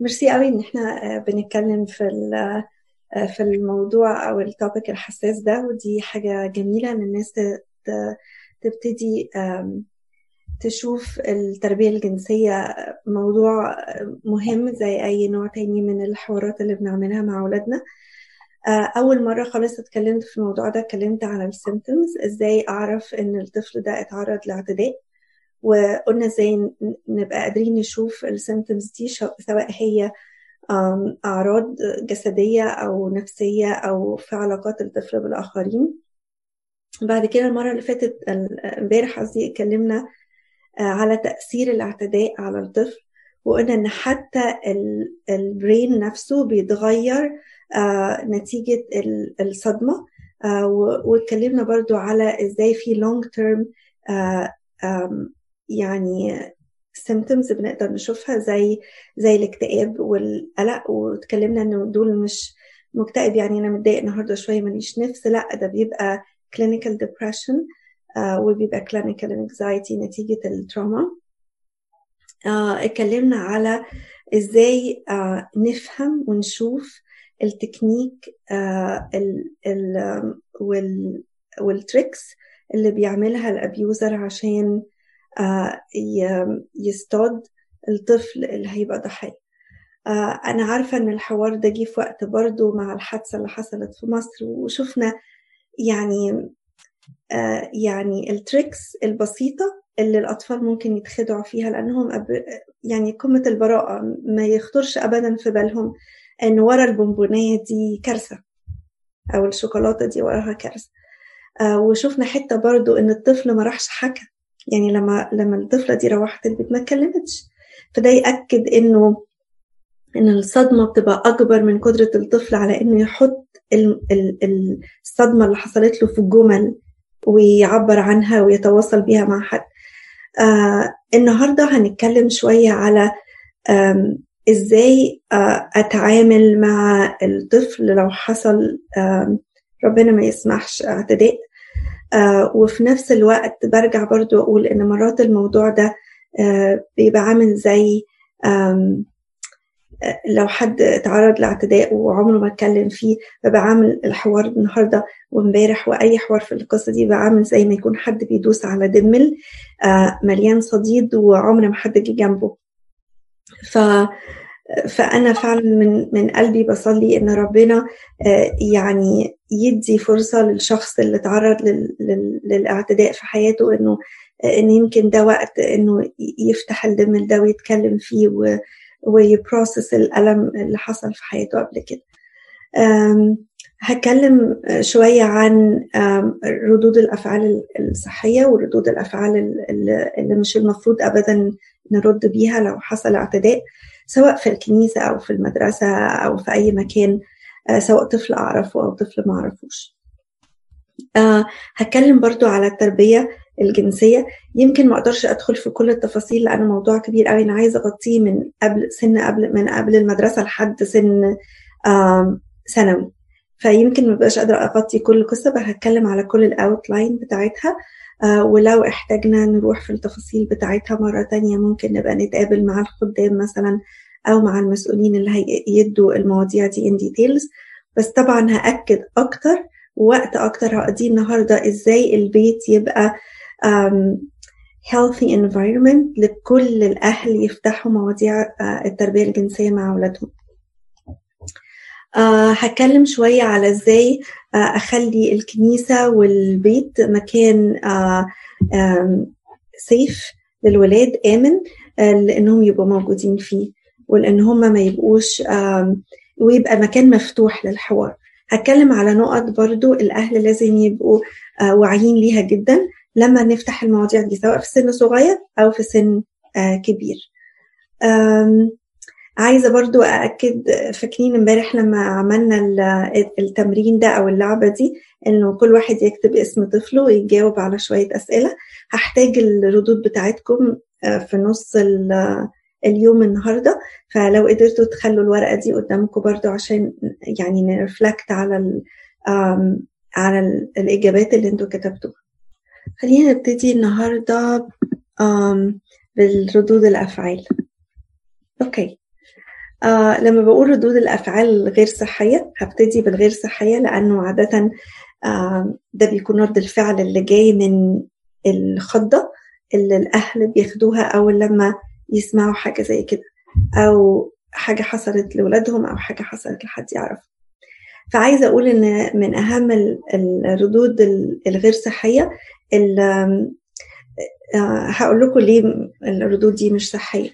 ميرسي قوي إن إحنا بنتكلم في في الموضوع أو ال topic الحساس ده ودي حاجة جميلة إن الناس تبتدي تشوف التربية الجنسية موضوع مهم زي أي نوع تاني من الحوارات اللي بنعملها مع أولادنا. أول مرة خالص اتكلمت في الموضوع ده اتكلمت على ال symptoms إزاي أعرف إن الطفل ده اتعرض لاعتداء. وقلنا إزاي نبقى قادرين نشوف ال symptoms دي سواء هي أعراض جسدية أو نفسية أو في علاقات الطفل بالآخرين. بعد كده المرة اللي فاتت امبارح قصدي اتكلمنا على تأثير الاعتداء على الطفل وقلنا إن حتى ال brain نفسه بيتغير نتيجة الصدمة. واتكلمنا برضو على إزاي في long term يعني symptoms بنقدر نشوفها زي زي الاكتئاب والقلق واتكلمنا إنه دول مش مكتئب. يعني أنا متضايق النهارده شوية ماليش نفس. لأ ده بيبقى clinical depression uh, وبيبقى clinical anxiety نتيجة التراما uh, اتكلمنا على إزاي uh, نفهم ونشوف التكنيك ال ال وال وال tricks اللي بيعملها ال abuser عشان يصطاد الطفل اللي هيبقى ضحية. أنا عارفة إن الحوار ده جه في وقت برضو مع الحادثة اللي حصلت في مصر وشفنا يعني يعني ال tricks البسيطة اللي الأطفال ممكن يتخدعوا فيها لأنهم يعني قمة البراءة ما يخطرش أبدا في بالهم إن ورا البونبونية دي كارثة أو الشوكولاتة دي وراها كارثة. وشفنا حتة برضو إن الطفل ما راحش حكى. يعني لما لما الطفلة دي روحت البيت ما اتكلمتش. فده يأكد إنه إن الصدمة بتبقى أكبر من قدرة الطفل على إنه يحط الصدمة اللي حصلت له في الجمل ويعبر عنها ويتواصل بيها مع حد. آه النهاردة هنتكلم شوية على آه إزاي آه أتعامل مع الطفل لو حصل آه ربنا ما يسمحش اعتداء. آه وفي نفس الوقت برجع برضو أقول إن مرات الموضوع ده آه بيبقى عامل زي لو حد اتعرض لاعتداء وعمره ما اتكلم فيه ببقى عامل الحوار النهارده وامبارح وأي حوار في القصة دي بقى عامل زي ما يكون حد بيدوس على دمل آه مليان صديد وعمر ما حد جه جنبه. ف فأنا فعلا من من قلبي بصلي إن ربنا آه يعني يدي فرصة للشخص اللي تعرض للاعتداء في حياته إنه إن يمكن ده وقت إنه يفتح الدمل ده ويتكلم فيه ويبروسس الألم اللي حصل في حياته قبل كده. هتكلم شوية عن ردود الأفعال الصحية وردود الأفعال اللي مش المفروض أبدا نرد بيها لو حصل اعتداء. سواء في الكنيسة أو في المدرسة أو في أي مكان سواء طفل أعرفه أو طفل ما أعرفوش. هتكلم برضو على التربية الجنسية. يمكن ما أقدرش أدخل في كل التفاصيل لأنه موضوع كبير قوي أنا عايزة أغطيه من قبل سن قبل من قبل المدرسة لحد سن ثانوي. فيمكن ما بقاش قادرة أغطي كل قصه بس هتكلم على كل الاوتلاين بتاعتها. ولو احتاجنا نروح في التفاصيل بتاعتها مرة تانية ممكن نبقى نتقابل مع الخدام مثلا. أو مع المسؤولين اللي هيدوا المواضيع دي in details. بس طبعا هأكد أكتر وقت أكتر هقضيه النهاردة إزاي البيت يبقى healthy environment لكل الأهل يفتحوا مواضيع uh, التربية الجنسية مع أولادهم. uh, هتكلم شوية على إزاي uh, أخلي الكنيسة والبيت مكان سيف للولاد آمن لأنهم يبقوا موجودين فيه. ولأن هم ما يبقوش ويبقى مكان مفتوح للحوار. هتكلم على نقط برضو الأهل لازم يبقوا واعيين ليها جدا لما نفتح المواضيع دي سواء في سن صغير أو في سن كبير. عايزة برضو أأكد فاكرين امبارح لما عملنا التمرين ده أو اللعبة دي إنه كل واحد يكتب اسم طفله ويجاوب على شوية أسئلة. هحتاج الردود بتاعتكم في نص اليوم النهاردة فلو قدرتوا تخلوا الورقة دي قدامكم برضو عشان يعني نرفلكت على ال على ال الإجابات اللي أنتوا كتبتوها. خلينا نبتدي النهاردة بالردود الأفعال. أوكي. آه لما بقول ردود الأفعال الغير صحية هبتدي بالغير صحية لأنه عادة آه ده بيكون رد الفعل اللي جاي من الخضة اللي الأهل بياخدوها أول لما يسمعوا حاجة زي كده أو حاجة حصلت لولادهم أو حاجة حصلت لحد يعرف فعايزة أقول إن من أهم الردود الغير صحية آه، هقول لكم ليه الردود دي مش صحية.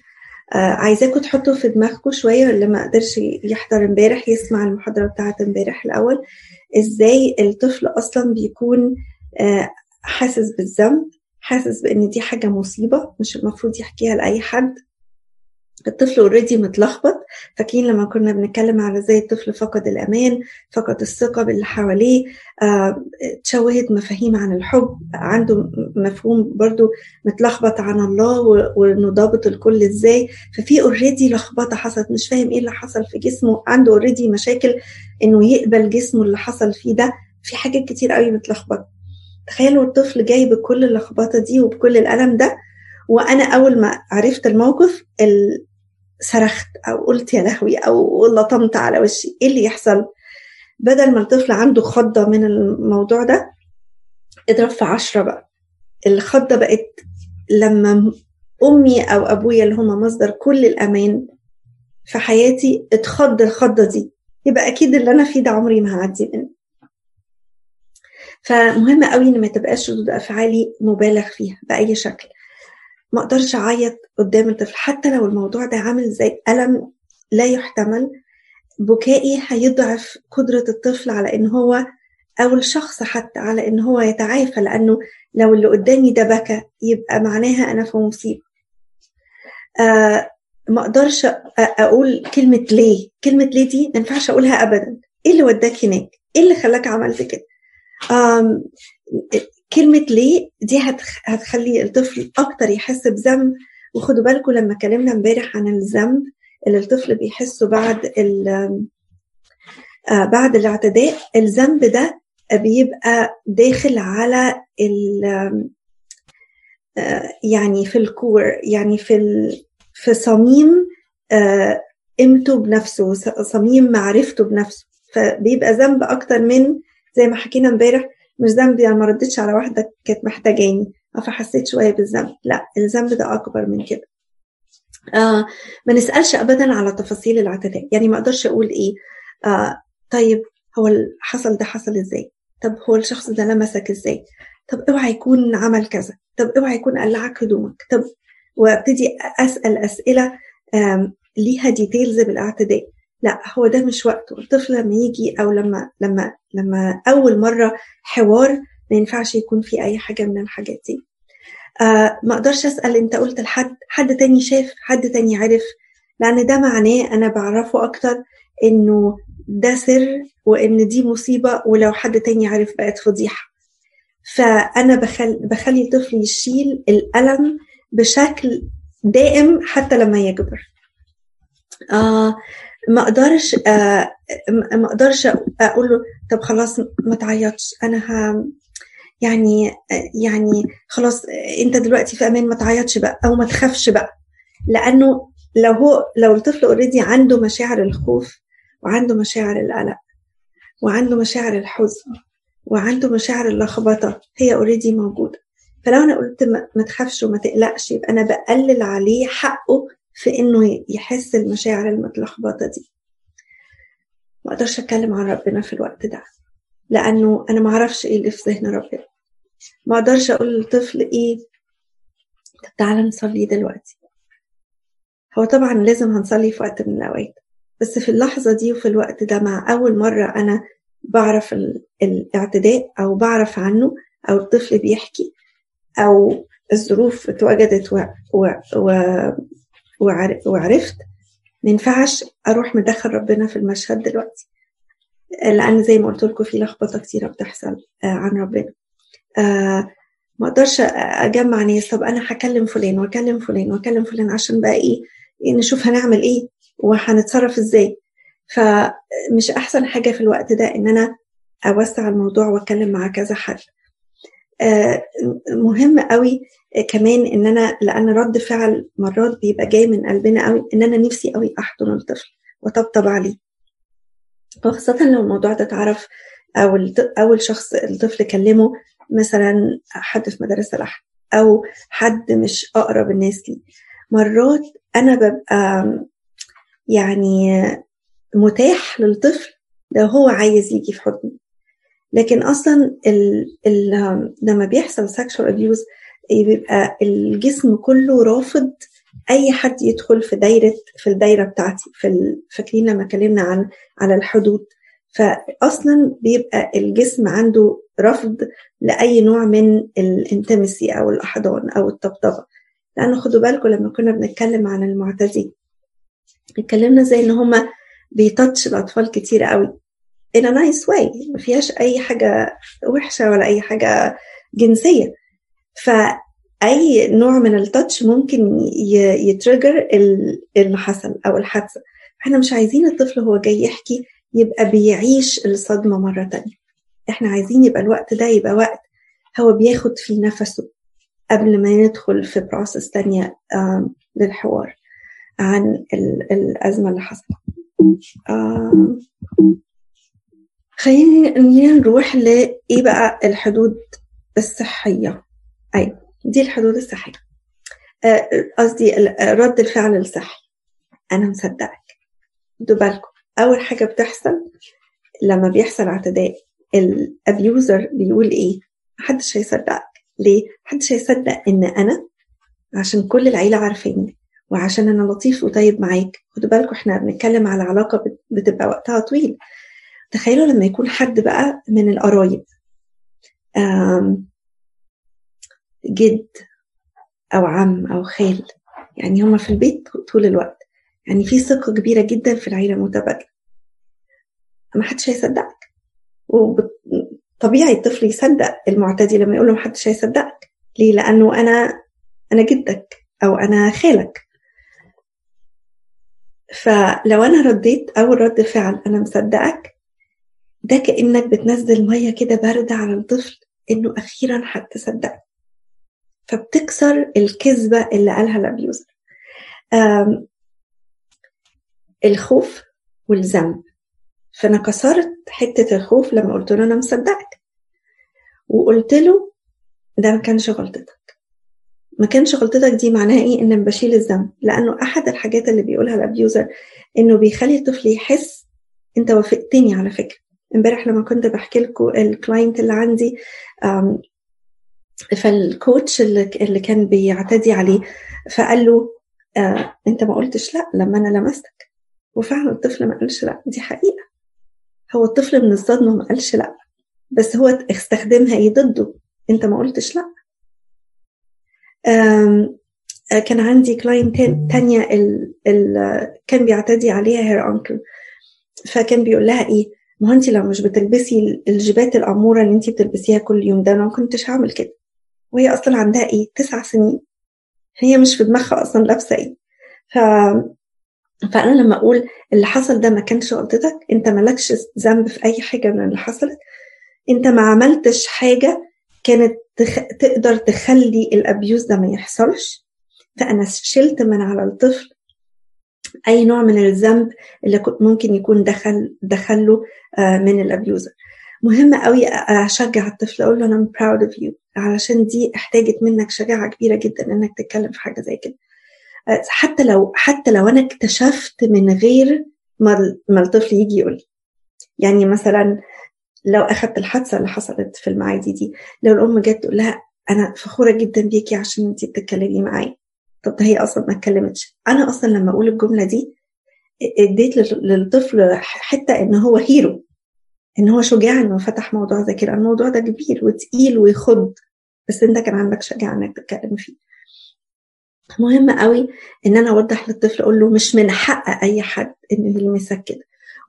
آه، عايزاكم تحطوا في دماغكم شوية اللي ما قدرش يحضر امبارح يسمع المحاضرة بتاعت امبارح الأول إزاي الطفل أصلا بيكون آه، حاسس بالذنب حاسس بإن دي حاجة مصيبة مش المفروض يحكيها لأي حد. الطفل اوريدي متلخبط فاكرين لما كنا بنتكلم على إزاي الطفل فقد الأمان فقد الثقة باللي حواليه آه، تشوهت مفاهيم عن الحب عنده مفهوم برضو متلخبط عن الله وإنه ضابط الكل إزاي. ففي already لخبطة حصلت مش فاهم إيه اللي حصل في جسمه عنده already مشاكل إنه يقبل جسمه اللي حصل فيه ده. في حاجات كتير قوي متلخبطة. تخيلوا الطفل جاي بكل اللخبطة دي وبكل الألم ده وأنا أول ما عرفت الموقف صرخت أو قلت يا لهوي أو لطمت على وشي إيه اللي يحصل؟ بدل ما الطفل عنده خضة من الموضوع ده اضرب في عشرة بقى. الخضة بقت لما أمي أو أبويا اللي هما مصدر كل الأمان في حياتي اتخض الخضة دي. يبقى أكيد اللي أنا فيه ده عمري ما هعدي منه. فمهم قوي إن ما تبقاش ردود أفعالي مبالغ فيها بأي شكل. ما أقدرش أعيط قدام الطفل حتى لو الموضوع ده عامل زي ألم لا يحتمل بكائي هيضعف قدرة الطفل على إن هو أو الشخص حتى على إن هو يتعافى لأنه لو اللي قدامي ده بكى يبقى معناها أنا في مصيبة. آه ما أقدرش أقول كلمة ليه. كلمة ليه دي ما ينفعش أقولها ابدا. إيه اللي وداك هناك؟ إيه اللي خلاك عملت كده؟ كلمة ليه دي هتخلي الطفل أكتر يحس بذنب وخدوا بالكم لما اتكلمنا امبارح عن الذنب اللي الطفل بيحسه بعد آه، بعد الاعتداء الذنب ده بيبقى داخل على ال آه، يعني في الكور يعني في في صميم آه، قيمته بنفسه صميم معرفته بنفسه. فبيبقى ذنب أكتر من زي ما حكينا امبارح مش ذنبي يعني ما ردتش على واحدة كانت محتاجاني فحسيت شوية بالذنب. لا الذنب ده أكبر من كده. آه ما نسألش ابدا على تفاصيل الاعتداء يعني ما أقدرش أقول إيه. آه طيب هو حصل ده حصل إزاي؟ طب هو الشخص ده لمسك إزاي؟ طب أوعى يكون عمل كذا. طب أوعى يكون قلعك هدومك. طب وأبتدي أسأل أسئلة ليها ديتيلز بالاعتداء لا هو ده مش وقته. الطفل لما يجي أو لما لما لما أول مرة حوار ما ينفعش يكون في أي حاجة من الحاجات دي. آه ما أقدرش أسأل أنت قلت لحد حد تاني شاف حد تاني عرف لأن ده معناه أنا بعرفه أكتر إنه ده سر وإن دي مصيبة ولو حد تاني عرف بقت فضيحة. فأنا بخل بخلي الطفل يشيل الألم بشكل دائم حتى لما يكبر. آه ما أقدرش آه ما أقدرش أقول له طب خلاص ما تعيطش. أنا ها يعني يعني خلاص أنت دلوقتي في أمان ما تعيطش بقى أو ما تخافش بقى. لأنه لو هو لو الطفل already عنده مشاعر الخوف وعنده مشاعر القلق وعنده مشاعر الحزن وعنده مشاعر اللخبطة هي already موجودة. فلو أنا قلت ما تخافش وما تقلقش يبقى أنا بقلل عليه حقه في إنه يحس المشاعر المتلخبطة دي. ما أقدرش أتكلم عن ربنا في الوقت ده لأنه أنا ما أعرفش إيه اللي في ذهن ربنا. ما أقدرش أقول للطفل إيه طب تعالى نصلي دلوقتي. هو طبعا لازم هنصلي في وقت من الأوقات بس في اللحظة دي وفي الوقت ده مع أول مرة أنا بعرف الاعتداء أو بعرف عنه أو الطفل بيحكي أو الظروف اتوجدت و... و... و... وعرفت ما ينفعش أروح مدخل ربنا في المشهد دلوقتي. لأن زي ما قلت لكم في لخبطة كتيرة بتحصل آه، عن ربنا. آه، ما أقدرش أجمع ناس طب أنا هكلم فلان واكلم فلان واكلم فلان عشان بقى إيه نشوف هنعمل إيه وهنتصرف إزاي. فمش أحسن حاجة في الوقت ده إن أنا أوسع الموضوع وأتكلم مع كذا حد. آه، مهم قوي كمان إن أنا لأن رد فعل مرات بيبقى جاي من قلبنا قوي إن أنا نفسي قوي أحضن الطفل وطبطب عليه. وخاصة لو الموضوع ده اتعرف أو أول شخص الطفل كلمه مثلا حد في مدرسة الأحد أو حد مش أقرب الناس لي مرات أنا ببقى يعني متاح للطفل لو هو عايز يجي في حضني. لكن أصلا ال ال لما بيحصل sexual abuse بيبقى الجسم كله رافض أي حد يدخل في دايرة في الدايرة بتاعتي في فاكرين لما اتكلمنا عن على الحدود. فاصلا بيبقى الجسم عنده رفض لأي نوع من ال intimacy أو الأحضان أو الطبطبة. لأنه خدوا بالكم لما كنا بنتكلم عن المعتدي اتكلمنا زي إن هما بي touch الأطفال كتير قوي. In a nice way. ما فيهاش أي حاجة وحشة ولا أي حاجة جنسية. فاي نوع من ال touch ممكن ي trigger اللي حصل أو الحادثة. إحنا مش عايزين الطفل هو جاي يحكي يبقى بيعيش الصدمة مرة تانية. إحنا عايزين يبقى الوقت ده يبقى وقت هو بياخد فيه نفسه قبل ما يدخل في بروسس تانية للحوار عن الأزمة اللي حصلت. خلينا نروح لإيه بقى الحدود الصحية؟ أيوة دي الحدود الصحية. قصدي رد الفعل الصحي أنا مصدقك. خدوا بالكم. أول حاجة بتحصل لما بيحصل اعتداء الابيوزر بيقول إيه؟ محدش هيصدقك. ليه؟ محدش هيصدق إن أنا عشان كل العيلة عارفيني وعشان أنا لطيف وطيب معاك. خدوا بالكم إحنا بنتكلم على علاقة بتبقى وقتها طويل. تخيلوا لما يكون حد بقى من القرايب جد أو عم أو خال يعني هما في البيت طول الوقت يعني في ثقة كبيرة جدا في العيلة المتبادلة. ما حدش هيصدقك. وطبيعي الطفل يصدق المعتدي لما يقول له ما حدش هيصدقك. ليه؟ لأنه أنا أنا جدك أو أنا خالك. فلو أنا رديت أول رد فعل أنا مصدقك ده كأنك بتنزل مية كده باردة على الطفل إنه أخيرا هتصدق فبتكسر الكذبة اللي قالها ال abuser الخوف والذنب. فأنا كسرت حتة الخوف لما قلت له أنا مصدقك. وقلت له ده ما كانش غلطتك. ما كانش غلطتك دي معناها إيه؟ ان بشيل الذنب. لأنه أحد الحاجات اللي بيقولها ال abuser إنه بيخلي الطفل يحس أنت وافقتني على فكرة. امبارح لما كنت بحكي لكم ال client اللي عندي فال coach اللي, كان بيعتدي عليه فقال له آه أنت ما قلتش لأ لما أنا لمستك. وفعلا الطفل ما قالش لأ. دي حقيقة. هو الطفل من الصدمة ما قالش لأ. بس هو استخدمها إيه ضده؟ أنت ما قلتش لأ. كان عندي client تانية ال ال كان بيعتدي عليها هير انكل فكان بيقول لها إيه؟ ما انت لو مش بتلبسي الجيبات الأمورة اللي انت بتلبسيها كل يوم ده أنا ما كنتش هعمل كده. وهي أصلا عندها إيه؟ تسع سنين. هي مش في دماغها أصلا لابسة إيه. ف فأنا لما أقول اللي حصل ده ما كانش غلطتك أنت مالكش ذنب في أي حاجة من اللي حصلت. أنت ما عملتش حاجة كانت تخ... تقدر تخلي الأبيوز ده ما يحصلش. فأنا شلت من على الطفل أي نوع من الذنب اللي ممكن يكون دخل دخله من الأبيوزر. مهم قوي أشجع الطفل أقول له أنا proud of you. علشان دي احتاجت منك شجاعة كبيرة جدا إنك تتكلم في حاجة زي كده. حتى لو حتى لو أنا اكتشفت من غير ما ما الطفل يجي يقول لي. يعني مثلا لو اخذت الحادثة اللي حصلت في المعادي دي لو الأم جت تقول لها أنا فخورة جدا بيكي عشان انت بتتكلمي معايا. طب ده هي أصلا ما اتكلمتش. أنا أصلا لما أقول الجملة دي اديت للطفل حتة ان هو هيرو ان هو شجاع انه فتح موضوع زي كده الموضوع ده كبير وتقيل ويخض بس انت كان عندك شجاعة انك تتكلم فيه. مهم قوي ان أنا اوضح للطفل أقول له مش من حق اي حد انه يلمسك كده.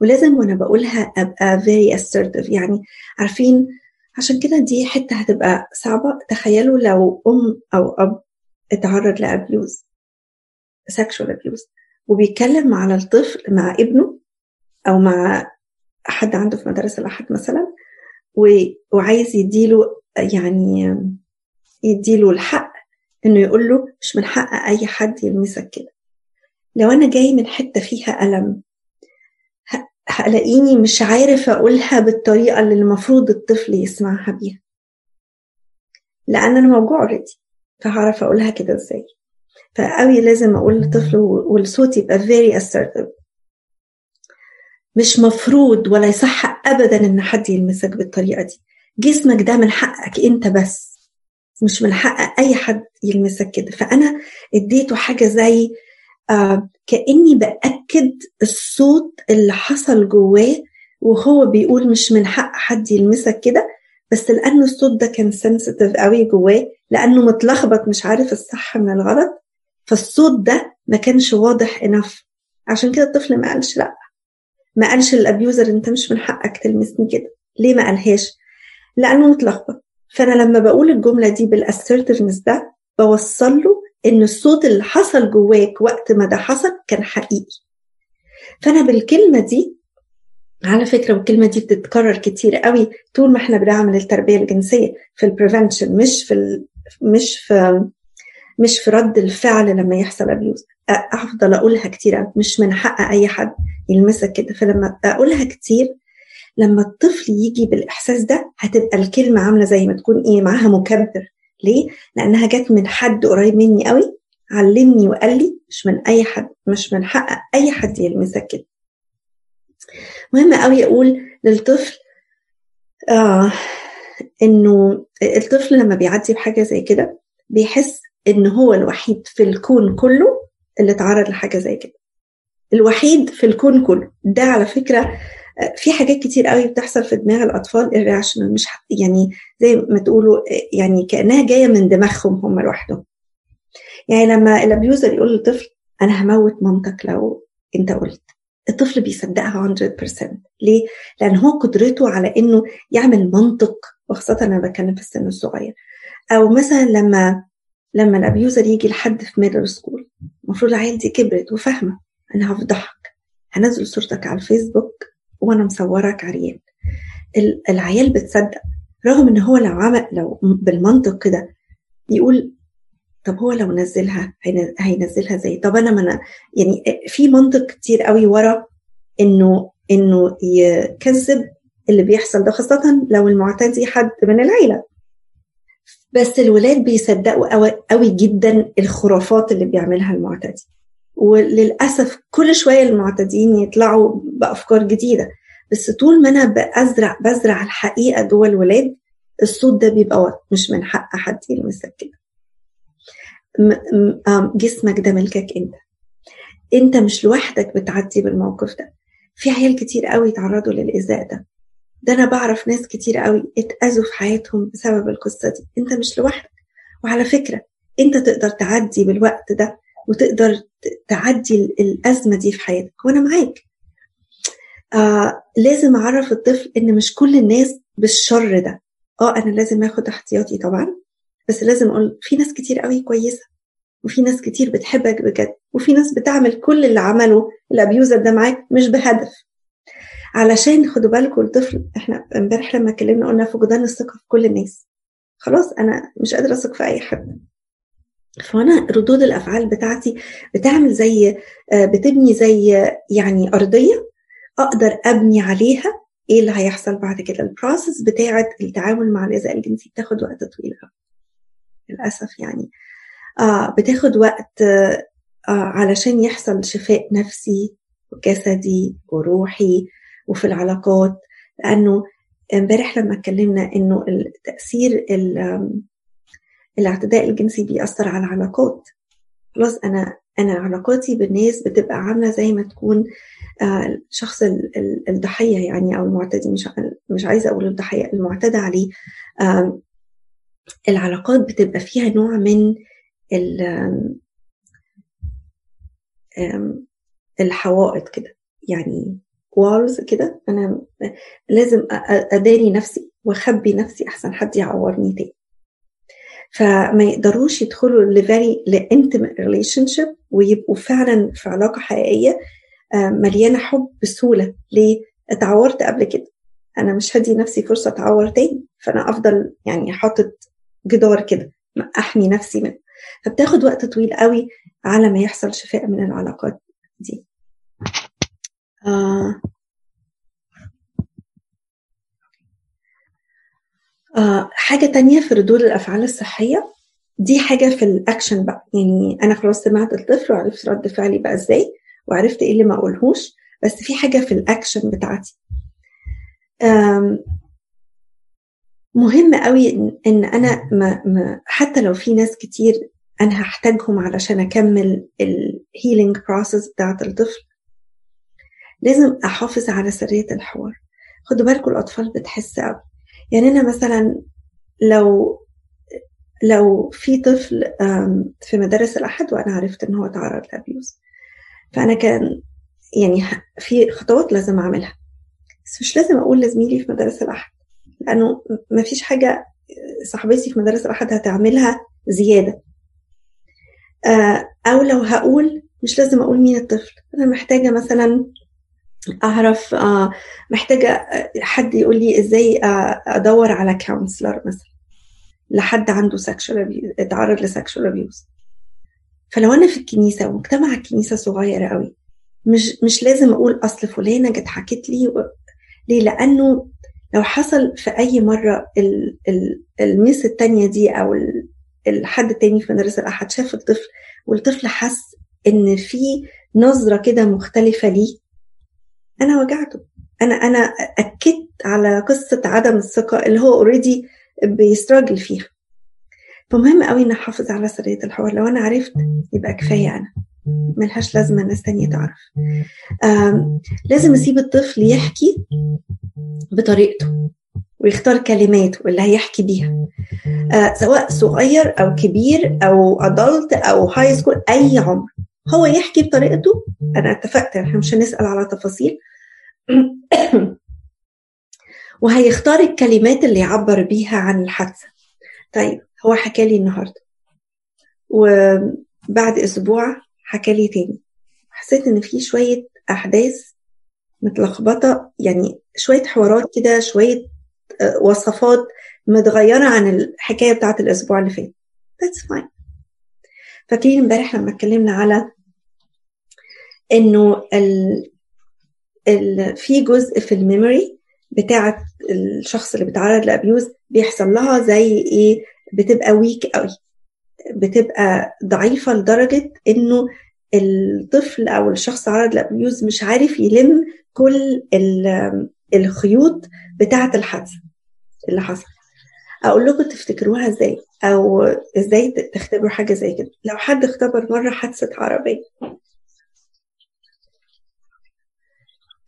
ولازم وأنا بقولها ابقى very assertive. يعني عارفين عشان كده دي حتة هتبقى صعبة. تخيلوا لو أم أو أب اتعرض لأبيوز sexual abuse. وبيتكلم على الطفل مع ابنه أو مع حد عنده في مدرسة الأحد مثلا وعايز يديله يعني يديله الحق إنه يقول له مش من حق أي حد يلمسك كده. لو أنا جاي من حتة فيها ألم هلاقيني مش عارف أقولها بالطريقة اللي المفروض الطفل يسمعها بيها. لأن أنا موجوع اوريدي فهعرف أقولها كده إزاي؟ فقوي لازم أقول للطفل والصوت يبقى very assertive. مش مفروض ولا يصح ابدا إن حد يلمسك بالطريقة دي. جسمك ده من حقك أنت بس مش من حق أي حد يلمسك كده. فأنا اديته حاجة زي آه كأني بأكد الصوت اللي حصل جواه وهو بيقول مش من حق حد يلمسك كده بس لأن الصوت ده كان سنسيتيف قوي جواه لأنه متلخبط مش عارف الصح من الغلط فالصوت ده ما كانش واضح انف عشان كده الطفل ما قالش لأ. ما قالش للأبيوزر انت مش من حقك تلمسني كده. ليه ما قالهاش؟ لأنه متلخبط. فأنا لما بقول الجملة دي بالاسرتفنس ده بوصل له إن الصوت اللي حصل جواك وقت ما ده حصل كان حقيقي. فأنا بالكلمة دي على فكرة والكلمة دي بتتكرر كتير قوي طول ما إحنا بنعمل التربية الجنسية في ال prevention مش في. مش في مش في رد الفعل لما يحصل abuse أفضل أقولها كتير. مش من حق أي حد يلمسك كده. فلما أقولها كتير لما الطفل يجي بالإحساس ده هتبقى الكلمة عاملة زي ما تكون إيه معاها مكبر. ليه؟ لأنها جت من حد قريب مني قوي علمني وقال لي مش من أي حد مش من حق أي حد يلمسك كده. مهم قوي أقول للطفل آه إنه الطفل لما بيعدي بحاجة زي كده بيحس إن هو الوحيد في الكون كله اللي اتعرض لحاجة زي كده. الوحيد في الكون كله. ده على فكرة في حاجات كتير قوي بتحصل في دماغ الأطفال الراشنال مش يعني زي ما تقولوا يعني كأنها جاية من دماغهم هم لوحدهم. يعني لما ال abuser يقول للطفل أنا هموت مامتك لو أنت قلت. الطفل بيصدقها 100% ليه؟ لأن هو قدرته على إنه يعمل منطق وخاصة أنا بتكلم في السن الصغير. أو مثلا لما لما ال abuser يجي لحد في middle school المفروض العيال دي كبرت وفاهمة أنا هفضحك. هنزل صورتك على الفيسبوك وأنا مصورك عريان. العيال بتصدق رغم إن هو لو عمل لو بالمنطق كده يقول طب هو لو نزلها هينزلها زي طب أنا ما يعني في منطق كتير قوي ورا إنه إنه يكذب اللي بيحصل ده خاصة لو المعتدي حد من العيلة. بس الولاد بيصدقوا قوي جدا الخرافات اللي بيعملها المعتدي. وللأسف كل شوية المعتدين يطلعوا بأفكار جديدة. بس طول ما أنا بزرع بزرع الحقيقة جوه الولاد الصوت ده بيبقى مش من حق حد يلمسك كده. جسمك ده ملكك أنت. أنت مش لوحدك بتعدي بالموقف ده. في عيال كتير قوي تعرضوا للايذاء ده. ده أنا بعرف ناس كتير قوي اتأذوا في حياتهم بسبب القصة دي. أنت مش لوحدك. وعلى فكرة أنت تقدر تعدي بالوقت ده وتقدر تعدي الأزمة دي في حياتك. وأنا معاك. آه لازم أعرف الطفل إن مش كل الناس بالشر ده. آه أنا لازم آخد احتياطي طبعا بس لازم أقول في ناس كتير قوي كويسة وفي ناس كتير بتحبك بجد وفي ناس بتعمل كل اللي عمله الابيوزر ده معاك مش بهدف. علشان خدوا بالكم الطفل إحنا امبارح لما اتكلمنا قلنا فقدان الثقة في كل الناس. خلاص أنا مش قادرة أثق في أي حد. فأنا ردود الأفعال بتاعتي بتعمل زي بتبني زي يعني أرضية أقدر أبني عليها إيه اللي هيحصل بعد كده. البروسس بتاعه التعامل مع الاذى الجنسي بتاخد وقت طويل للأسف يعني. آه بتاخد وقت آه علشان يحصل شفاء نفسي وجسدي وروحي وفي العلاقات لأنه امبارح لما اتكلمنا إنه التاثير الاعتداء الجنسي بيأثر على العلاقات. خلاص أنا أنا علاقاتي بالناس بتبقى عاملة زي ما تكون الشخص الضحية يعني أو المعتدي مش مش عايزة أقول الضحية المعتدى عليه. العلاقات بتبقى فيها نوع من الحوائط كده. يعني walls كده أنا لازم أداري نفسي وأخبي نفسي أحسن حد يعورني تاني. فما يقدروش يدخلوا ل very ل intimate relationship ويبقوا فعلا في علاقة حقيقية مليانة حب بسهولة. ليه؟ اتعورت قبل كده. أنا مش هدي نفسي فرصة أتعور تاني. فأنا أفضل يعني حاطط جدار كده أحمي نفسي منه. فبتاخد وقت طويل قوي على ما يحصل شفاء من العلاقات دي. آه. آه. حاجة تانية في ردود الأفعال الصحية دي حاجة في الأكشن بقى. يعني أنا خلاص سمعت الطفل وعرفت رد فعلي بقى إزاي وعرفت إيه اللي ما أقولهوش بس في حاجة في الأكشن بتاعتي. مهم قوي إن أنا ما ما حتى لو في ناس كتير أنا هحتاجهم علشان أكمل ال healing process بتاعت الطفل لازم أحافظ على سرية الحوار. خدوا بالكم الأطفال بتحس قوي يعني أنا مثلا لو لو في طفل في مدارس الأحد وأنا عرفت إن هو تعرض ل abuse. فأنا كان يعني في خطوات لازم أعملها. بس مش لازم أقول لزميلي في مدارس الأحد لأنه ما فيش حاجة صاحبتي في مدارس الأحد هتعملها زيادة. آه، أو لو هقول مش لازم أقول مين الطفل. أنا محتاجة مثلا أعرف آه، محتاجة حد يقول لي إزاي آه، أدور على counselor مثلا لحد عنده sexual اتعرض ل sexual abuse فلو أنا في الكنيسة ومجتمع الكنيسه صغير قوي مش مش لازم أقول أصل فلانة جت حكت لي و... ليه؟ لأنه لو حصل في أي مرة ال... ال... ال Miss التانية دي أو ال... الحد التاني في مدرسة الاحد شاف الطفل والطفل حس إن في نظرة كده مختلفة ليه أنا وجعته أنا أنا أكدت على قصة عدم الثقة اللي هو already بي struggle فيها. فمهم قوي ان احافظ على سرية الحوار. لو أنا عرفت يبقى كفاية أنا. ملهاش لازمة ناس تانية تعرف. لازم أسيب الطفل يحكي بطريقته ويختار كلمات واللي هيحكي بيها. آه سواء صغير أو كبير أو ادلت أو هاي سكول أي عمر. هو يحكي بطريقته. أنا اتفقت إحنا مش هنسأل على تفاصيل. وهيختار الكلمات اللي يعبر بيها عن الحادثة. طيب هو حكى لي النهاردة. وبعد أسبوع حكى لي تاني. حسيت إن في شوية أحداث متلخبطة يعني شوية حوارات كده شوية آه، وصفات متغيرة عن الحكاية بتاعت الأسبوع اللي فات. That's fine. فاكرين امبارح لما اتكلمنا على إنه ال... ال... في جزء في الميموري بتاعه الشخص اللي بيتعرض لأبيوز بيحصل لها زي إيه بتبقى ويك قوي بتبقى ضعيفة لدرجة إنه الطفل أو الشخص عرض لأبيوز مش عارف يلم كل الخيوط بتاعة الحادثة اللي حصل أقول لكم تفتكروها إزاي أو إزاي تختبروا حاجة زي كده. لو حد اختبر مرة حادثة عربية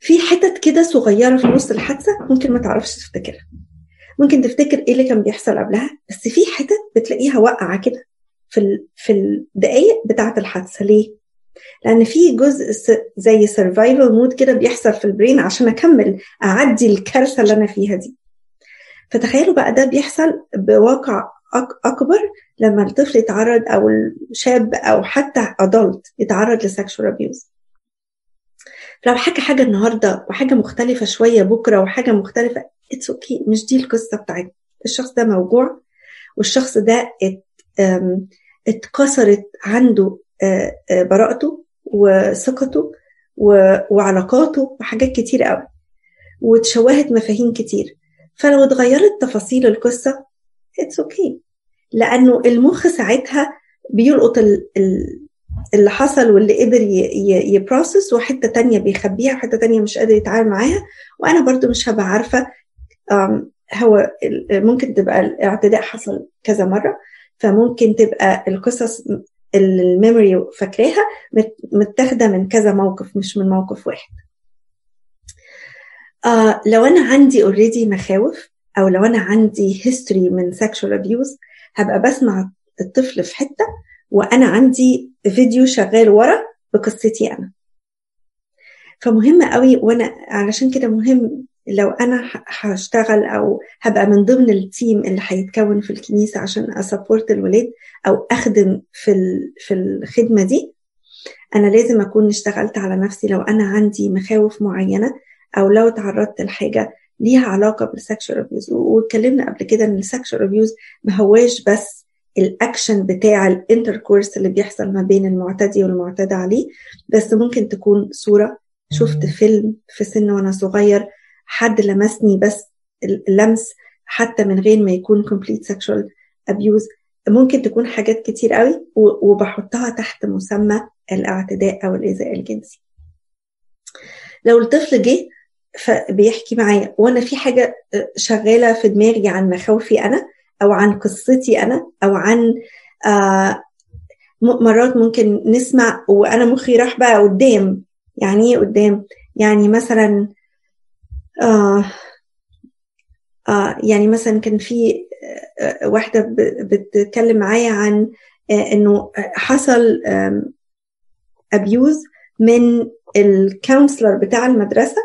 في حتت كده صغيرة في نص الحادثة ممكن ما تعرفش تفتكرها. ممكن تفتكر إيه اللي كان بيحصل قبلها بس في حتت بتلاقيها واقعة كده في في الدقائق بتاعة الحادثة. ليه؟ لأن في جزء زي survival mode كده بيحصل في ال brain عشان أكمل أعدي الكارثة اللي أنا فيها دي. فتخيلوا بقى ده بيحصل بواقع أكبر لما الطفل يتعرض أو الشاب أو حتى adult يتعرض ل sexual abuse لو حكى حاجة النهارده وحاجة مختلفة شوية بكرة وحاجة مختلفة it's okay. مش دي القصة بتاعتنا الشخص ده موجوع والشخص ده ات اتكسرت عنده براءته وثقته وعلاقاته وحاجات كتير قوي وتشوهت مفاهيم كتير فلو اتغيرت تفاصيل القصة it's okay. لأنه المخ ساعتها بيلقط اللي حصل واللي قدر يـ process وحتة تانية بيخبيها وحتة تانية مش قادر يتعامل معاها. وأنا برضو مش هبقى عارفة هو ممكن تبقى الاعتداء حصل كذا مرة فممكن تبقى القصص ال memory فاكراها متاخدة من كذا موقف مش من موقف واحد. آه لو أنا عندي already مخاوف أو لو أنا عندي history من سexual abuse هبقى بسمع الطفل في حتة وأنا عندي فيديو شغال ورا بقصتي أنا. فمهم قوي وأنا علشان كده مهم لو أنا هشتغل أو هبقى من ضمن التيم اللي هيتكون في الكنيسة عشان أسبورت الولاد أو أخدم في في الخدمة دي أنا لازم أكون اشتغلت على نفسي لو أنا عندي مخاوف معينة أو لو تعرضت لحاجة ليها علاقة بال sexual abuse واتكلمنا قبل كده إن ال sexual abuse ما هواش بس الأكشن بتاع ال intercourse اللي بيحصل ما بين المعتدي والمعتدى عليه بس ممكن تكون صورة. شفت فيلم في سن وأنا صغير حد لمسني بس اللمس حتى من غير ما يكون complete sexual abuse. ممكن تكون حاجات كتير قوي وبحطها تحت مسمى الاعتداء أو الايذاء الجنسي. لو الطفل جه فبيحكي معايا وأنا في حاجة شغالة في دماغي عن مخاوفي أنا أو عن قصتي أنا أو عن آه مرات ممكن نسمع وأنا مخي راح بقى قدام. يعني إيه قدام؟ يعني مثلا آه آه يعني مثلا كان في آه واحدة بتتكلم معايا عن آه إنه حصل abuse من ال counselor بتاع المدرسة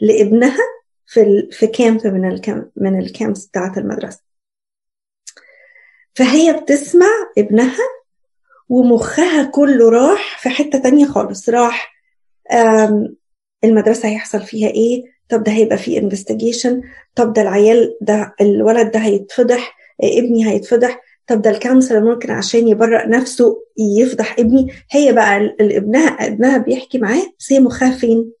لابنها في في camp من ال camp من ال camps بتاعت المدرسة. فهي بتسمع ابنها ومخها كله راح في حتة تانية خالص. راح المدرسة هيحصل فيها إيه؟ طب ده هيبقى فيه investigation طب ده العيال ده الولد ده هيتفضح ابني هيتفضح. طب ده الكونسلر ممكن عشان يبرأ نفسه يفضح ابني. هي بقى ابنها ابنها بيحكي معاه بس هي مخها فين؟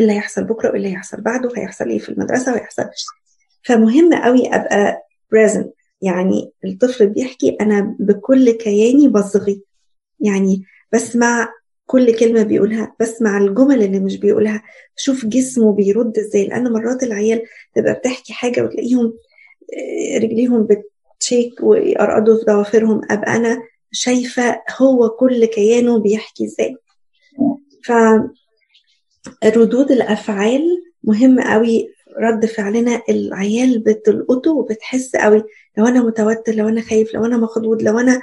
اللي هيحصل بكرة وايه اللي هيحصل بعده هيحصل إيه في المدرسة وهيحصل فمهم قوي أبقى present. يعني الطفل بيحكي أنا بكل كياني بصغي. يعني بسمع كل كلمة بيقولها بسمع الجمل اللي مش بيقولها. بشوف جسمه بيرد إزاي لأن مرات العيال تبقى بتحكي حاجة وتلاقيهم رجليهم بتشيك ويقرقدوا في ضوافرهم. أبقى أنا شايفة هو كل كيانه بيحكي إزاي. ف ردود الأفعال مهم قوي رد فعلنا العيال بتلقطه وبتحس قوي. لو أنا متوتر لو أنا خايف لو أنا مخضوض لو أنا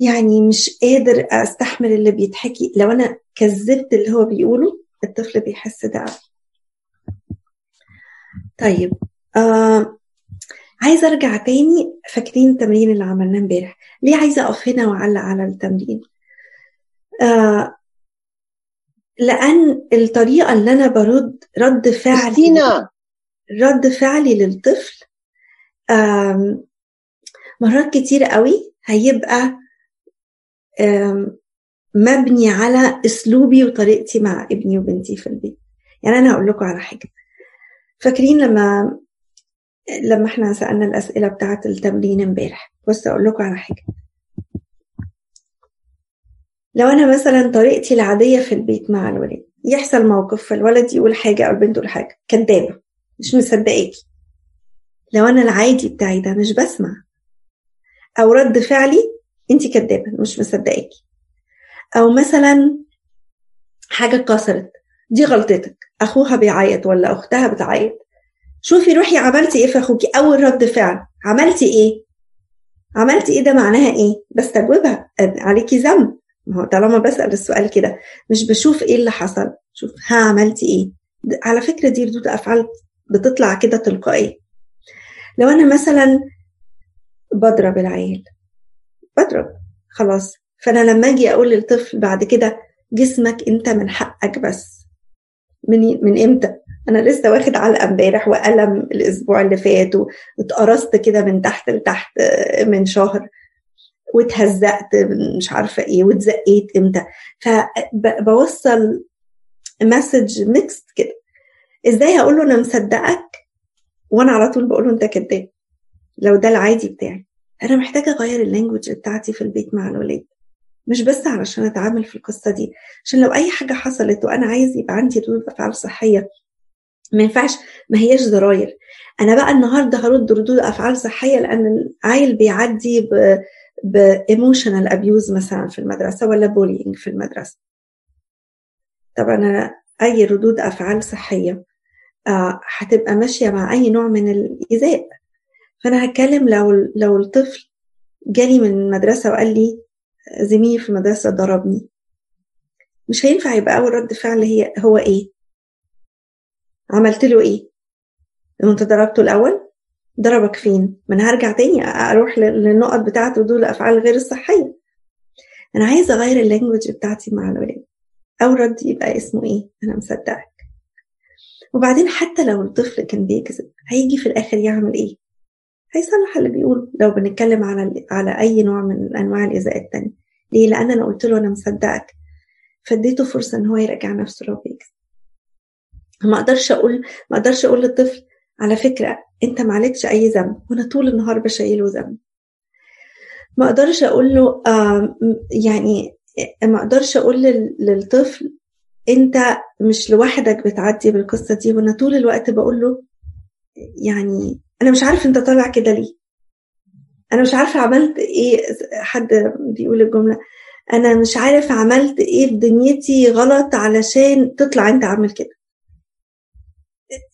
يعني مش قادر أستحمل اللي بيتحكي لو أنا كذبت اللي هو بيقوله الطفل بيحس ده قوي. طيب آه عايزة أرجع تاني. فاكرين التمرين اللي عملناه امبارح؟ ليه عايزة اقف هنا وأعلق على التمرين؟ آه لأن الطريقة اللي أنا برد رد فعلي كريستينا! رد فعلي للطفل مرات كتير قوي هيبقى مبني على أسلوبي وطريقتي مع ابني وبنتي في البيت. يعني أنا هقول لكم على حاجة. فاكرين لما لما إحنا سألنا الأسئلة بتاعة التمرين امبارح؟ بص أقول لكم على حاجة. لو أنا مثلا طريقتي العادية في البيت مع الولاد يحصل موقف فالولد يقول حاجة أو البنت تقول حاجة كدابة. مش مصدقاكي. لو أنا العادي بتاعي ده مش بسمع. أو رد فعلي انت كدابة مش مصدقاكي. أو مثلا حاجة اتكسرت دي غلطتك. أخوها بيعيط ولا أختها بتعيط. شوفي روحي عملتي إيه في أخوكي؟ أول رد فعل. عملتي إيه؟ عملتي إيه ده معناها إيه؟ بستجوبها. عليكي ذنب. ما هو طالما بسأل السؤال كده مش بشوف إيه اللي حصل. شوف ها عملتي إيه؟ على فكرة دي ردود أفعال بتطلع كده تلقائيه لو أنا مثلا بضرب العيال بضرب خلاص. فأنا لما أجي أقول للطفل بعد كده جسمك أنت من حقك بس. من من إمتى؟ أنا لسه واخد علقة امبارح وقلم الأسبوع اللي فات واتقرصت كده من تحت لتحت من شهر. واتهزقت مش عارفة إيه واتزقيت إمتى. فبوصل message mixed كده. إزاي هقول له أنا مصدقك وأنا على طول بقول له انت كذاب لو ده العادي بتاعي. أنا محتاجة اغير ال language بتاعتي في البيت مع الولاد. مش بس علشان اتعامل في القصة دي عشان لو أي حاجة حصلت وأنا عايز يبقى عندي ردود أفعال صحية ما ينفعش ما هياش زراير أنا بقى النهارده هرد ردود أفعال صحية لأن العيل بيعدي ب emotional abuse مثلا في المدرسة ولا bullying في المدرسة. طبعا أنا أي ردود أفعال صحية هتبقى ماشية مع أي نوع من الإيذاء. فأنا هتكلم لو لو الطفل جالي من المدرسة وقال لي زميلي في المدرسة ضربني. مش هينفع يبقى أول رد فعل هي هو إيه؟ عملت له إيه؟ أنت ضربته الأول؟ ضربك فين؟ ما أنا هرجع تاني أروح للنقط بتاعه ردود الافعال غير الصحية. أنا عايزة أغير اللانجوج بتاعتي مع الولاد. أو رد يبقى اسمه إيه؟ أنا مصدقك وبعدين حتى لو الطفل كان بيكذب هيجي في الآخر يعمل إيه؟ هيصلح اللي بيقوله لو بنتكلم على على أي نوع من أنواع الايذاء التاني ليه؟ لأن أنا قلت له أنا مصدقك. فاديته فرصة إن هو يراجع نفسه لو بيكذب. ما أقدرش أقول ما أقدرش أقول للطفل على فكرة أنت معلكش أي ذنب وأنا طول النهار بشيله ذنب. ما أقدرش أقول له يعني ما أقدرش أقول للطفل انت مش لوحدك بتعدي بالقصة دي وأنا طول الوقت بقول له يعني أنا مش عارف انت طالع كده ليه. أنا مش عارفة عملت إيه حد بيقول الجملة. أنا مش عارف عملت إيه في دنيتي غلط علشان تطلع انت عامل كده.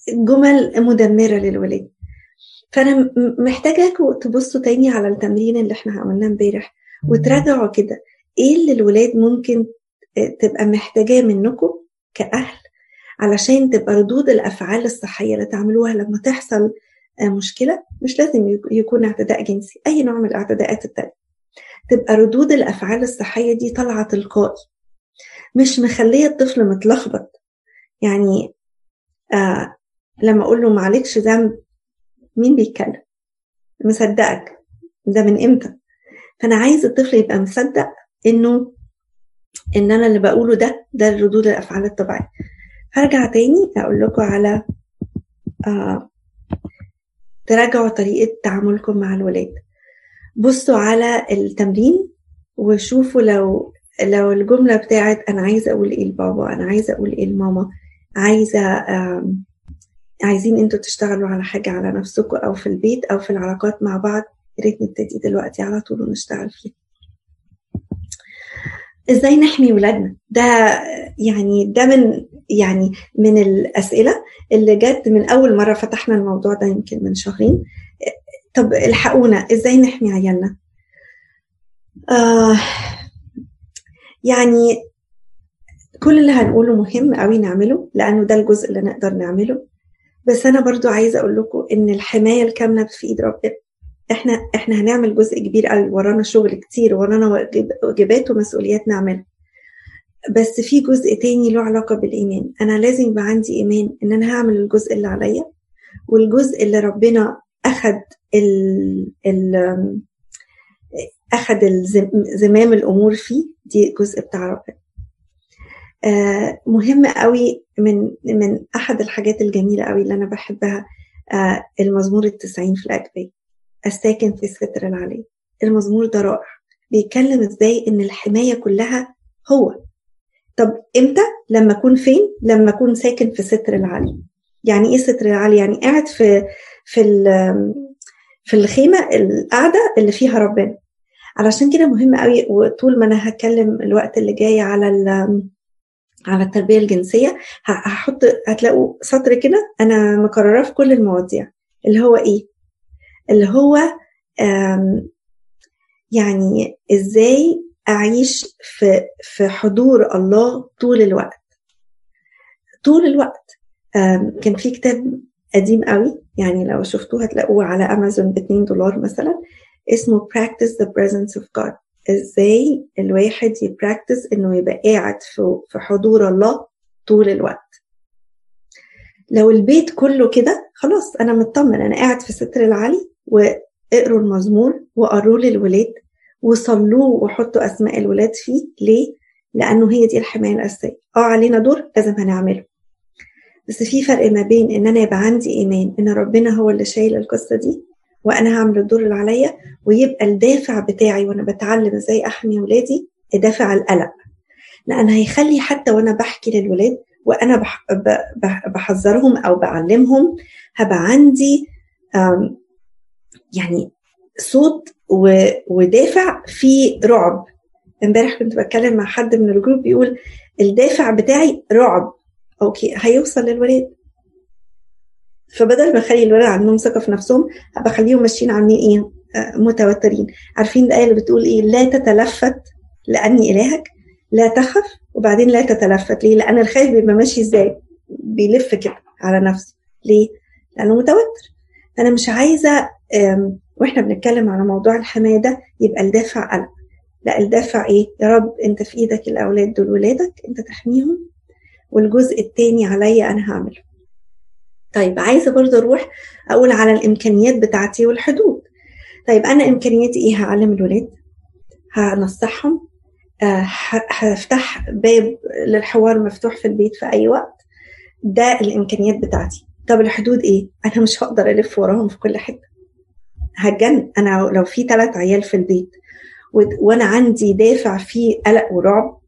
جمل مدمرة للولاد. فأنا محتاجاكم تبصوا تاني على التمرين اللي إحنا عملناه امبارح وتراجعوا كده. إيه اللي الولاد ممكن تبقى محتاجاه منكم كأهل علشان تبقى ردود الأفعال الصحية اللي تعملوها لما تحصل مشكلة مش لازم يكون اعتداء جنسي أي نوع من الاعتداءات التانية. تبقى ردود الأفعال الصحية دي طالعة تلقائي مش مخلية الطفل متلخبط. يعني آه لما أقول له معلكش ذنب مين بيتكلم؟ مصدقك؟ ده من إمتى؟ فأنا عايز الطفل يبقى مصدق إنه إن أنا اللي بقوله ده ده ردود الأفعال الطبيعية. هرجع تاني أقول لكم على آه تراجعوا طريقة تعاملكم مع الولاد. بصوا على التمرين وشوفوا لو لو الجملة بتاعت أنا عايزة أقول إيه لبابا أنا عايزة أقول إيه لماما عايزة عايزين إنتوا تشتغلوا على حاجة على نفسكم أو في البيت أو في العلاقات مع بعض يا ريت نبتدي دلوقتي على طول ونشتغل فيه إزاي نحمي ولادنا؟ ده يعني ده من يعني من الأسئلة اللي جت من أول مرة فتحنا الموضوع ده يمكن من شهرين. طب الحقونا إزاي نحمي عيالنا؟ آه يعني كل اللي هنقوله مهم قوي نعمله لأنه ده الجزء اللي نقدر نعمله. بس أنا برضو عايزة أقول لكم إن الحماية الكاملة في إيد ربنا إحنا إحنا هنعمل جزء كبير قوي ورانا شغل كتير ورانا واجبات ومسؤوليات نعملها. بس في جزء تاني له علاقة بالإيمان. أنا لازم يبقى عندي إيمان إن أنا هعمل الجزء اللي عليا والجزء اللي ربنا أخد ال ال أخد زمام الأمور فيه دي جزء بتاع ربنا. آه مهم قوي من من أحد الحاجات الجميلة قوي اللي أنا بحبها آه المزمور التسعين في الأجبية. الساكن في الستر العلي المزمور ده رائع. بيتكلم إزاي إن الحماية كلها هو. طب إمتى؟ لما أكون فين؟ لما أكون ساكن في ستر العلي يعني إيه ستر العلي يعني قاعد في في في الخيمة القاعدة اللي فيها ربنا. علشان كده مهم قوي وطول ما أنا هتكلم الوقت اللي جاي على على التربية الجنسية هحط هتلاقوا سطر كده أنا مكرراه في كل المواضيع. اللي هو إيه؟ اللي هو يعني إزاي أعيش في في حضور الله طول الوقت. طول الوقت كان في كتاب قديم قوي يعني لو شفتوه هتلاقوه على امازون ب 2 دولار مثلا اسمه practice the presence of God. إزاي الواحد يـ practice إنه يبقى قاعد في حضور الله طول الوقت. لو البيت كله كده خلاص أنا مطمن أنا قاعد في ستر العلي واقروا المزمور وقروا للولاد وصلوه وحطوا أسماء الولاد فيه. ليه؟ لأنه هي دي الحماية الأساسية. آه علينا دور لازم هنعمله. بس في فرق ما بين إن أنا يبقى عندي إيمان إن ربنا هو اللي شايل القصة دي وأنا هعمل الدور اللي عليا ويبقى الدافع بتاعي وأنا بتعلم إزاي أحمي ولادي دافع القلق. لأن هيخلي حتى وأنا بحكي للولاد وأنا بحذرهم أو بعلمهم هبقى عندي يعني صوت ودافع في رعب. امبارح كنت بتكلم مع حد من الجروب بيقول الدافع بتاعي رعب. okay هيوصل للولاد. فبدل ما أخلي الولاد عندهم ثقة في نفسهم أبقى أخليهم ماشيين عاملين إيه متوترين. عارفين الايه اللي بتقول إيه؟ لا تتلفت لأني إلهك لا تخف وبعدين لا تتلفت. ليه؟ لأن الخايف بيبقى ماشي إزاي؟ بيلف كده على نفسه. ليه؟ لأنه متوتر. أنا مش عايزة وإحنا بنتكلم على موضوع الحمايه ده يبقى الدافع قلق لا الدافع إيه؟ يا رب أنت في إيدك الأولاد دول ولادك أنت تحميهم. والجزء التاني عليا أنا هعمله. طيب عايزة برضه أروح أقول على الإمكانيات بتاعتي والحدود. طيب أنا إمكانياتي إيه؟ هعلم الولاد هنصحهم آه هفتح باب للحوار مفتوح في البيت في أي وقت. ده الإمكانيات بتاعتي. طب الحدود إيه؟ أنا مش هقدر ألف وراهم في كل حتة. هتجن أنا لو في ثلاث عيال في البيت وأنا عندي دافع فيه قلق ورعب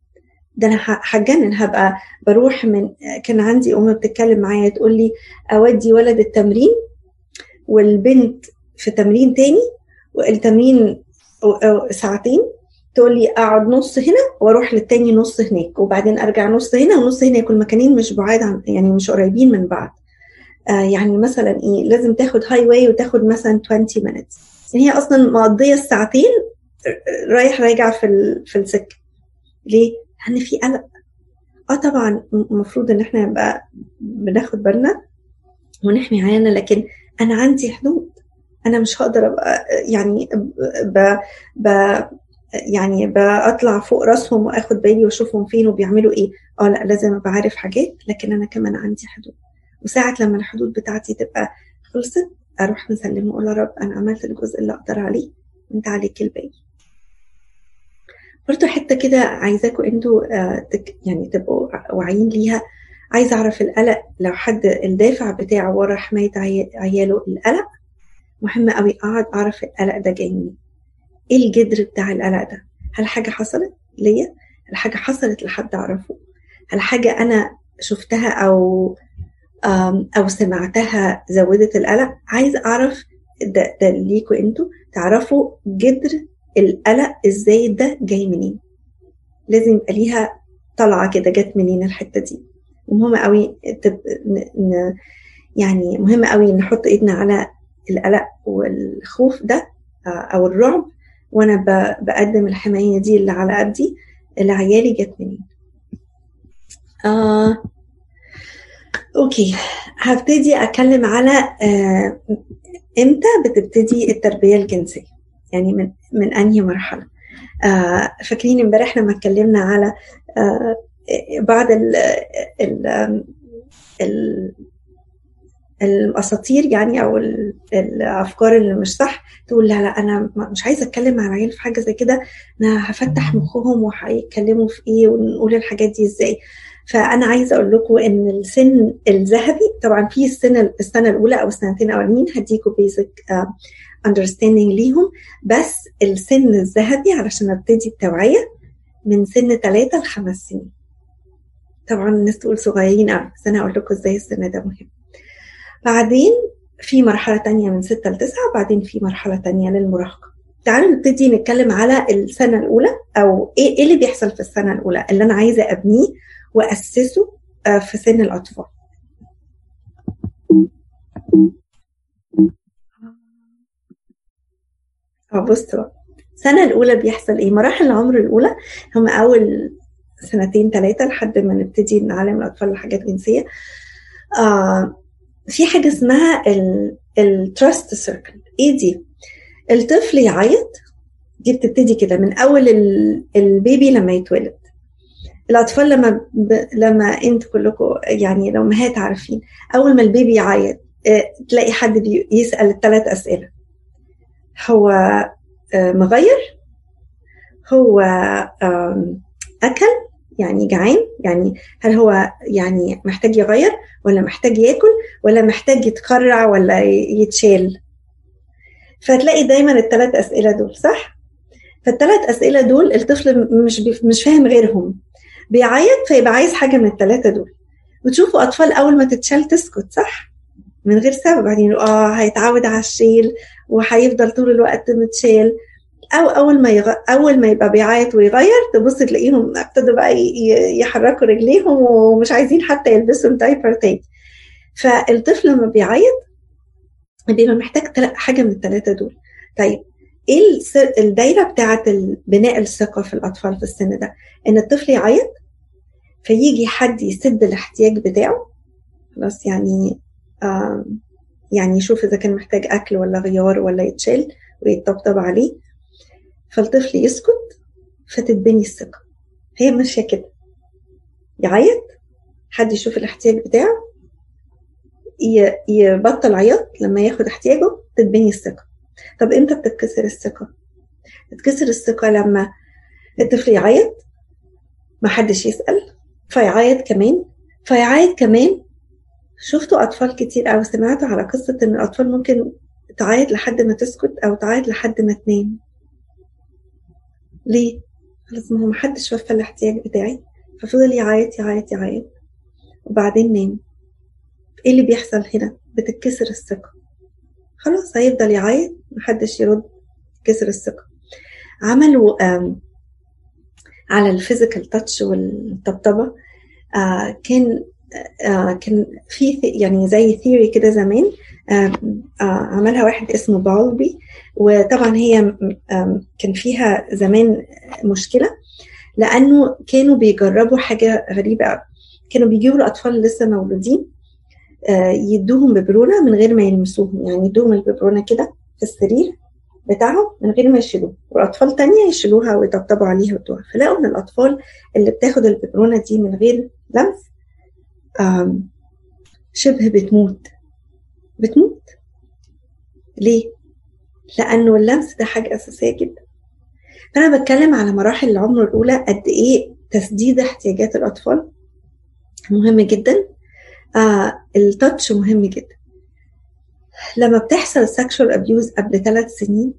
ده أنا هتجنن. هبقى بروح من كان عندي ام بتتكلم معايا تقول لي أودي ولد التمرين والبنت في تمرين تاني والتمرين ساعتين تقول لي أقعد نص هنا وأروح للتاني نص هناك وبعدين أرجع نص هنا ونص هنا يكون مكانين مش بعاد عن يعني مش قريبين من بعض. يعني مثلا إيه لازم تاخد هاي واي وتاخد مثلا 20 minutes. يعني هي أصلا مقضية الساعتين رايح راجع في في السكة. ليه؟ لأن في قلق. آه طبعا المفروض إن إحنا نبقى بناخد بالنا ونحمي عيالنا لكن أنا عندي حدود. أنا مش هقدر أبقى يعني ب ب يعني بطلع فوق راسهم وآخد بالي وأشوفهم فين وبيعملوا إيه. آه لأ لازم أبقى عارف حاجات لكن أنا كمان عندي حدود. وساعة لما الحدود بتاعتي تبقى خلصت أروح مسلمه وأقول يا رب أنا عملت الجزء اللي أقدر عليه انت عليك الباقي. برضه حتة كده عايزاكم أنتوا يعني تبقوا واعيين ليها. عايزه أعرف القلق لو حد الدافع بتاعه ورا حماية عياله القلق مهم قوي أقعد أعرف القلق ده جاي منين. إيه الجدر بتاع القلق ده؟ هل حاجة حصلت ليا؟ هل حاجة حصلت لحد أعرفه؟ هل حاجة أنا شفتها أو أو سمعتها زودت القلق. عايز أعرف ده, ده ليكوا أنتوا. تعرفوا جدر القلق الزايد ده جاي منين. لازم يبقى ليها طلعة كده جت منين الحتة دي. ومهم قوي. يعني مهم قوي نحط ايدنا على القلق والخوف ده أو الرعب. وأنا. بقدم الحماية دي اللي على قدي. اللي عيالي جت منين. آه أوكي هبتدي أتكلم على آه إمتى بتبتدي التربية الجنسية؟ يعني من من أنهي مرحلة؟ آه فاكرين امبارح لما اتكلمنا على آه بعض ال ال ال الأساطير يعني أو الأفكار اللي مش صح تقول لا لا أنا مش عايزة أتكلم مع العيال في حاجة زي كده أنا هفتح مخهم وهيتكلموا في إيه ونقول الحاجات دي إزاي؟ فأنا عايزة أقول لكم إن السن الذهبي طبعا في السنة السنة الأولى أو السنتين الأولانيين هديكم بيزك اندرستاندينج ليهم. بس السن الذهبي علشان أبتدي التوعيه من سن ثلاثة لخمس سنين. طبعا الناس تقول صغيرين قوي بس أنا أقول لكم إزاي السن ده مهم. بعدين في مرحلة تانية من ستة لتسعة وبعدين في مرحلة تانية للمراهقة. تعالوا نبتدي نتكلم على السنة الأولى أو إيه اللي بيحصل في السنة الأولى؟ اللي أنا عايزة أبنيه وأسسه في سن الأطفال. بصوا السنة الأولى بيحصل إيه؟ مراحل العمر الأولى هم أول سنتين ثلاثة لحد ما نبتدي نعلم الأطفال الحاجات جنسية آه في حاجة اسمها ال trust circle إيه دي؟ الطفل يعيط دي بتبتدي كده من أول البيبي لما يتولد. الأطفال لما ب... لما أنتوا كلكم يعني لو مهات عارفين أول ما البيبي يعيط آه تلاقي حد بيسأل الثلاث أسئلة. هو مغير؟ هو أكل؟ يعني جعان؟ يعني هل هو يعني محتاج يغير ولا محتاج ياكل ولا محتاج يتقرع ولا يتشال؟ فتلاقي دايما الثلاث أسئلة دول صح؟ فالثلاث أسئلة دول الطفل مش مش فاهم غيرهم. بيعيط؟ فيبقى عايز حاجة من الثلاثة دول. وتشوفوا أطفال أول ما تتشال تسكت صح؟ من غير سبب. بعدين آه هيتعود على الشيل وهيفضل طول الوقت متشال. أو أول ما يغ... أول ما يبقى بيعيط ويغير تبص تلاقيهم ابتدوا بقى. يحركوا رجليهم ومش عايزين حتى يلبسوا الدايبر تاني. فالطفل لما بيعيط بيبقى محتاج حاجة من الثلاثه دول. طيب إيه الدايرة بتاعة بناء الثقة في الأطفال في السن ده؟ إن الطفل يعيط فيجي حد يسد الاحتياج بتاعه خلاص يعني يعني يشوف إذا كان محتاج أكل ولا غيار ولا يتشال ويتطبطب عليه فالطفل يسكت فتتبني الثقة. هي ماشية كده. يعيط حد يشوف الاحتياج بتاعه يبطل عياط لما ياخد احتياجه تتبني الثقة. طب إمتى بتتكسر الثقة؟ تتكسر الثقة لما الطفل يعيط محدش يسأل فيعيط كمان فيعيط كمان. شفتوا أطفال كتير أو سمعتوا على قصة إن الأطفال ممكن تعيط لحد ما تسكت أو تعيط لحد ما تنام. ليه؟ خلاص ما هو محدش وفى الاحتياج بتاعي ففضل يعيط يعيط يعيط وبعدين نام. إيه اللي بيحصل هنا؟ بتتكسر الثقة. خلاص هيفضل يعيط محدش يرد كسر الثقة. عملوا على ال physical touch والطبطبة آه، كان آه، كان في يعني زي theory كده زمان آه، عملها واحد اسمه Bowlby وطبعا هي كان فيها زمان مشكلة لأنه كانوا بيجربوا حاجة غريبة قوي كانوا بيجيبوا الأطفال لسه مولودين يدوهم ببرونة من غير ما يلمسوهم. يعني يدوهم الببرونة كده في السرير بتاعهم من غير ما يشيلوه وأطفال تانية يشيلوها ويطبطبوا عليها ويدوها فلقوا إن الأطفال اللي بتاخد الببرونة دي من غير لمس شبه بتموت. بتموت؟ ليه؟ لأنه اللمس ده حاجة أساسية جدا. فأنا بتكلم على مراحل العمر الأولى قد إيه تسديد احتياجات الأطفال. مهم جدا. آه التاتش مهم جدا. لما بتحصل sexual abuse قبل ثلاث سنين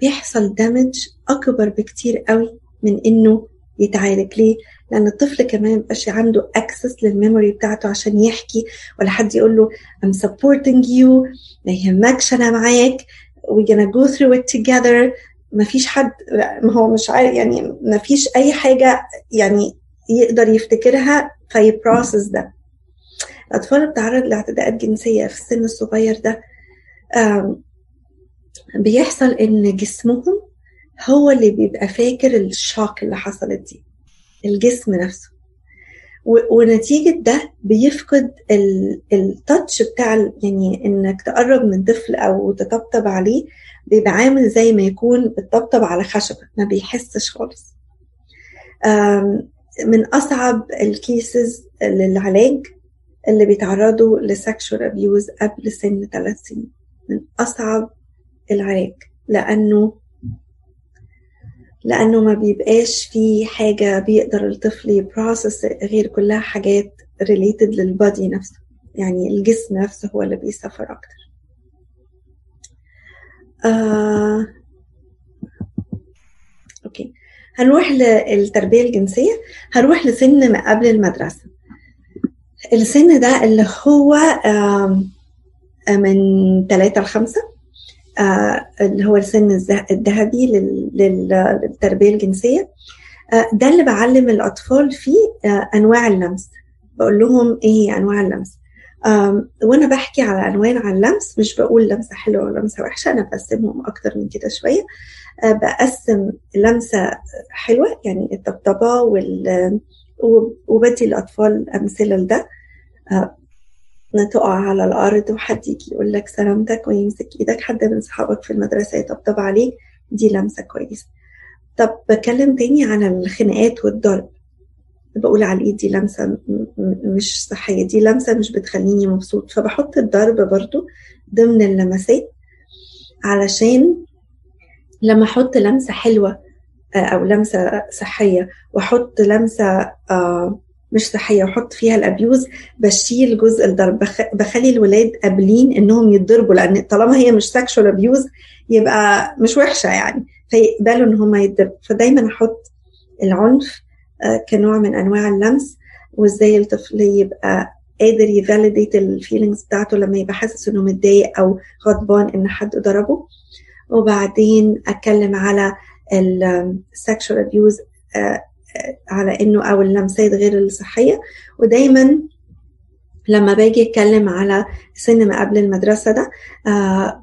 بيحصل دامج أكبر بكتير قوي من إنه يتعالج. ليه؟ لأن الطفل كمان مبقاش عنده access للميموري بتاعته عشان يحكي ولا حد يقول له I'm supporting you ما يهمكش أنا معاك we gonna go through it together. ما فيش حد ما هو مش عارف يعني ما فيش أي حاجة يعني يقدر يفتكرها فيبروسس ده. الأطفال بتعرض لاعتداءات جنسية في السن الصغير ده. بيحصل إن جسمهم هو اللي بيبقى فاكر الشوك اللي حصلت دي الجسم نفسه. ونتيجة ده بيفقد التاتش بتاع يعني إنك تقرب من طفل أو تطبطب عليه بيبقى عامل زي ما يكون بتطبطب على خشبة ما بيحسش خالص. من أصعب ال cases للعلاج اللي بيتعرضوا ل sexual abuse قبل سن ثلاث سنين. من أصعب العلاج. لأنه لأنه ما بيبقاش في حاجة بيقدر الطفل يـ process غير كلها حاجات related لل body نفسه. يعني الجسم نفسه هو اللي بي suffer أكتر. آه... أوكي هنروح للتربية الجنسية. هنروح لسن ما قبل المدرسة. السن ده اللي هو آه من ثلاثة لخمسة آه، اللي هو السن الذهبي للتربية الجنسية. آه، ده اللي بعلم الأطفال فيه أنواع اللمس. بقول لهم إيه هي أنواع اللمس؟ وأنا بحكي على أنواع اللمس مش بقول لمسة حلوة ولمسة وحشة أنا بقسمهم أكتر من كده شوية. بقسم لمسة حلوة يعني الطبطبة وال وبدي الأطفال أمثلة لده. تقع على الأرض وحد يجي يقول لك سلامتك ويمسك إيدك حد من صحابك في المدرسة يطبطب عليك دي لمسة كويسة. طب بكلم تاني عن الخناقات والضرب. بقول على الإيد دي لمسة مش صحية دي لمسة مش بتخليني مبسوط. فبحط الضرب برضو ضمن اللمسات علشان لما أحط لمسة حلوة آه، أو لمسة صحية وأحط لمسة آه مش صحية واحط فيها ال abuse بشيل جزء الضرب بخلي الولاد قابلين إنهم يتضربوا لأن طالما هي مش sexual abuse يبقى مش وحشة يعني. فيقبلوا إن هم يتضربوا. فدايما أحط العنف آه، كنوع من أنواع اللمس وإزاي الطفل يبقى قادر يـ validate ال feelings بتاعته لما يبقى حاسس إنه متضايق أو غضبان إن حد ضربه. وبعدين أتكلم على ال sexual abuse على إنه أو اللمسات غير الصحية. ودايما لما باجي أتكلم على سن ما قبل المدرسة ده آه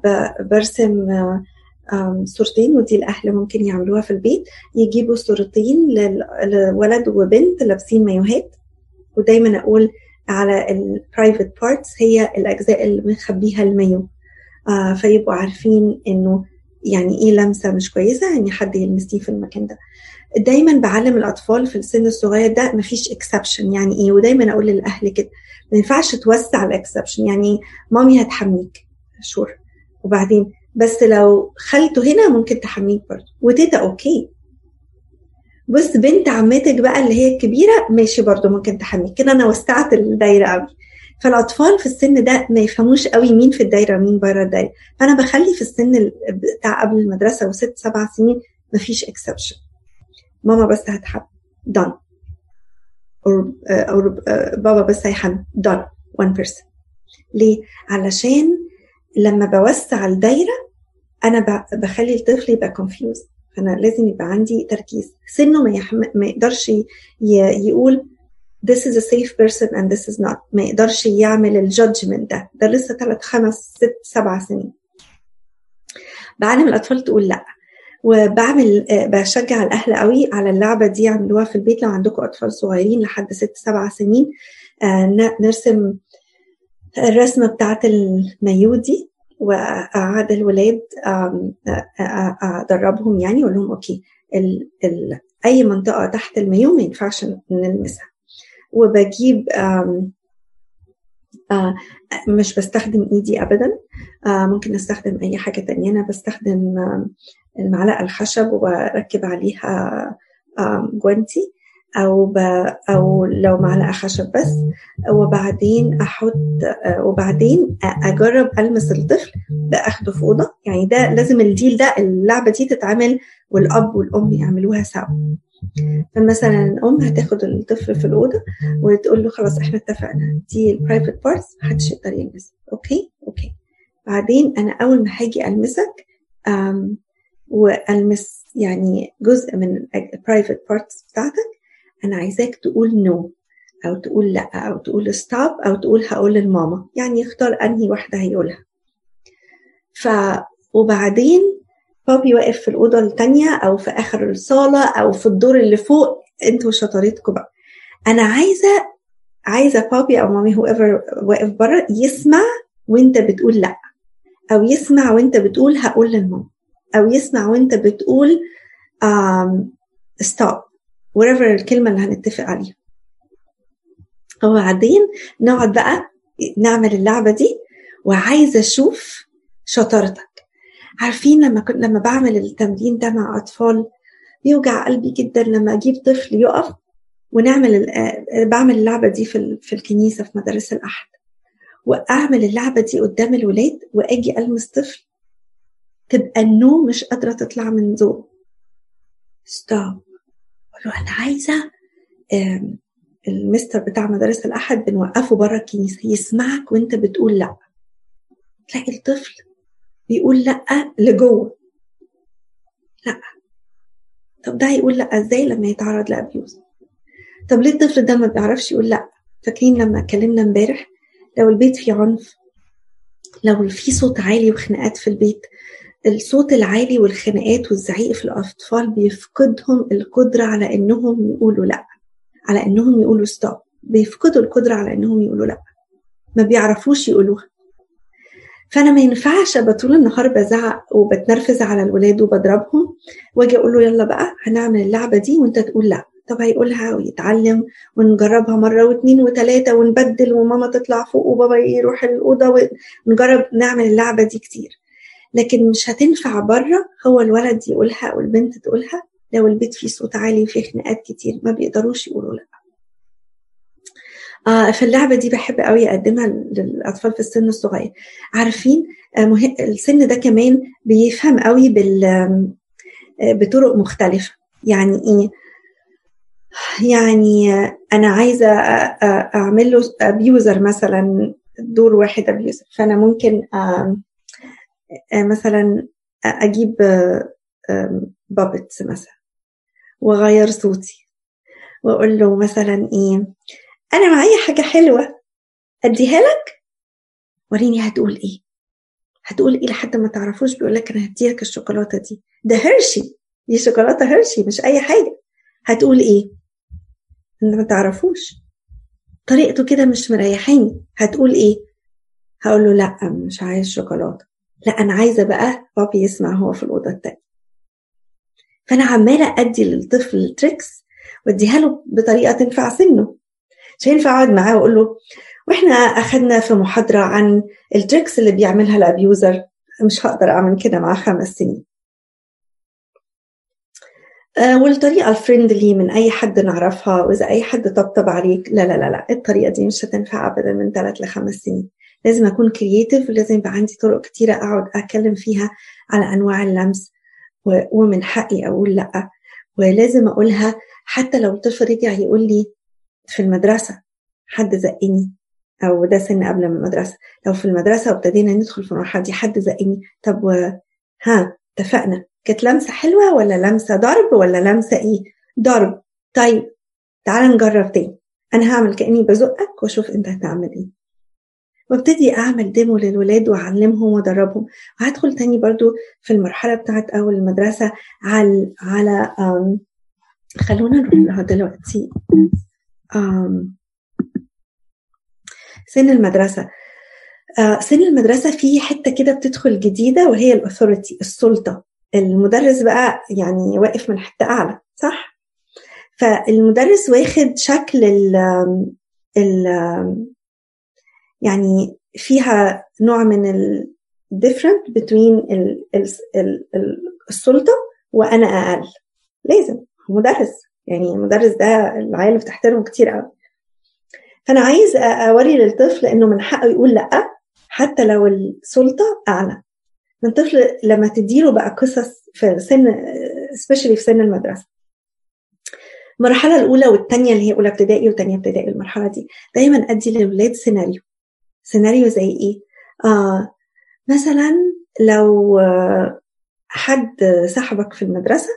برسم صورتين ودي الأهل ممكن يعملوها في البيت. يجيبوا صورتين لولد وبنت لابسين مايوهات. ودايما أقول على ال private parts هي الأجزاء اللي مخبيها المايو. آه فيبقوا عارفين إنه يعني إيه لمسة مش كويسة يعني حد يلمسني في المكان ده. دايما بعلم الأطفال في السن الصغير ده مفيش exception يعني إيه؟ ودايما أقول للأهل كده. ما ينفعش توسع ال exception يعني مامي هتحميك sure وبعدين؟ بس لو خالته هنا ممكن تحميك برضه. وتيتا okay بص بنت عمتك بقى اللي هي الكبيرة ماشي برضه ممكن تحميك. كده أنا وسعت الدايرة قوي. فالأطفال في السن ده ما يفهموش قوي مين في الدايرة ومين بره الدايرة. فأنا بخلي في السن بتاع قبل المدرسة وست سبع سنين مفيش اكسبشن ماما بس هتحب. Uh, or uh, بابا بس هيحب. Done. One person. ليه؟ علشان لما بوسع الدايرة أنا بخلي الطفل يبقى confused. فأنا لازم يبقى عندي تركيز. سنه ما, يحم... ما يقدرش. يقول this is a safe person and this is not. ما يقدرش يعمل الجادجمنت ده. ده لسه ثلاث خمس ست سبع سنين. بعلم الأطفال تقول لأ. وبعمل بشجع الأهل قوي على اللعبة دي يعملوها في البيت لو عندكم أطفال صغيرين لحد ست سبع سنين. نرسم الرسمة بتاعت المايو دي وأقعد الولاد أدربهم يعني أقول لهم أوكي ال ال أي منطقة تحت المايو ما ينفعش نلمسها. وبجيب آه مش بستخدم إيدي ابدا آه ممكن أستخدم أي حاجة تانية. أنا بستخدم المعلقة الخشب واركب عليها جوانتي أو ب... أو لو معلقة خشب بس. وبعدين أحط وبعدين أجرب ألمس الطفل بأخده في أوضة. يعني ده لازم ال deal ده اللعبة دي تتعمل والأب والأم يعملوها سوا. فمثلا الام هتاخد الطفل في الأوضة وتقول له خلاص إحنا اتفقنا دي ال private parts محدش يقدر يلمسها. okay? okay. بعدين أنا أول ما هاجي ألمسك والمس يعني جزء من ال private parts بتاعتك. أنا عايزاك تقول no no. أو تقول لأ أو تقول stop أو تقول هقول للماما يعني اختار أنهي واحدة هيقولها. ف وبعدين بابي واقف في الأوضة الثانية أو في آخر الصالة أو في الدور اللي فوق. أنتوا شطارتكم بقى. أنا عايزة عايزة بابي أو مامي whoever واقف بره يسمع وأنت بتقول لأ. أو يسمع وأنت بتقول هقول للماما أو يسمع وأنت بتقول ستوب whatever الكلمة اللي هنتفق عليها. وبعدين نقعد بقى نعمل اللعبة دي وعايزه أشوف شطارتك. عارفين لما كنت لما بعمل التمرين ده مع أطفال بيوجع قلبي جدا لما أجيب طفل يقف ونعمل بعمل اللعبة دي في في الكنيسة في مدارس الأحد. وأعمل اللعبة دي قدام الولاد وأجي ألمس طفل. تبقى ال no مش قادرة تطلع من زوره stop له أنا عايزة المستر بتاع مدارس الأحد بنوقفه بره الكنيسة يسمعك وأنت بتقول لأ. تلاقي الطفل بيقول لأ لجوه. لأ. طب ده هيقول لأ إزاي لما يتعرض ل abuse؟ طب ليه الطفل ده ما بيعرفش يقول لأ؟ فاكرين لما اتكلمنا امبارح؟ لو البيت فيه عنف لو في صوت عالي وخناقات في البيت الصوت العالي والخناقات والزعيق في الأطفال بيفقدهم القدرة على إنهم يقولوا لأ. على إنهم يقولوا ستوب بيفقدوا القدرة على إنهم يقولوا لأ. ما بيعرفوش يقولوها. فأنا ما ينفعش أبقى طول النهار بزعق وبتنرفز على الولاد وبضربهم وأجي أقول له يلا بقى هنعمل اللعبة دي وأنت تقول لأ. طب هيقولها ويتعلم ونجربها مرة واثنين وثلاثة ونبدل وماما تطلع فوق وبابا يروح الأوضة ونجرب نعمل اللعبة دي كتير. لكن مش هتنفع بره. هو الولد يقولها أو البنت تقولها. لو البيت فيه صوت عالي وفيه خناقات كتير ما بيقدروش يقولوا لأ. آه في اللعبة دي بحب قوي أقدمها للأطفال في السن الصغير. عارفين آه. السن ده كمان بيفهم قوي بال آه بطرق مختلفة. يعني إيه؟ يعني أنا عايزة أعمل له أبيوزر مثلا دور واحد أبيوزر. فأنا ممكن آه مثلا أجيب بابتس مثلا وأغير صوتي وأقول له مثلا إيه أنا معايا حاجة حلوة أديها لك؟ وريني هتقول إيه. هتقول إيه لحد ما تعرفوش بيقول لك أنا هديلك الشوكولاته دي. ده هرشي دي شوكولاتة هرشي مش أي حاجة. هتقول إيه؟ انت ما تعرفوش. طريقته كده مش مريحاني. هتقول إيه؟ هقول له لا مش عايز شوكولاتة. لا أنا عايزة بقى بابي يسمع هو في الأوضة التانية. فأنا عمالة أدي للطفل tricks وأديها له بطريقة تنفع سنه. مش هينفع أقعد معاه وأقول له وإحنا اخذنا في محاضرة عن ال tricks اللي بيعملها ال abuser مش هقدر أعمل كده مع خمس سنين. آه، والطريقة ال friendly من أي حد نعرفها وإذا أي حد طبطب عليك لا لا لا لا الطريقة دي مش هتنفع أبدا من ثلاث لخمس سنين. لازم أكون creative ولازم يبقى عندي طرق كتيرة أقعد أتكلم فيها على أنواع اللمس ومن حقي أقول لأ. ولازم أقولها حتى لو الطفل رجع يقول لي في المدرسة حد زقني أو ده سن قبل من المدرسة. لو في المدرسة وابتدينا ندخل في المرحلة دي حد زقني. طب ها اتفقنا. كانت لمسة حلوة ولا لمسة ضرب ولا لمسة إيه؟ ضرب. طيب تعال نجرب تاني. أنا هعمل كأني بزقك وأشوف أنت هتعمل إيه. وابتدي أعمل ديمو للولاد وأعلمهم وأدربهم. وهدخل تاني برضو في المرحلة بتاعت أول المدرسة على على خلونا نروح لها دلوقتي. سن المدرسة. آه، سن المدرسة في حتة كده بتدخل جديدة وهي الاثوريتي السلطة. المدرس بقى يعني واقف من حتة أعلى صح؟ فالمدرس واخد شكل ال ال يعني فيها نوع من ال different between ال ال ال السلطة وأنا أقل. لازم. مدرس. يعني المدرس ده العيال بتحترمه كتير قوي. فأنا عايز أوري للطفل إنه من حقه يقول لأ حتى لو السلطة أعلى. من طفل لما تديله بقى قصص في سن سبيشالي في سن المدرسة. المرحلة الأولى والثانية اللي هي أولى ابتدائي وثانية ابتدائي المرحلة دي. دايما أدي للولاد سيناريو سيناريو زي إيه؟ آه مثلا لو حد صاحبك في المدرسة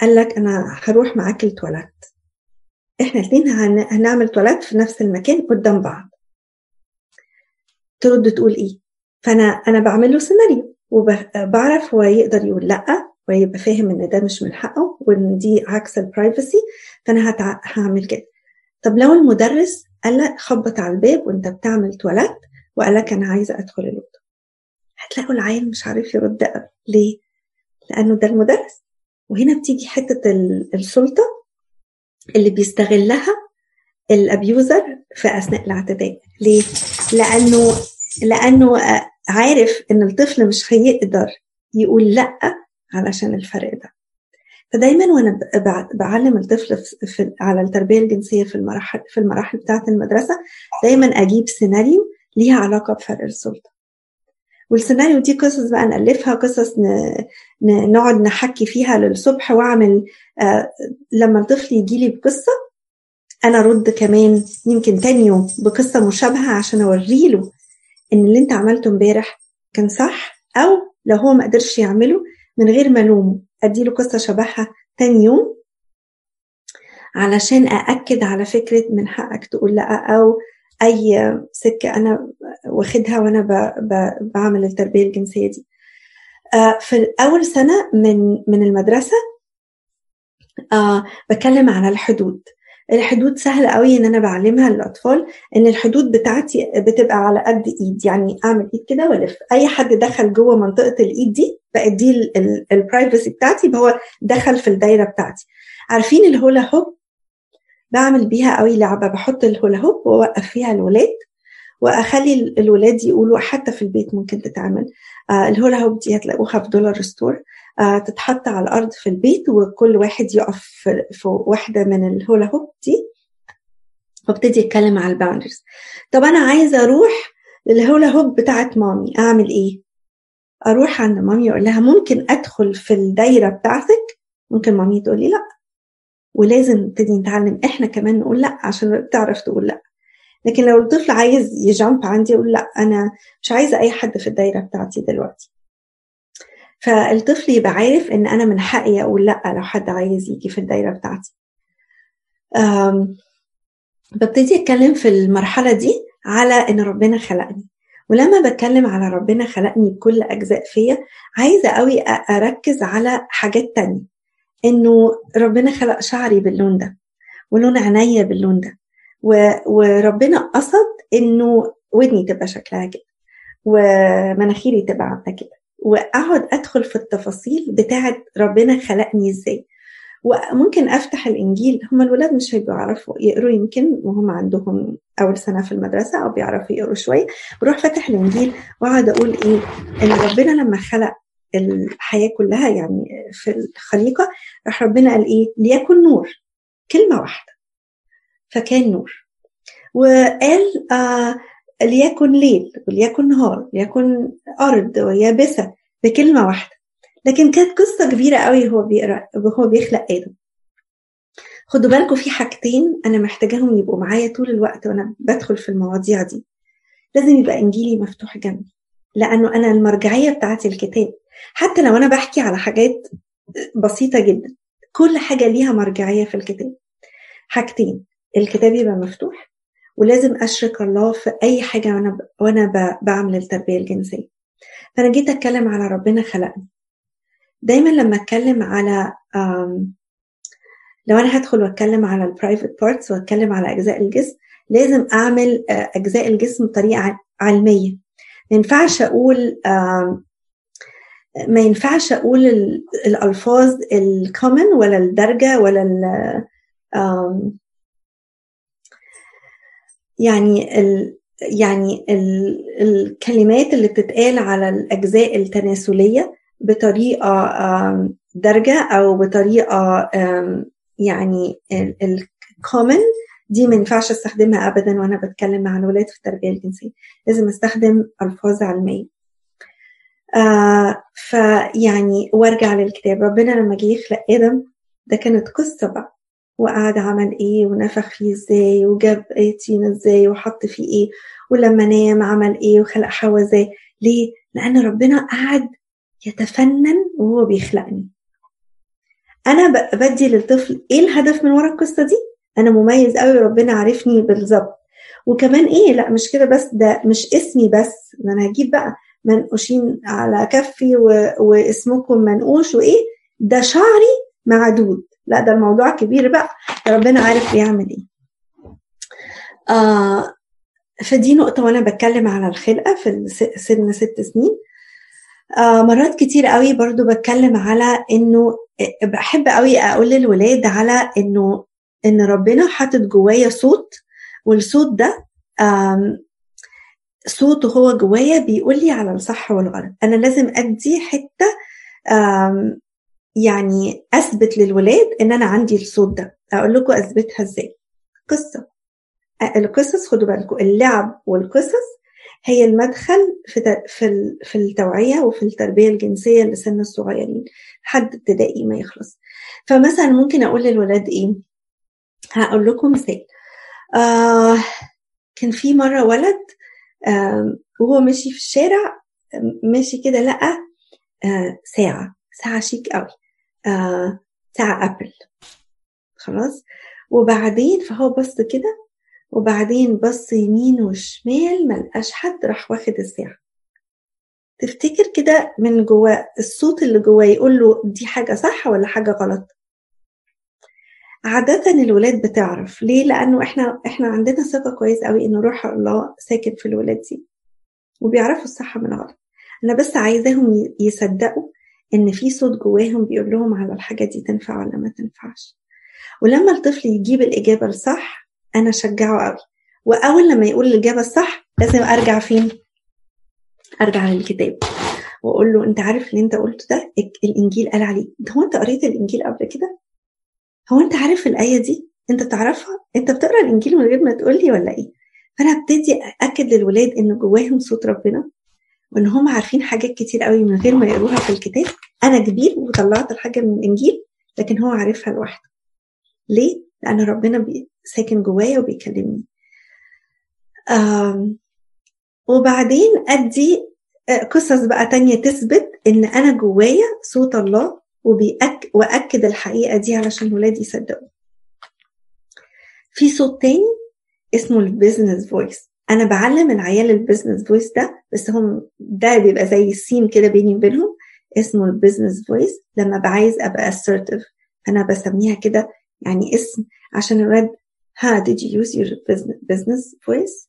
قال لك أنا هروح معاك التواليت إحنا الاثنين هنعمل تواليت في نفس المكان قدام بعض ترد تقول إيه؟ فأنا أنا بعمل له سيناريو وبعرف هو يقدر يقول لأ ويبقى فاهم إن ده مش من حقه وإن دي عكس ال privacy فأنا. هعمل كده طب لو المدرس قال لك خبط على الباب وانت بتعمل تواليت وقال لك أنا عايزة أدخل الأوضة هتلاقوا العيل مش عارف يرد ليه؟ لأنه ده المدرس. وهنا بتيجي حتة السلطة اللي بيستغلها الأبيوزر في أثناء الاعتداء ليه؟ لأنه لأنه عارف إن الطفل مش هيقدر يقول لأ علشان الفرق ده. فدايما وأنا بعلم الطفل في على التربية الجنسية في المراحل في المراحل بتاعة المدرسة دايما أجيب سيناريو ليها علاقة بفرق السلطة والسيناريو دي قصص بقى نألفها قصص. نقعد نحكي فيها للصبح وأعمل آه لما الطفل يجي لي بقصة أنا أرد كمان يمكن تاني يوم بقصة مشابهة عشان اوريله إن اللي أنت عملته امبارح كان صح أو لو هو ما قدرش يعمله من غير ما ألومه أديله قصة شبهها تاني يوم علشان أأكد على فكرة من حقك تقول لأ أو أي سكة أنا واخدها وأنا بعمل التربية الجنسية دي. آه، في اول سنة من من المدرسة آه، بتكلم على الحدود. الحدود سهلة قوي إن أنا بعلمها للأطفال إن الحدود بتاعتي بتبقى على قد ايد يعني أعمل إيد كده وألف. أي حد دخل جوه منطقة الإيد دي بقت دي البرايفسي بتاعتي هو دخل في الدايرة بتاعتي. عارفين ال hula hoop؟ بعمل بيها قوي لعبة بحط ال hula hoop وأوقف فيها الولاد وأخلي الولاد يقولوا حتى في البيت ممكن تتعمل. آه ال hula hoop دي هتلاقوها في dollar store. آه تتحط على الأرض في البيت وكل واحد يقف في, في واحدة من ال hula hoop دي وابتدي اتكلم على ال boundaries طب أنا عايزة أروح لل hula hoop بتاعت مامي أعمل إيه؟ أروح عند مامي أقول لها ممكن أدخل في الدايرة بتاعتك؟ ممكن مامي تقول لي لأ. ولازم نبتدي نتعلم إحنا كمان نقول لأ عشان تعرف تقول لأ. لكن لو الطفل عايز يجامب عندي يقول لأ أنا مش عايزة أي حد في الدايرة بتاعتي دلوقتي. فالطفل يبقى عارف إن أنا من حقي أقول لأ لو حد عايز يجي في الدايرة بتاعتي. ببتدي أتكلم في المرحلة دي على إن ربنا خلقني. ولما بتكلم على ربنا خلقني بكل أجزاء فيا عايزة قوي أركز على حاجات تانية. إنه ربنا خلق شعري باللون ده ولون عينيا باللون ده وربنا قصد إنه ودني تبقى شكلها كده ومناخيري تبقى عاملة كده. وأقعد أدخل في التفاصيل بتاعة ربنا خلقني إزاي. وممكن أفتح الإنجيل. هم الولاد مش هيبقوا يعرفوا يقروا يمكن وهم عندهم أول سنة في المدرسة أو بيعرفوا يقروا شوية. بروح فاتح الإنجيل وأقعد أقول إيه إن ربنا لما خلق الحياة كلها يعني في الخليقة راح ربنا قال إيه ليكن نور كلمة واحدة. فكان نور. وقال آه ليكن ليل وليكن نهار ليكن أرض ويابسة بكلمة واحدة. لكن كانت قصة كبيرة قوي هو بيقرا وهو بيخلق آدم. خدوا بالكم في حاجتين أنا محتاجاهم يبقوا معايا طول الوقت وأنا بدخل في المواضيع دي. لازم يبقى إنجيلي مفتوح جنبي. لأنه أنا المرجعية بتاعتي الكتاب. حتى لو أنا بحكي على حاجات بسيطة جدا كل حاجة ليها مرجعية في الكتاب. حاجتين الكتاب يبقى مفتوح ولازم أشرك الله في أي حاجة وأنا وأنا بعمل التربية الجنسية. فأنا جيت أتكلم على ربنا خلقني. دايما لما أتكلم على لو أنا هدخل وأتكلم على ال private parts وأتكلم على أجزاء الجسم لازم أعمل أجزاء الجسم بطريقة علمية. ما ينفعش أقول ما ينفعش أقول الألفاظ الكومن ولا الدرجة ولا ال يعني ال يعني ال الكلمات اللي بتتقال على الأجزاء التناسلية. بطريقة درجة أو بطريقة يعني الكومن دي ما ينفعش أستخدمها ابدا وأنا بتكلم مع الولاد في التربية الجنسية. لازم أستخدم ألفاظ علمية. آه فيعني وأرجع للكتاب. ربنا لما جه يخلق آدم ده كانت قصة بقى. وقعد عمل إيه ونفخ فيه إزاي وجاب ايتين إزاي وحط فيه إيه ولما نام عمل إيه وخلق حواء إزاي. ليه؟ لأن ربنا قعد يتفنن وهو بيخلقني. أنا بدي للطفل إيه الهدف من ورا القصة دي؟ أنا مميز قوي ربنا عارفني بالظبط. وكمان إيه لأ مش كده بس ده مش اسمي بس. ده أنا هجيب بقى منقوشين على كفي و... واسمكم منقوش وإيه؟ ده شعري معدود لأ ده الموضوع كبير بقى. ربنا عارف بيعمل إيه. آه فدي نقطة وأنا بتكلم على الخلقة في سن ست سنين. آه مرات كتير قوي برضو بتكلم على إنه بحب قوي أقول للولاد على إنه إن ربنا حاطط جوايا صوت والصوت ده صوته هو جوايا بيقول لي على الصح والغلط. أنا لازم أدي حتة يعني أثبت للولاد إن أنا عندي الصوت ده. أقول لكم أثبتها إزاي. قصة. القصص خدوا بالكم اللعب والقصص هي المدخل في في في التوعية وفي التربية الجنسية لسن الصغيرين حد ابتدائي ما يخلص. فمثلا ممكن أقول للولاد إيه؟ هقول لكم مثال. آه كان في مرة ولد آه وهو ماشي في الشارع ماشي كده لقى آه ساعة ساعة شيك قوي. آه ساعة أبل خلاص؟ وبعدين فهو بص كده وبعدين بص يمين وشمال ملقاش حد راح واخد الساعة. تفتكر كده من جواه الصوت اللي جواه يقول له دي حاجة صح ولا حاجة غلط؟ عادة الولاد بتعرف. ليه؟ لأنه إحنا إحنا عندنا ثقة كويس قوي إن روح الله ساكن في الولاد دي وبيعرفوا الصح من الغلط أنا بس عايزاهم يصدقوا إن في صوت جواهم بيقول لهم على الحاجة دي تنفع ولا ما تنفعش. ولما الطفل يجيب الإجابة الصح أنا أشجعه قوي. وأول لما يقول الإجابة الصح لازم أرجع فين؟ أرجع للكتاب وأقول له أنت عارف اللي أنت قلته ده؟ الإنجيل قال عليه. هو أنت قريت الإنجيل قبل كده؟ هو أنت عارف الآية دي؟ أنت تعرفها؟ أنت بتقرأ الإنجيل من غير ما تقول لي ولا إيه؟ فأنا ابتدي اكد للولاد إن جواهم صوت ربنا وإن هم عارفين حاجات كتير قوي من غير ما يقروها في الكتاب. أنا كبير وطلعت الحاجة من الإنجيل لكن هو عارفها لوحده. ليه؟ لأن ربنا ساكن جوايا وبيكلمني وبعدين أدي قصص بقى تانية تثبت إن أنا جوايا صوت الله وبيأك وأكد الحقيقة دي علشان ولادي يصدقوا. في صوت تاني اسمه ال business voice أنا بعلم العيال ال business voice ده بس هم ده بيبقى زي ال scene كده بيني وبينهم اسمه ال business voice لما بعايز أبقى assertive أنا بسميها كده يعني اسم عشان الولاد ها did you use your business voice?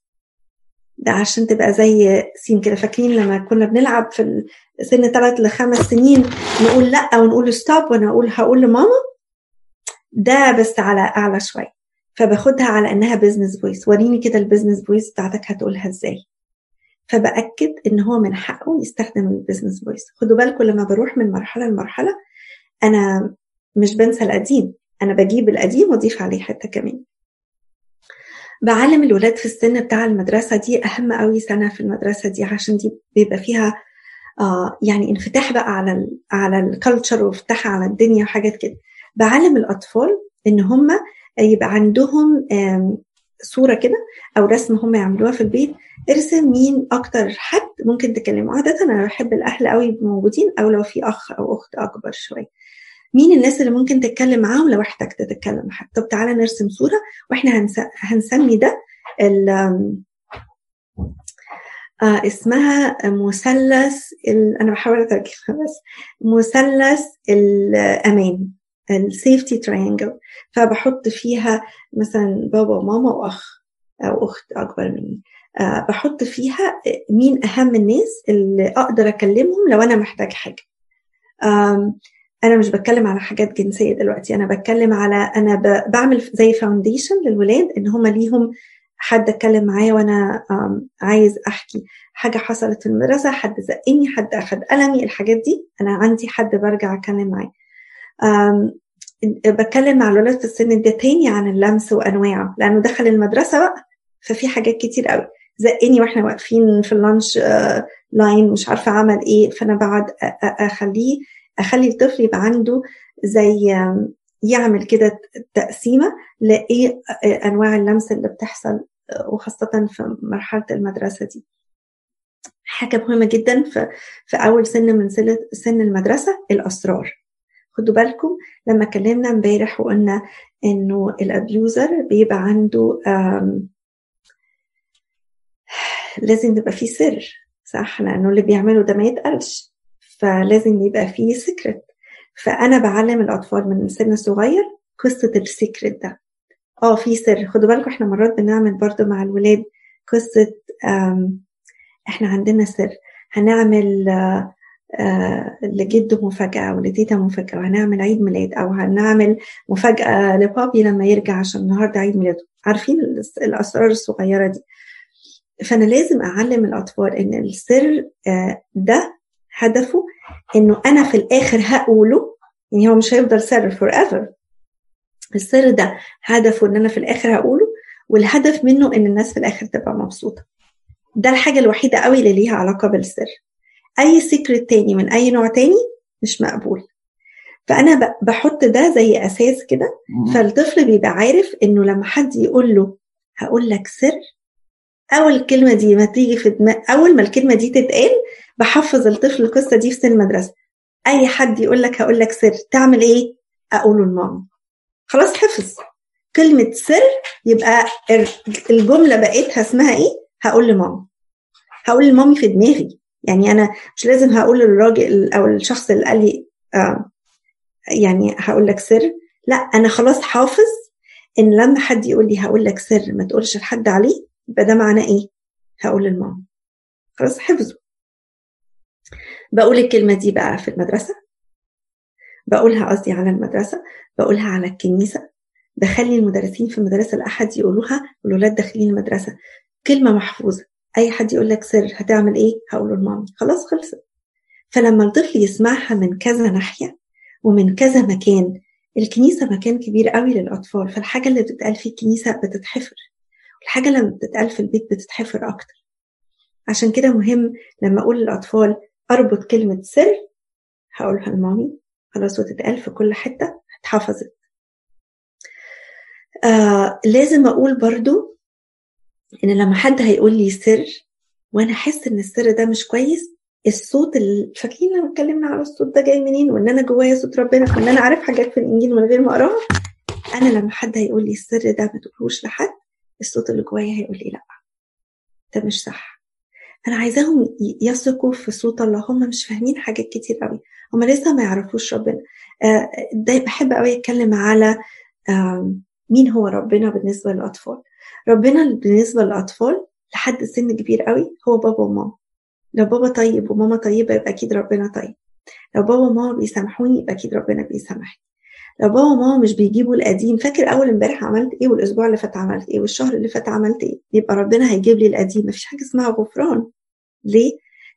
ده عشان تبقى زي scene كده. فاكرين لما كنا بنلعب في سن ثلاث لخمس سنين نقول لأ ونقول stop وأنا أقول هقول لماما؟ ده بس على أعلى شوية. فباخدها على إنها business voice وريني كده ال business voice بتاعتك هتقولها إزاي. فبأكد إن هو من حقه يستخدم ال business voice خدوا بالكم لما بروح من مرحلة لمرحلة أنا مش بنسى القديم. أنا بجيب القديم وأضيف عليه حتة كمان. بعلم الولاد في السن بتاع المدرسة دي أهم قوي سنة في المدرسة دي عشان دي بيبقى فيها آه يعني انفتاح بقى على ال على ال culture وانفتاح على الدنيا وحاجات كده. بعلم الأطفال إن هم يبقى عندهم صورة كده أو رسم هم يعملوها في البيت ارسم مين أكتر حد ممكن تكلمه. عادة أنا بحب الأهل قوي موجودين أو لو في أخ أو أخت أكبر شوية. مين الناس اللي ممكن تتكلم معاهم لو احتجت تتكلم مع حد طب تعالى نرسم صورة وإحنا هنس... هنسمي ده ال... آه اسمها مثلث ال... أنا بحاول أترجمها بس. مثلث الأمان ال safety triangle فبحط فيها مثلا بابا وماما وأخ أو أخت أكبر مني. أه بحط فيها مين أهم الناس اللي أقدر أكلمهم لو أنا محتاج حاجة. أنا مش بتكلم على حاجات جنسية دلوقتي أنا بتكلم على أنا بعمل زي foundation للولاد إن هم ليهم حد أتكلم معاه وأنا عايز أحكي حاجة حصلت في المدرسة حد زقني حد اخذ قلمي الحاجات دي أنا عندي حد برجع أتكلم معاه. بتكلم مع الولاد في السن ده تاني عن اللمس وأنواعه لأنه دخل المدرسة بقى ففي حاجات كتير قوي. زقني وإحنا واقفين في اللانش لاين مش عارفة عمل إيه فأنا بعد أخليه أخلي الطفل يبقى عنده زي يعمل كده تقسيمة لإيه أنواع اللمس اللي بتحصل وخاصة في مرحلة المدرسة دي. حاجة مهمة جدا في في أول سن من سن المدرسة الأسرار. خدوا بالكم لما اتكلمنا امبارح وقلنا إنه الأبيوزر بيبقى عنده لازم يبقى فيه سر صح؟ لأنه اللي بيعمله ده ما يتقالش. فلازم يبقى فيه سكرت فأنا بعلم الأطفال من السن الصغير قصة السكرت ده. آه في سر. خدوا بالكم إحنا مرات بنعمل برضو مع الولاد قصة إحنا عندنا سر. هنعمل آه لجده مفاجأة ولتيتا مفاجأة وهنعمل عيد ميلاد أو هنعمل مفاجأة لبابي لما يرجع عشان النهاردة عيد ميلاده. عارفين الأسرار الصغيرة دي. فأنا لازم أعلم الأطفال إن السر آه ده هدفه إنه أنا في الآخر هقوله يعني هو مش هيفضل سر forever السر ده هدفه إن أنا في الآخر هقوله والهدف منه إن الناس في الآخر تبقى مبسوطة. ده الحاجة الوحيدة قوي اللي ليها علاقة بالسر. أي secret تاني من أي نوع تاني مش مقبول. فأنا بحط ده زي أساس كده فالطفل بيبقى عارف إنه لما حد يقول له هقول لك سر أول الكلمة دي ما تيجي في دماغ أول ما الكلمة دي تتقال بحفظ الطفل القصة دي في سن المدرسة. أي حد يقول لك هقول لك سر تعمل إيه؟ أقوله لماما. خلاص حفظ. كلمة سر يبقى الجملة بقيتها اسمها إيه؟ هقول لماما. هقول لمامي في دماغي. يعني أنا مش لازم هقول للراجل أو الشخص اللي قال لي آه يعني هقول لك سر. لا أنا خلاص حافظ إن لما حد يقول لي هقول لك سر ما تقولش لحد عليه يبقى ده معناه إيه؟ هقول للماما. خلاص حفظه. بقول الكلمة دي بقى في المدرسة. بقولها قصدي على المدرسة. بقولها على الكنيسة. بخلي المدرسين في مدارس الاحد يقولوها. والولاد داخلين المدرسة. كلمة محفوظة. أي حد يقول لك سر هتعمل إيه؟ هقوله لمامي خلاص خلصت. فلما الطفل يسمعها من كذا ناحية ومن كذا مكان الكنيسة مكان كبير قوي للأطفال فالحاجة اللي بتتقال في الكنيسة بتتحفر. والحاجة اللي بتتقال في البيت بتتحفر أكتر. عشان كده مهم لما أقول للأطفال أربط كلمة سر هقولها لمامي خلاص وتتقال في كل حتة اتحفظت. آه لازم أقول برضو إن لما حد هيقول لي سر وأنا أحس إن السر ده مش كويس الصوت اللي فاكرين لما اتكلمنا على الصوت ده جاي منين؟ وإن أنا جوايا صوت ربنا وإن أنا عارف حاجات في الإنجيل من غير ما أقراها؟ أنا لما حد هيقول لي السر ده ما تقولوش لحد الصوت اللي جوايا هيقول لي لأ ده مش صح. أنا عايزاهم يثقوا في صوت الله. هم مش فاهمين حاجات كتير قوي هم لسه ما يعرفوش ربنا. ده بحب قوي أتكلم على مين هو ربنا بالنسبة للأطفال. ربنا بالنسبة للأطفال لحد سن كبير قوي هو بابا وماما. لو بابا طيب وماما طيبة يبقى أكيد ربنا طيب. لو بابا وماما بيسامحوني يبقى أكيد ربنا بيسامحني. لو بابا وماما مش بيجيبوا القديم. فاكر أول امبارح عملت إيه والأسبوع اللي فات عملت إيه والشهر اللي فات عملت إيه؟ يبقى ربنا هيجيب لي القديم. مفيش حاجة اسمها غفران. ليه؟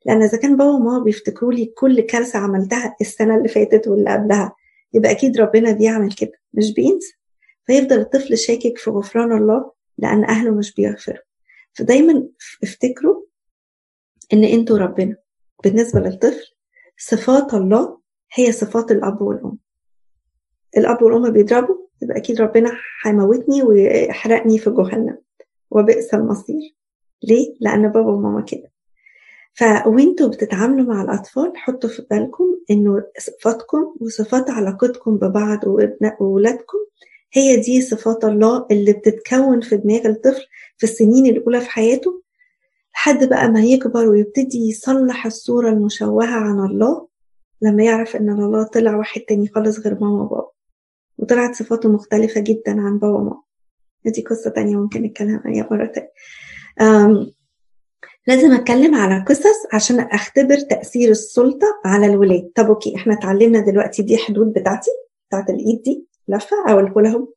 لأن إذا كان بابا وماما بيفتكروا لي كل كارثة عملتها السنة اللي فاتت واللي قبلها يبقى أكيد ربنا بيعمل كده مش بينسى. فيفضل الطفل شاكك في غفران الله لأن أهله مش بيغفروا. فدايما افتكروا إن أنتوا ربنا. بالنسبة للطفل صفات الله هي صفات الأب والأم. الأب والأم بيضربوا يبقى أكيد ربنا هيموتني ويحرقني في جهنم وبئس المصير. ليه؟ لأن بابا وماما كده. فوانتوا بتتعاملوا مع الأطفال حطوا في بالكم إنه صفاتكم وصفات علاقتكم ببعض وولادكم هي دي صفات الله اللي بتتكون في دماغ الطفل في السنين الأولى في حياته. لحد بقى ما يكبر ويبتدي يصلح الصورة المشوهة عن الله لما يعرف إن الله طلع واحد تاني خالص غير ماما وبابا. وطلعت صفاته مختلفة جدا عن بابا وماما. دي قصة تانية ممكن نتكلم عليها مرة تانية. لازم أتكلم على قصص عشان أختبر تأثير السلطة على الولاد. طب okay إحنا اتعلمنا دلوقتي دي حدود بتاعتي بتاعت الإيد دي لفة أو ال hula hoop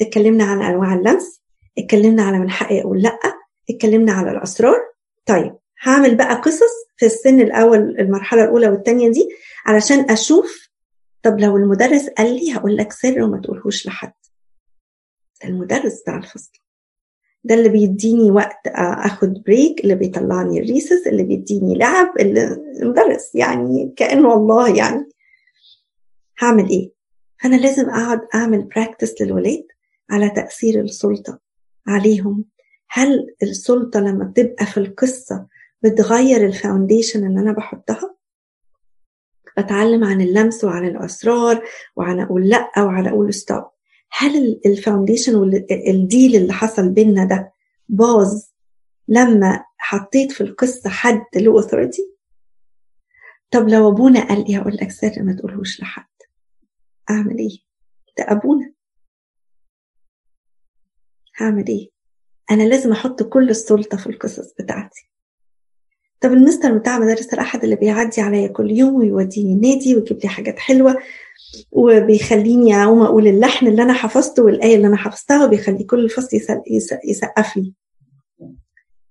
اتكلمنا عن أنواع اللمس اتكلمنا على من حقي أقول لا اتكلمنا على الأسرار. طيب هعمل بقى قصص في السن الأول المرحلة الأولى والثانيه دي علشان أشوف طب لو المدرس قال لي هقول لك سر وما تقولهوش لحد. المدرس بتاع الفصل. ده اللي بيديني وقت أخد break اللي بيطلعني ال recess اللي بيديني لعب اللي المدرس يعني كأنه الله يعني. هعمل إيه؟ فأنا لازم أقعد أعمل practice للولاد على تأثير السلطة عليهم. هل السلطة لما بتبقى في القصة بتغير ال foundation اللي أنا بحطها؟ بتعلم عن اللمس وعن الأسرار وعن أقول لأ وعن أقول stop هل ال foundation وال deal اللي حصل بينا ده باظ لما حطيت في القصة حد له authority طب لو أبونا قال لي هقول لك سر ما تقولهوش لحد. أعمل إيه؟ ده أبونا. هعمل إيه؟ أنا لازم أحط كل السلطة في القصص بتاعتي. طب المستر بتاع مدارس الأحد اللي بيعدي عليا كل يوم ويوديني النادي ويجيب لي حاجات حلوة وبيخليني أقوم أقول اللحن اللي أنا حفظته والآية اللي أنا حفظتها وبيخلي كل الفصل يسقف لي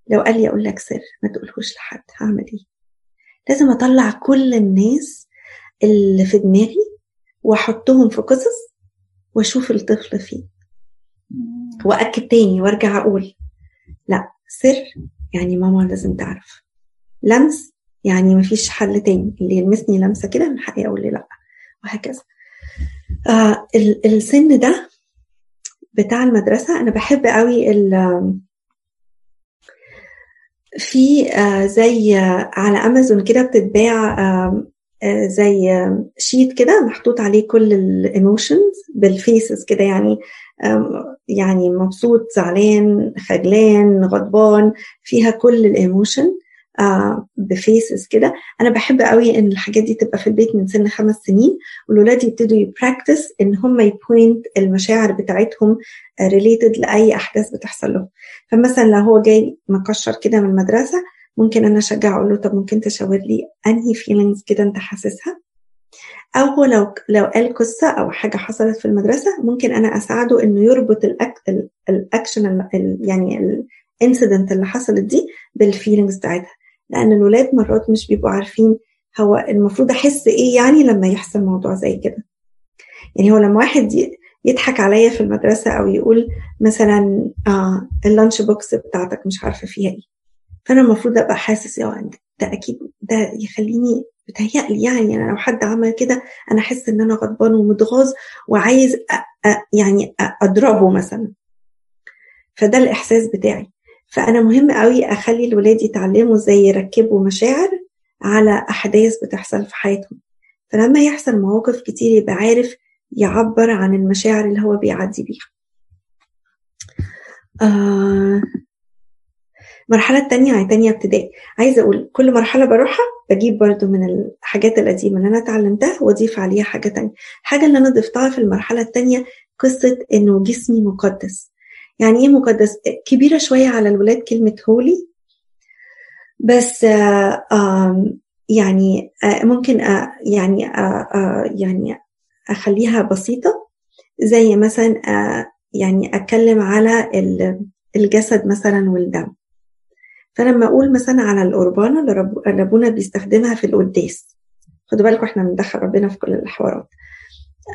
لو قال لي أقول لك سر ما تقولهوش لحد هعمل إيه؟ لازم أطلع كل الناس اللي في دماغي وأحطهم في قصص وأشوف الطفل فيه وأكد تاني وأرجع أقول لأ سر يعني ماما لازم تعرف. لمس يعني مفيش حل تاني اللي يلمسني لمسة كده من حقي أقول لأ وهكذا. آه السن ده بتاع المدرسة أنا بحب قوي في آه زي آه على أمازون كده بتتباع آه زي sheet كده محطوط عليه كل ال emotions بال faces كده يعني يعني مبسوط زعلان خجلان غضبان فيها كل ال emotion ب faces كده. أنا بحب قوي إن الحاجات دي تبقى في البيت من سن خمس سنين والولاد يبتدوا ي practice إن هم ي point المشاعر بتاعتهم related لأي أحداث بتحصل لهم. فمثلا لو هو جاي مكشر كده من المدرسة ممكن أنا أشجعه أقول له طب ممكن تشاور لي أنهي feelings كده أنت حاسسها؟ أو هو لو لو قال قصة أو حاجة حصلت في المدرسة ممكن أنا أساعده إنه يربط. الاكشن يعني ال incident اللي حصلت دي بال feelings بتاعتها. لأن الولاد مرات مش بيبقوا عارفين هو المفروض أحس إيه يعني لما يحصل موضوع زي كده. يعني هو لما واحد يضحك عليا في المدرسة أو يقول مثلا آه ال lunch box بتاعتك مش عارفة فيها إيه. فأنا المفروض أبقى حاسس يا ده أكيد ده يخليني بتهيألي يعني أنا لو حد عمل كده أنا أحس إن أنا غضبان ومتغاظ وعايز أ أ يعني أضربه مثلا. فده الإحساس بتاعي. فأنا مهم قوي أخلي الولاد يتعلموا إزاي يركبوا مشاعر على أحداث بتحصل في حياتهم. فلما يحصل مواقف كتير يبقى عارف يعبر عن المشاعر اللي هو بيعدي بيها. آه المرحلة التانية هي تانية ابتدائي عايزة أقول كل مرحلة بروحها بجيب برضو من الحاجات القديمة اللي أنا اتعلمتها وأضيف عليها حاجة تانية. الحاجة اللي أنا ضفتها في المرحلة التانية قصة إنه جسمي مقدس. يعني إيه مقدس؟ كبيرة شوية على الولاد كلمة هولي بس آه يعني آه ممكن آه يعني يعني أخليها بسيطة. زي مثلا يعني أتكلم على الجسد مثلا والدم. فلما أقول مثلا على القربانة اللي, ابونا بيستخدمها في القداس. خدوا بالكم إحنا بندخل ربنا في كل الحوارات.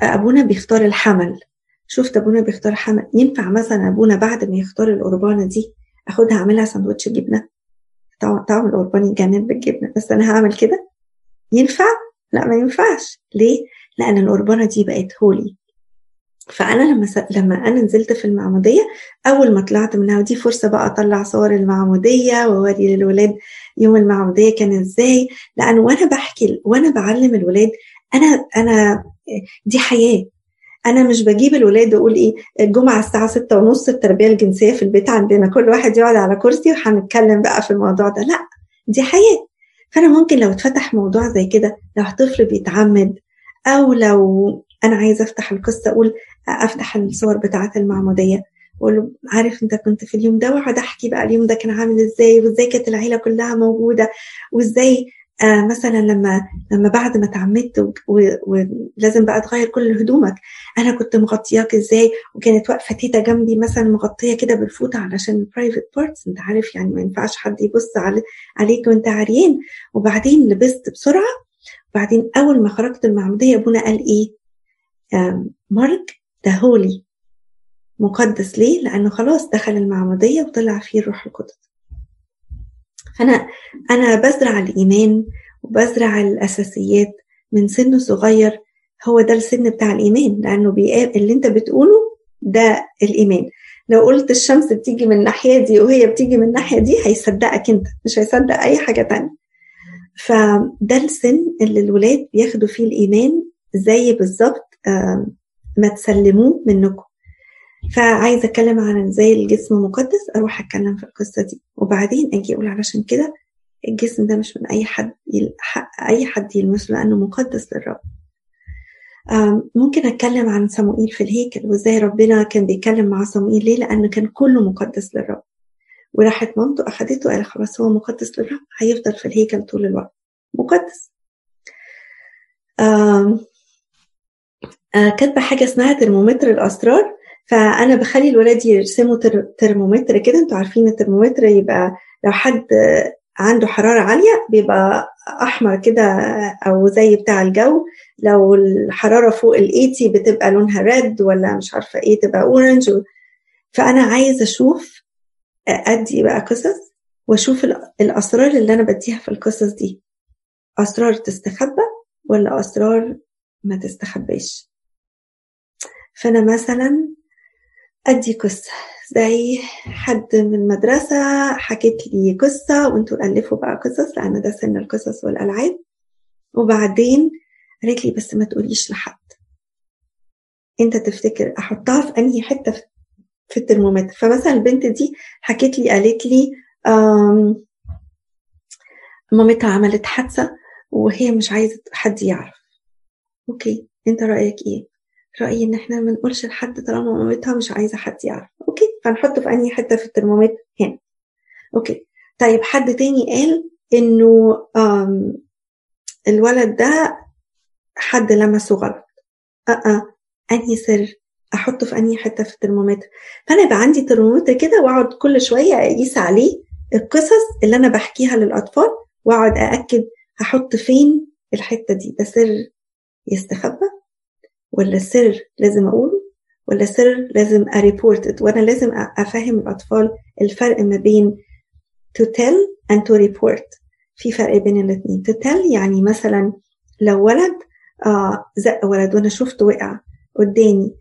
أبونا بيختار الحمل. شفت أبونا بيختار حمل ينفع مثلا أبونا بعد ما يختار القربانة دي أخدها أعملها سندوتش جبنة؟ طعم القربان يجنن بالجبنة. بس أنا هعمل كده؟ ينفع؟ لا ما ينفعش. ليه؟ لأن القربانة دي بقت هولي فأنا لما س... لما أنا نزلت في المعمودية أول ما طلعت منها ودي فرصة بقى أطلع صور المعمودية وأوري للولاد يوم المعمودية كان إزاي. لأن وأنا بحكي وأنا بعلم الولاد أنا أنا دي حياة. أنا مش بجيب الولاد وأقول إيه الجمعة الساعة ستة ونص التربية الجنسية في البيت عندنا كل واحد يقعد على كرسي وهنتكلم بقى في الموضوع ده. لا دي حياة. فأنا ممكن لو اتفتح موضوع زي كده لو طفل بيتعمد أو لو أنا عايزة أفتح القصة أقول أفتح الصور بتاعة المعمودية واقول له عارف أنت كنت في اليوم ده وأقعد أحكي بقى اليوم ده كان عامل إزاي وإزاي كانت العيلة كلها موجودة وإزاي آه مثلا لما لما بعد ما اتعمدت ولازم بقى تغير كل هدومك أنا كنت مغطياك إزاي؟ وكانت واقفه تيتا جنبي مثلا مغطية كده بالفوطة علشان ال private parts أنت عارف يعني ما ينفعش حد يبص علي عليك وأنت عريان. وبعدين لبست بسرعة وبعدين أول ما خرجت المعموديه ابونا قال إيه؟ مارك ده هولي مقدس ليه؟ لأنه خلاص دخل المعموديه وطلع فيه الروح القدس. فانا أنا بزرع الإيمان وبزرع الأساسيات من سن صغير هو ده السن بتاع الإيمان لأنه بيقابل اللي أنت بتقوله ده الإيمان. لو قلت الشمس بتيجي من الناحية دي وهي بتيجي من الناحية دي هيصدقك أنت مش هيصدق أي حاجة تانية. فده السن اللي الولاد بياخدوا فيه الإيمان زي بالظبط ما تسلموه منكم. فعايزة أتكلم عن إزاي الجسم مقدس أروح أتكلم في القصة دي. وبعدين أجي أقول علشان كده الجسم ده مش من أي حد أي حد يلمسه لأنه مقدس للرب. ممكن أتكلم عن صموئيل في الهيكل وإزاي ربنا كان بيتكلم مع صموئيل ليه؟ لأنه كان كله مقدس للرب. وراحت مامته أخدته وقال خلاص هو مقدس للرب هيفضل في الهيكل طول الوقت. مقدس. كاتبة حاجة اسمها ترمومتر الأسرار. فأنا بخلي الولاد يرسموا ترمومتر كده. أنتوا عارفين الترمومتر يبقى لو حد عنده حرارة عالية بيبقى أحمر كده أو زي بتاع الجو. لو الحرارة فوق ال 80 بتبقى لونها red ولا مش عارفة إيه تبقى orange فأنا عايزة أشوف أدي بقى قصص وأشوف الأسرار اللي أنا بديها في القصص دي. أسرار تستخبى ولا أسرار ما تستخباش؟ فأنا مثلا أدي قصة. زي حد من المدرسة حكيت لي قصة وانتوا ألفوا بقى قصص لأن ده سن القصص والألعاب. وبعدين قالت لي بس ما تقوليش لحد. أنت تفتكر أحطها في أنهي حتة في الترمومتر؟ فمثلا البنت دي حكيت لي قالت لي مامتها عملت حادثة وهي مش عايزة حد يعرف. okay أنت رأيك إيه؟ رأيي إن إحنا ما نقولش لحد طالما مامتها مش عايزة حد يعرف. okay؟ فنحطه في أنهي حتة في الترمومتر؟ هنا. okay. طيب حد تاني قال إنه الولد ده حد لمسه غلط. أه أه. أنهي سر؟ أحطه في أنهي حتة في الترمومتر؟ فأنا يبقى عندي ترمومتر كده وأقعد كل شوية أقيس عليه القصص اللي أنا بحكيها للأطفال وأقعد أأكد هحط فين الحتة دي. ده سر يستخبى؟ ولا سر لازم أقوله؟ ولا سر لازم أريبورت وأنا لازم أفهم الأطفال الفرق ما بين to tell and to report. في فرق بين الاثنين to tell يعني مثلا لو ولد آه زق ولد وأنا شفته وقع قدامي.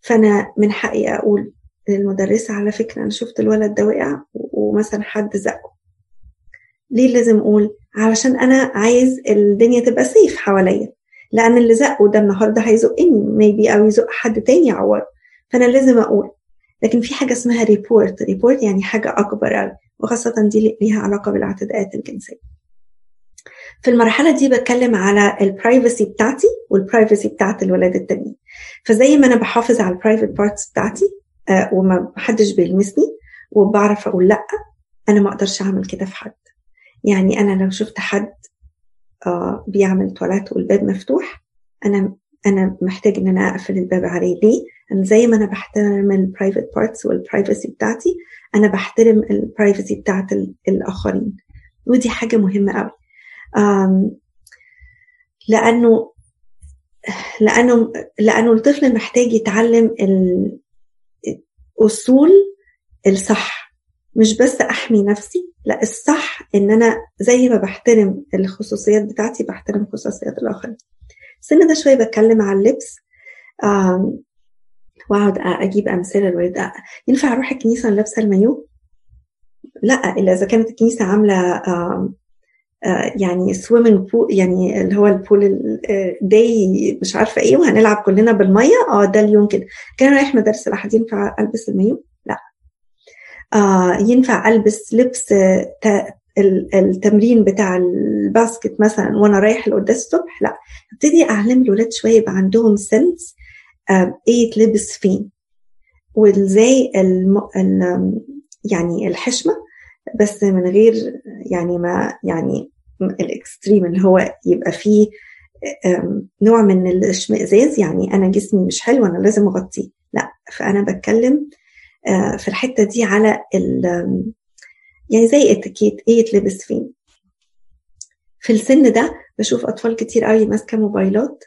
فأنا من حقي أقول للمدرسة على فكرة أنا شفت الولد ده وقع ومثلا حد زقه. ليه لازم أقول؟ علشان أنا عايز الدنيا تبقى سيف حواليا. لأن اللي زقه ده النهارده هيزقني ميبي أو يزق حد تاني يعور فأنا لازم أقول. لكن في حاجة اسمها report report يعني حاجة أكبر قوي وخاصة دي ليها علاقة بالاعتداءات الجنسية. في المرحلة دي بتكلم على ال privacy بتاعتي وال privacy بتاعت الولاد التانيين. فزي ما أنا بحافظ على ال private parts بتاعتي آه وما حدش بيلمسني وبعرف أقول لأ أنا ما أقدرش أعمل كده في حد. يعني أنا لو شفت حد بيعمل تواليت والباب مفتوح. أنا أنا محتاج إن أنا أقفل الباب عليه. ليه؟ أنا زي ما أنا بحترم ال private parts وال privacy بتاعتي أنا بحترم ال privacy بتاعت الآخرين. ودي حاجة مهمة قوي. لأنه لأنه لأنه الطفل محتاج يتعلم الأصول الصح. مش بس أحمي نفسي لا الصح إن أنا زي ما بحترم الخصوصيات بتاعتي بحترم خصوصيات الآخرين. السن ده شوية بتكلم على اللبس وأقعد أجيب أمثلة الولاد ينفع أروح الكنيسة لابسه المايو؟ لا إلا إذا كانت الكنيسة عاملة يعني swimming pool يعني اللي هو ال pool day مش عارفة إيه وهنلعب كلنا بالمية آه ده اليوم كده. كان رايح مدارس الاحد ينفع ألبس المايو؟ ينفع ألبس لبس التمرين بتاع ال basket مثلا وأنا رايح القداس الصبح؟ لا. ابتدي أعلم الولاد شوية يبقى عندهم sense إيه يتلبس فين. وإزاي. يعني الحشمة بس من غير يعني ما يعني ال extreme اللي هو يبقى فيه نوع من الاشمئزاز يعني أنا جسمي مش حلو أنا لازم أغطيه. لا. فأنا بتكلم في الحتة دي على يعني زي اتيكيت إيه يتلبس فين. في السن ده بشوف أطفال كتير قوي ماسكة موبايلات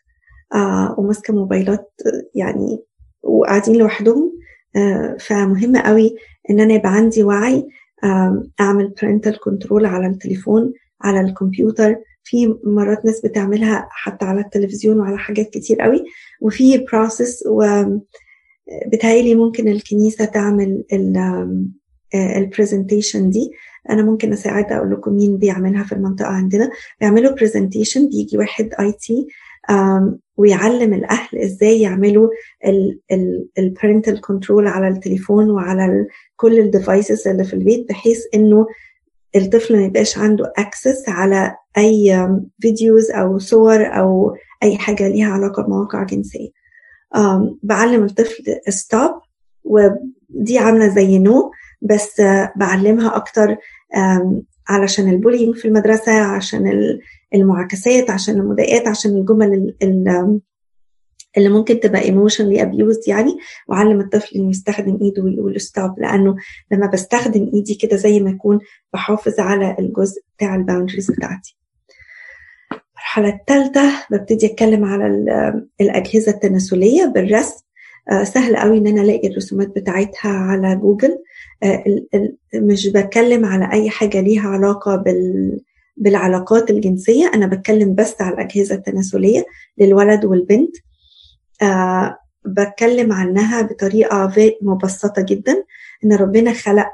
آه وماسكة موبايلات يعني وقاعدين لوحدهم آه فمهم قوي إن أنا يبقى عندي وعي آه أعمل parental كنترول على التليفون على الكمبيوتر. في مرات ناس بتعملها حتى على التلفزيون وعلى حاجات كتير قوي وفي process وبتهيألي ممكن الكنيسة تعمل ال presentation دي. أنا ممكن أساعد أقول لكم مين بيعملها في المنطقة عندنا. بيعملوا presentation بيجي واحد IT ويعلم الأهل إزاي يعملوا ال parental control على التليفون وعلى كل ال devices اللي في البيت بحيث إنه الطفل ما يبقاش عنده access على أي videos أو صور أو أي حاجة ليها علاقة بمواقع جنسية. بعلم الطفل stop ودي عاملة زي no بس بعلمها أكتر علشان ال bullying في المدرسة عشان المعاكسات عشان المضايقات عشان الجمل اللي ممكن تبقى emotionally abused يعني. وعلم الطفل إنه يستخدم إيده ويقول stop لأنه لما بستخدم إيدي كده زي ما اكون بحافظ على الجزء بتاع ال boundaries بتاعتي. المرحلة الثالثة ببتدي أتكلم على الأجهزة التناسلية بالرسم. سهل قوي إن أنا ألاقي الرسومات بتاعتها على جوجل. مش بتكلم على أي حاجة ليها علاقة بال بالعلاقات الجنسية. أنا بتكلم بس على الأجهزة التناسلية للولد والبنت. أه بتكلم عنها بطريقة مبسطة جدا. إن ربنا خلق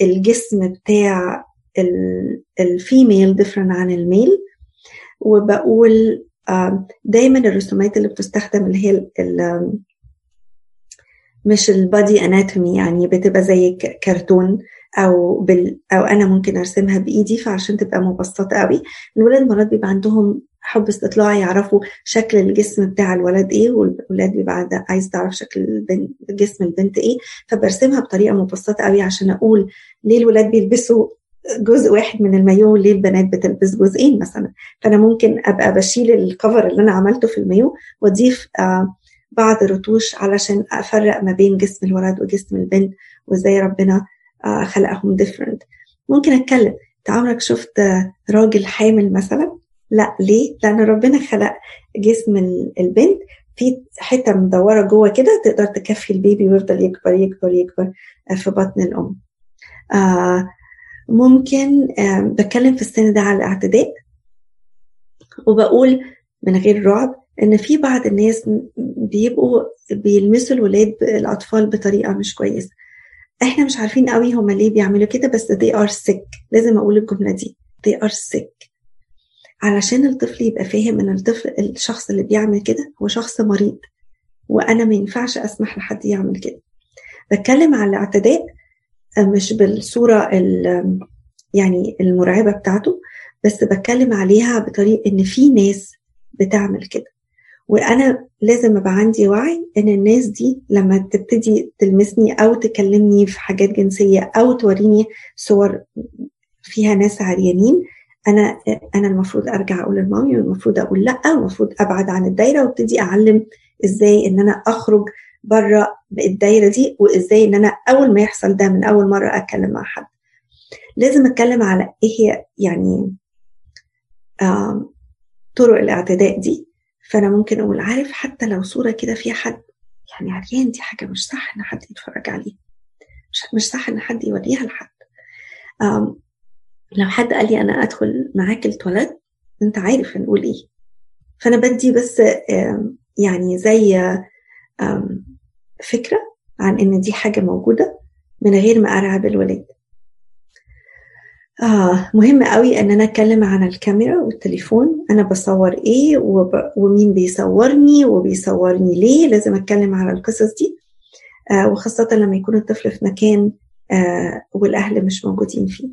الجسم بتاع ال female different عن ال male وبقول دايما الرسومات اللي بتستخدم اللي هي ال مش ال body anatomy يعني بتبقى زي كرتون أو بال أو أنا ممكن أرسمها بإيدي فعشان تبقى مبسطة قوي. الولاد مرات بيبقى عندهم حب استطلاع يعرفوا شكل الجسم بتاع الولد إيه والولاد بيبقى عايز تعرف شكل البنت جسم البنت إيه فبرسمها بطريقة مبسطة قوي عشان أقول ليه الولاد بيلبسوا جزء واحد من المايو ليه البنات بتلبس جزئين مثلا. فأنا ممكن أبقى بشيل الكفر اللي أنا عملته في المايو وأضيف آه بعض الرتوش علشان أفرق ما بين جسم الولد وجسم البنت وإزاي ربنا آه خلقهم ديفرنت ممكن أتكلم أنت عمرك شفت راجل حامل مثلا؟ لا ليه؟ لأن ربنا خلق جسم البنت في حتة مدورة جوه كده تقدر تكفي البيبي ويفضل يكبر يكبر يكبر في بطن الأم. آه ممكن بتكلم في السن ده على الاعتداء وبقول من غير رعب إن في بعض الناس بيبقوا بيلمسوا الولاد الأطفال بطريقة مش كويسة. إحنا مش عارفين قوي هما ليه بيعملوا كده بس they are sick. لازم أقول الجملة دي. they are sick. علشان الطفل يبقى فاهم إن الطفل الشخص اللي بيعمل كده هو شخص مريض وأنا ما ينفعش أسمح لحد يعمل كده. بتكلم على الاعتداء مش بالصورة يعني المرعبة بتاعته بس بتكلم عليها بطريقة إن في ناس بتعمل كده. وأنا لازم أبقى عندي وعي إن الناس دي لما تبتدي تلمسني أو تكلمني في حاجات جنسية أو توريني صور فيها ناس عريانين أنا أنا المفروض أرجع أقول لمامي والمفروض أقول لأ والمفروض أبعد عن الدايرة وأبتدي أعلم إزاي إن أنا أخرج بره الدايره دي وإزاي إن أنا أول ما يحصل ده من أول مرة أتكلم مع حد. لازم أتكلم على إيه هي يعني طرق الاعتداء دي. فأنا ممكن أقول عارف حتى لو صورة كده فيها حد يعني عريان دي حاجة مش صح إن حد يتفرج عليه مش مش صح إن حد يوريها لحد. لو حد قال لي أنا أدخل معاك التواليت أنت عارف هنقول إيه. فأنا بدي بس يعني زي فكرة عن إن دي حاجة موجودة من غير ما ارعب الولاد آه مهم قوي إن أنا أتكلم عن الكاميرا والتليفون. أنا بصور إيه وب... ومين بيصورني وبيصورني ليه؟ لازم أتكلم على القصص دي. آه وخاصة لما يكون الطفل في مكان آه والأهل مش موجودين فيه.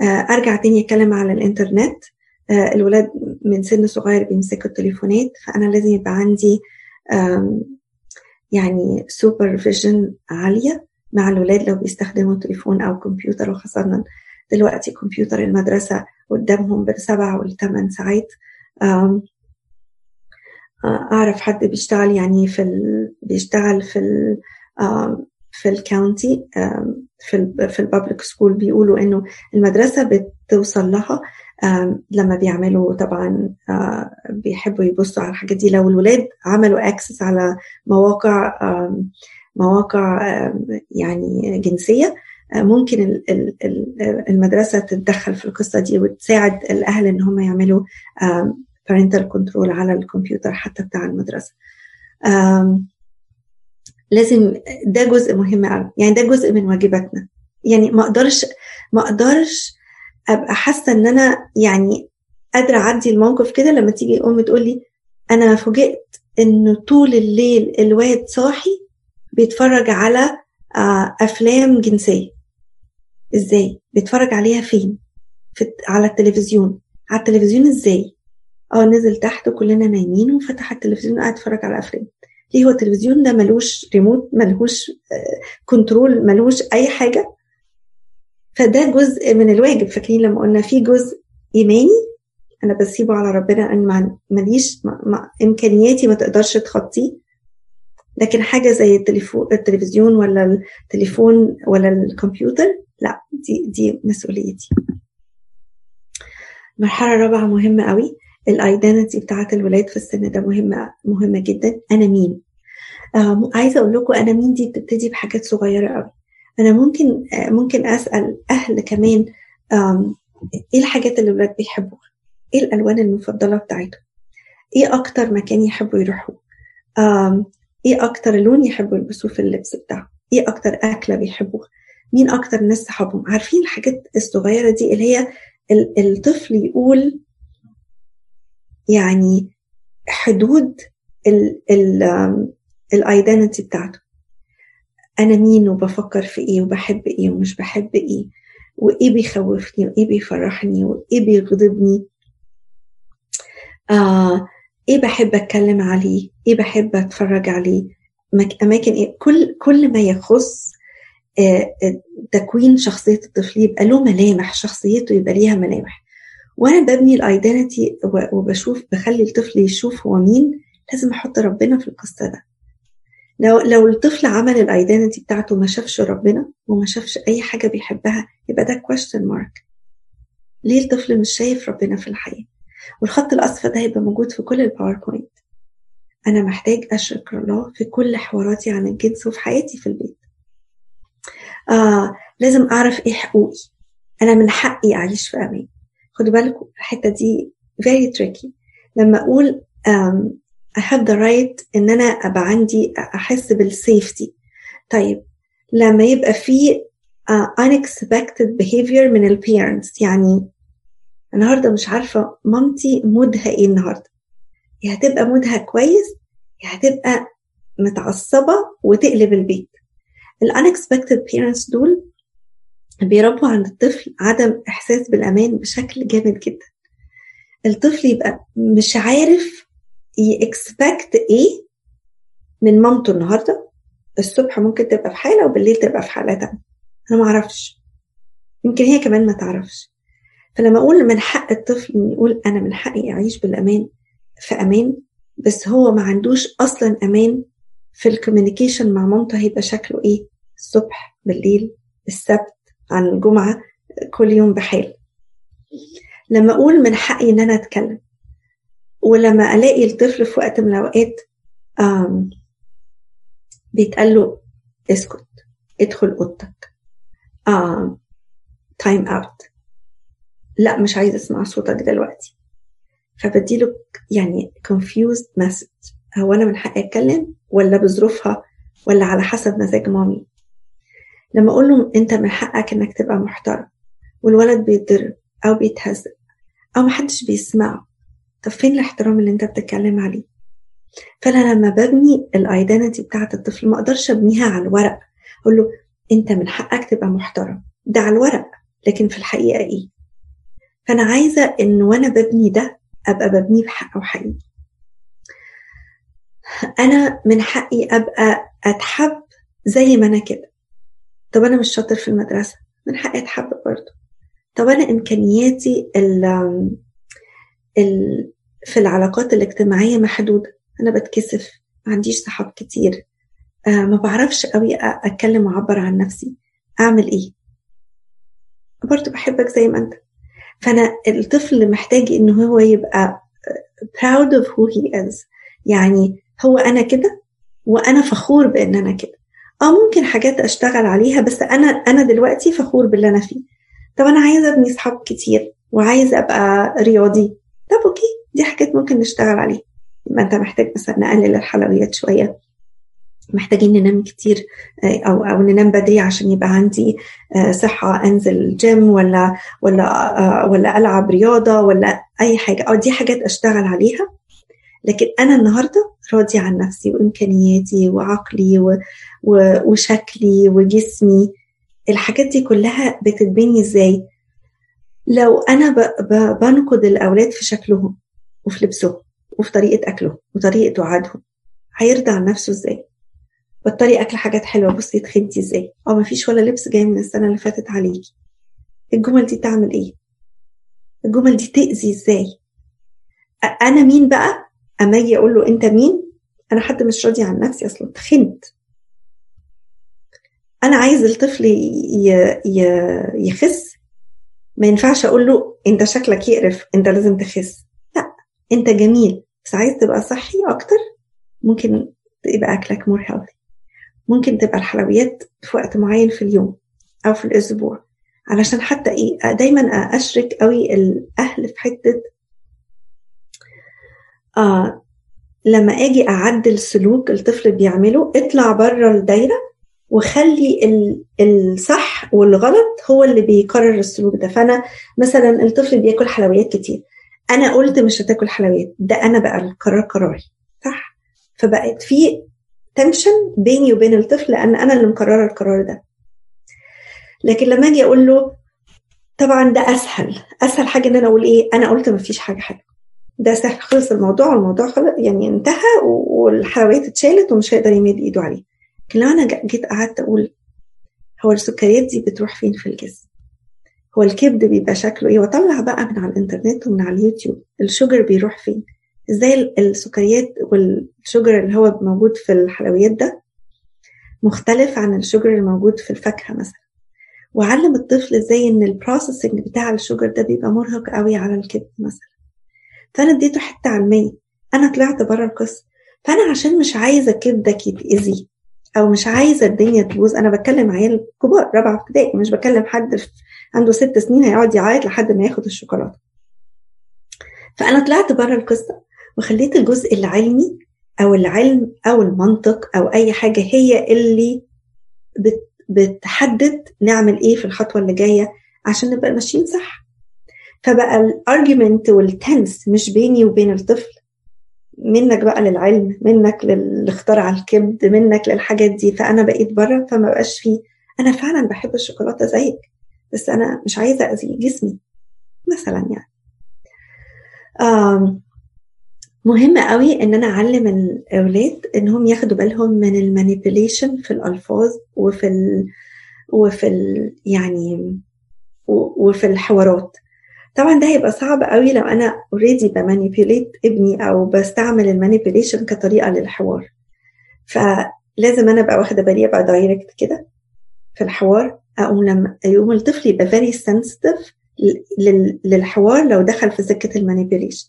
آه أرجع تاني أتكلم على الإنترنت. آه الولاد من سن صغير بيمسكوا التليفونات فأنا لازم يبقى عندي يعني سوبرفيجن عالية مع الولاد لو بيستخدموا تليفون أو كمبيوتر وخاصة دلوقتي كمبيوتر المدرسة قدامهم بالسبع والثمان ساعات. أعرف حد بيشتغل يعني في ال... بيشتغل في ال... في ال county في ال في ال public school بيقولوا إنه المدرسة بتوصل لها لما بيعملوا طبعا بيحبوا يبصوا على الحاجات دي. لو الولاد عملوا access على مواقع مواقع يعني جنسية ممكن المدرسة تتدخل في القصة دي وتساعد الأهل إن هم يعملوا parental control على الكمبيوتر حتى بتاع المدرسة. لازم ده جزء مهم قوي يعني ده جزء من واجباتنا. يعني ما أقدرش ما أقدرش أبقى حاسة إن أنا يعني قادرة أعدي الموقف كده لما تيجي أم تقول لي أنا فوجئت انه طول الليل الواد صاحي بيتفرج على أفلام جنسية. إزاي؟ بيتفرج عليها فين؟ في على التلفزيون. على التلفزيون إزاي؟ آه نزل تحت وكلنا نايمين وفتح التلفزيون قاعد يتفرج على أفلام. ليه هو التلفزيون ده ملوش ريموت ملهوش كنترول ملهوش أي حاجة؟ فده جزء من الواجب. فاكرين لما قلنا في جزء إيماني؟ أنا بسيبه على ربنا أن ماليش إمكانياتي ما تقدرش تخطيه لكن حاجة زي التلفزيون ولا التليفون ولا الكمبيوتر لا دي دي مسؤوليتي. المرحلة الرابعة مهمة قوي. الايدنتي بتاعت الولاد في السن ده مهمه مهمة جدا. أنا مين؟ آه عايزة أقول لكم أنا مين دي بتبتدي بحاجات صغيرة قوي. أنا ممكن آه ممكن أسأل أهل كمان إيه الحاجات اللي الولاد بيحبوها؟ إيه الألوان المفضلة بتاعتهم؟ إيه أكتر مكان يحبوا يروحوا؟ إيه أكتر لون يحبوا يلبسوه في اللبس بتاعهم؟ إيه أكتر أكلة بيحبوها؟ مين أكتر ناس صحابهم؟ عارفين الحاجات الصغيرة دي اللي هي الطفل يقول يعني حدود الايدنتي بتاعته. أنا مين وبفكر في إيه وبحب إيه ومش بحب إيه؟ وإيه بيخوفني وإيه بيفرحني وإيه بيغضبني؟ آه إيه بحب أتكلم عليه؟ إيه بحب أتفرج عليه؟ أماكن إيه؟ كل كل ما يخص آه تكوين شخصية الطفل يبقى له ملامح شخصيته يبقى ليها ملامح. وأنا ببني ال identity وبشوف بخلي الطفل يشوف هو مين لازم أحط ربنا في القصة ده. لو لو الطفل عمل ال identity بتاعته ما شافش ربنا وما شافش أي حاجة بيحبها يبقى ده question mark ليه الطفل مش شايف ربنا في الحياة؟ والخط الأصفر ده هيبقى موجود في كل ال PowerPoint أنا محتاج اشرك الله في كل حواراتي عن الجنس وفي حياتي في البيت. آه لازم أعرف إيه حقوقي. أنا من حقي أعيش في أمان. خدوا بالكم الحتة دي very tricky. لما أقول I have the right إن أنا أبقى عندي أحس بالسيفتي طيب لما يبقى في uh, unexpected behavior من البيرنتس يعني النهارده مش عارفة مامتي mood ها إيه النهارده. يا هتبقى mood ها كويس يا هتبقى متعصبة وتقلب البيت. ال unexpected parents دول بيربوا عند الطفل عدم إحساس بالأمان بشكل جامد جدا. الطفل يبقى مش عارف ي expect إيه من مامته النهارده الصبح ممكن تبقى في حالة وبالليل تبقى في حالة تانية. أنا ما أعرفش. يمكن هي كمان ما تعرفش. فلما أقول من حق الطفل ان يقول أنا من حقي أعيش بالأمان في أمان بس هو ما عندوش أصلا أمان في الكوميونيكيشن مع مامته هيبقى شكله إيه؟ الصبح بالليل السبت عن الجمعة كل يوم بحال. لما أقول من حقي إن أنا أتكلم ولما ألاقي الطفل في وقت من الأوقات بيتقال له اسكت ادخل أوضتك time out لا مش عايز أسمع صوتك دلوقتي. فبديله يعني confused message. هو أنا من حقي أتكلم ولا بظروفها ولا على حسب مزاج مامي؟ لما أقول له أنت من حقك إنك تبقى محترم والولد بيتضرب أو بيتهزق أو محدش بيسمعه طب فين الاحترام اللي انت بتتكلم عليه؟ فانا لما ببني الايدنتي بتاعت الطفل ما أقدرش ابنيها على الورق. أقول له انت من حقك تبقى محترم. ده على الورق. لكن في الحقيقة إيه؟ فانا عايزة ان وأنا ببني ده ابقى ببنيه بحق وحقيقي. أنا من حقي ابقى اتحب زي ما أنا كده. طب أنا مش شاطر في المدرسة. من حقي اتحب برضه. طب أنا امكانياتي ال ال في العلاقات الاجتماعية محدودة. أنا بتكسف ما عنديش صحاب كتير. آه ما بعرفش قوي أتكلم وأعبر عن نفسي. أعمل إيه؟ برضه بحبك زي ما أنت. فأنا الطفل محتاج إن هو يبقى proud of who he is. يعني هو أنا كده وأنا فخور بإن أنا كده. آه ممكن حاجات أشتغل عليها بس أنا أنا دلوقتي فخور باللي أنا فيه. طب أنا عايزة أبني صحاب كتير وعايزة أبقى رياضي. طب okay دي حاجات ممكن نشتغل عليها. يبقى أنت محتاج مثلا نقلل الحلويات شوية. محتاجين ننام كتير أو أو ننام بدري عشان يبقى عندي صحة أنزل جيم ولا ولا ولا ألعب رياضة ولا أي حاجة. آه دي حاجات أشتغل عليها. لكن أنا النهارده راضية عن نفسي وإمكانياتي وعقلي وشكلي وجسمي. الحاجات دي كلها بتتبني إزاي؟ لو أنا بنقد الأولاد في شكلهم وفي لبسهم وفي طريقة أكلهم وطريقة وعدهم هيرضى عن نفسه إزاي؟ بطلي أكل حاجات حلوة بصي تخنتي إزاي؟ آه مفيش ولا لبس جاي من السنة اللي فاتت عليكي. الجمل دي تعمل إيه؟ الجمل دي تأذي إزاي؟ أنا مين بقى؟ أما أجي أقول له أنت مين؟ أنا حد مش راضي عن نفسي أصلا تخنت أنا عايز الطفل يخس ما ينفعش أقول له أنت شكلك يقرف أنت لازم تخس. لا أنت جميل. بس عايز تبقى صحي أكتر ممكن يبقى أكلك more healthy ممكن تبقى الحلويات في وقت معين في اليوم أو في الأسبوع. علشان حتى إيه دايما أشرك قوي الأهل في حتة آه لما آجي أعدل سلوك الطفل بيعمله اطلع بره الدايرة وخلي الصح والغلط هو اللي بيقرر السلوك ده. فأنا مثلا الطفل بياكل حلويات كتير. أنا قلت مش هتاكل حلويات. ده أنا بقى القرار قراري صح؟ فبقت في تنشن بيني وبين الطفل لأن أنا اللي مقررة القرار ده. لكن لما أجي أقول له طبعا ده أسهل. أسهل حاجة إن أنا أقول إيه؟ أنا قلت ما فيش حاجة حلوة. ده سهل. خلص الموضوع والموضوع خلص يعني انتهى والحلويات اتشالت ومش هيقدر يمد إيده عليه. لو أنا جيت قعدت أقول هو السكريات دي بتروح فين في الجسم؟ هو الكبد بيبقى شكله إيه؟ واطلع بقى من على الإنترنت ومن على اليوتيوب ال sugar بيروح فين؟ إزاي السكريات وال sugar اللي هو موجود في الحلويات ده مختلف عن ال sugar الموجود في الفاكهة مثلا؟ وعلم الطفل إزاي إن ال processing بتاع ال sugar ده بيبقى مرهق قوي على الكبد مثلا؟ فأنا اديته حتة علمية أنا طلعت بره القصة فأنا عشان مش عايزة كبدك يتاذي أو مش عايزة الدنيا تبوظ. أنا بتكلم عيال كبار رابعة ابتدائي مش بكلم حد عنده ست سنين هيقعد يعيط لحد ما ياخد الشوكولاتة. فأنا طلعت بره القصة وخليت الجزء العلمي أو العلم أو المنطق أو أي حاجة هي اللي بت بتحدد نعمل إيه في الخطوة اللي جاية عشان نبقى ماشيين صح. فبقى ال argument وال tense مش بيني وبين الطفل. منك بقى للعلم منك للاختراع الكبد منك للحاجات دي. فأنا بقيت بره فما بقاش فيه. أنا فعلا بحب الشوكولاتة زيك بس أنا مش عايزة اذي جسمي مثلا يعني. مهم قوي إن أنا أعلم الأولاد إنهم ياخدوا بالهم من ال manipulation في الألفاظ وفي ال وفي ال يعني وفي الحوارات. طبعا ده هيبقى صعب قوي لو أنا already ب manipulate ابني أو بستعمل ال manipulation كطريقة للحوار. فلازم أنا أبقى واخدة بالي أبقى direct كده في الحوار أقوم لما يقوم الطفل يبقى very sensitive للحوار لو دخل في سكة ال manipulation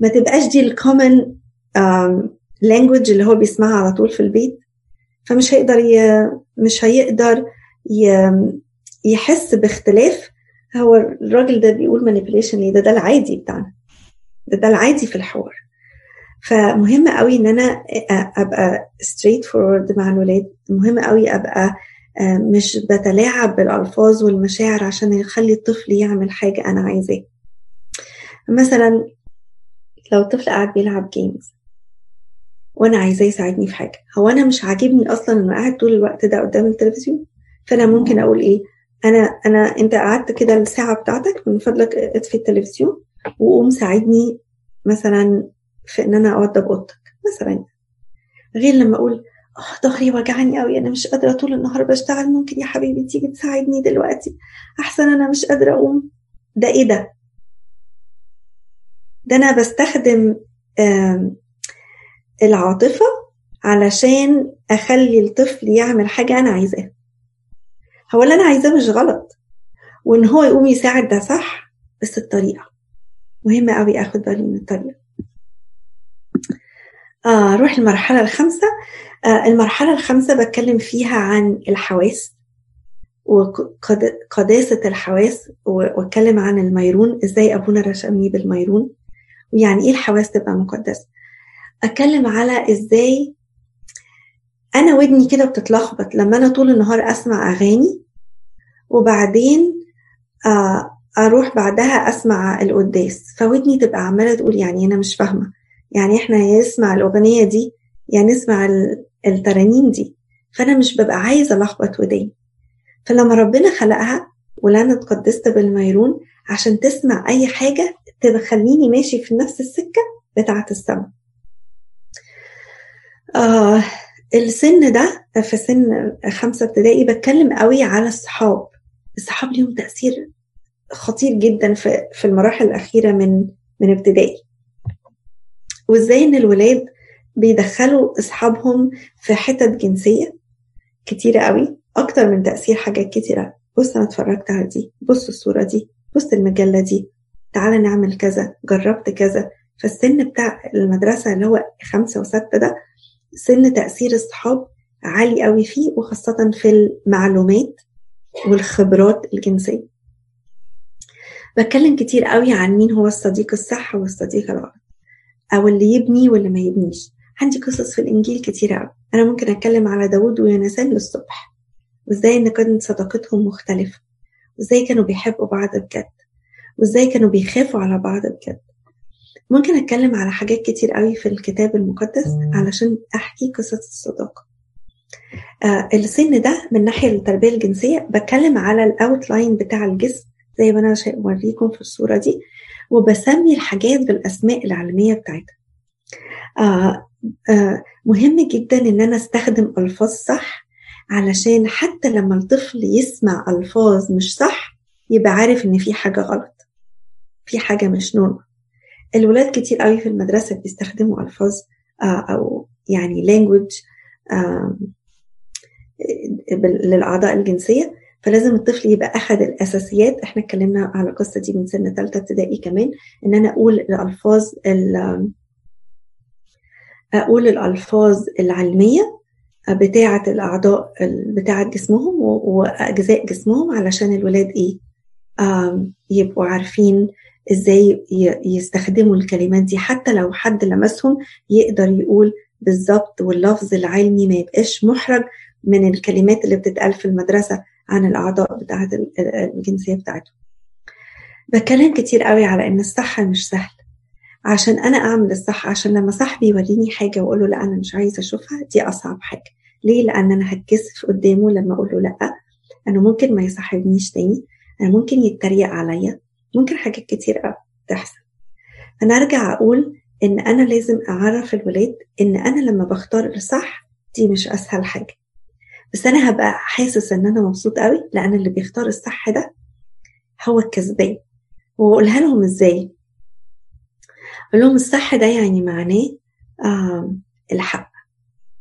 ما تبقاش دي ال common language اللي هو بيسمعها على طول في البيت. فمش هيقدر ي... مش هيقدر ي... يحس باختلاف هو الراجل ده بيقول manipulation ليه ده ده العادي بتاعنا. ده ده العادي في الحوار. فمهم قوي إن أنا أبقى straightforward مع الولاد. مهم قوي أبقى مش بتلاعب بالألفاظ والمشاعر عشان يخلي الطفل يعمل حاجة أنا عايزاه. مثلا لو الطفل قاعد بيلعب جيمز وأنا عايزاه يساعدني في حاجة هو أنا مش عاجبني أصلا إنه قاعد طول الوقت ده قدام التلفزيون؟ فأنا ممكن أقول إيه؟ أنا أنا أنت قعدت كده الساعة بتاعتك من فضلك اطفي التلفزيون وقوم ساعدني مثلا في إن أنا أوضب أوضتك مثلا. غير لما أقول آه ظهري وجعني قوي أنا مش قادرة طول النهار بشتغل ممكن يا حبيبي تيجي تساعدني دلوقتي؟ أحسن أنا مش قادرة أقوم. ده إيه ده؟ ده أنا بستخدم العاطفة علشان أخلي الطفل يعمل حاجة أنا عايزاها. هو اللي أنا عايزاه مش غلط. وإن هو يقوم يساعد ده صح بس الطريقة. مهمه قوي آخد بالي من الطريقة. آه روح المرحلة الخامسة. آه المرحلة الخامسة بتكلم فيها عن الحواس وقداسة الحواس وأتكلم عن الميرون إزاي أبونا رشمني بالميرون. ويعني إيه الحواس تبقى مقدسة؟ أتكلم على إزاي أنا ودني كده بتتلخبط لما أنا طول النهار أسمع أغاني وبعدين آه أروح بعدها أسمع القداس. فودني تبقى عمالة تقول يعني أنا مش فاهمة. يعني إحنا يا نسمع الأغنية دي يا نسمع الترانيم دي. فأنا مش ببقى عايزة ألخبط وداني. فلما ربنا خلقها ولأنا اتقدست بالميرون عشان تسمع أي حاجة تخليني ماشي في نفس السكة بتاعة السماء. آه السن ده في سن خمسة ابتدائي بتكلم قوي على الصحاب. الصحاب ليهم تأثير خطير جدا في في المراحل الأخيرة من من ابتدائي. وإزاي إن الولاد بيدخلوا أصحابهم في حتت جنسية كتيرة قوي أكتر من تأثير حاجات كتيرة. بص أنا اتفرجت على دي بص الصورة دي بص المجلة دي تعالى نعمل كذا جربت كذا. فالسن بتاع المدرسة اللي هو خمسة وستة ده سن تأثير الصحاب عالي قوي فيه وخاصة في المعلومات والخبرات الجنسية. بتكلم كتير قوي عن مين هو الصديق الصح والصديق الغلط أو اللي يبني واللي ما يبنيش. عندي قصص في الإنجيل كتير قوي. أنا ممكن أتكلم على داود ويونسان للصبح وإزاي إن كانت صداقتهم مختلفة وإزاي كانوا بيحبوا بعض بجد وإزاي كانوا بيخافوا على بعض بجد. ممكن أتكلم على حاجات كتير قوي في الكتاب المقدس علشان أحكي قصص الصداقة. آه السن ده من ناحية التربية الجنسية بتكلم على الأوتلاين بتاع الجسم زي ما أنا بوريكم في الصورة دي وبسمي الحاجات بالأسماء العلمية بتاعتها. آه آه مهم جدا إن أنا أستخدم ألفاظ صح علشان حتى لما الطفل يسمع ألفاظ مش صح يبقى عارف إن في حاجة غلط في حاجة مش نورمال الولاد كتير قوي في المدرسة بيستخدموا ألفاظ آه أو يعني آه للأعضاء الجنسية. فلازم الطفل يبقى أخذ الأساسيات. إحنا اتكلمنا على القصة دي من سن ثالثة ابتدائي كمان إن أنا أقول الألفاظ أقول الألفاظ العلمية بتاعة الأعضاء بتاعة جسمهم وأجزاء جسمهم علشان الولاد إيه؟ يبقوا عارفين إزاي يستخدموا الكلمات دي حتى لو حد لمسهم يقدر يقول بالظبط واللفظ العلمي ما يبقاش محرج من الكلمات اللي بتتقال في المدرسة عن الأعضاء بتاعة الجنسية بتاعتهم بتكلم كتير قوي على إن الصح مش سهل. عشان أنا أعمل الصح عشان لما صاحبي يوريني حاجة وأقول له لأ أنا مش عايزة أشوفها دي أصعب حاجة. ليه؟ لأن أنا هتكسف قدامه لما أقول له لأ. أنا ممكن ما يصاحبنيش تاني. أنا ممكن يتريق عليا. ممكن حاجات كتير قوي تحصل. أنا أرجع أقول إن أنا لازم أعرف الولاد إن أنا لما بختار الصح دي مش أسهل حاجة. بس أنا هبقى حاسس إن أنا مبسوط قوي لأن اللي بيختار الصح ده هو الكسبان. وأقولها لهم إزاي؟ أقول لهم الصح ده يعني معناه الحق.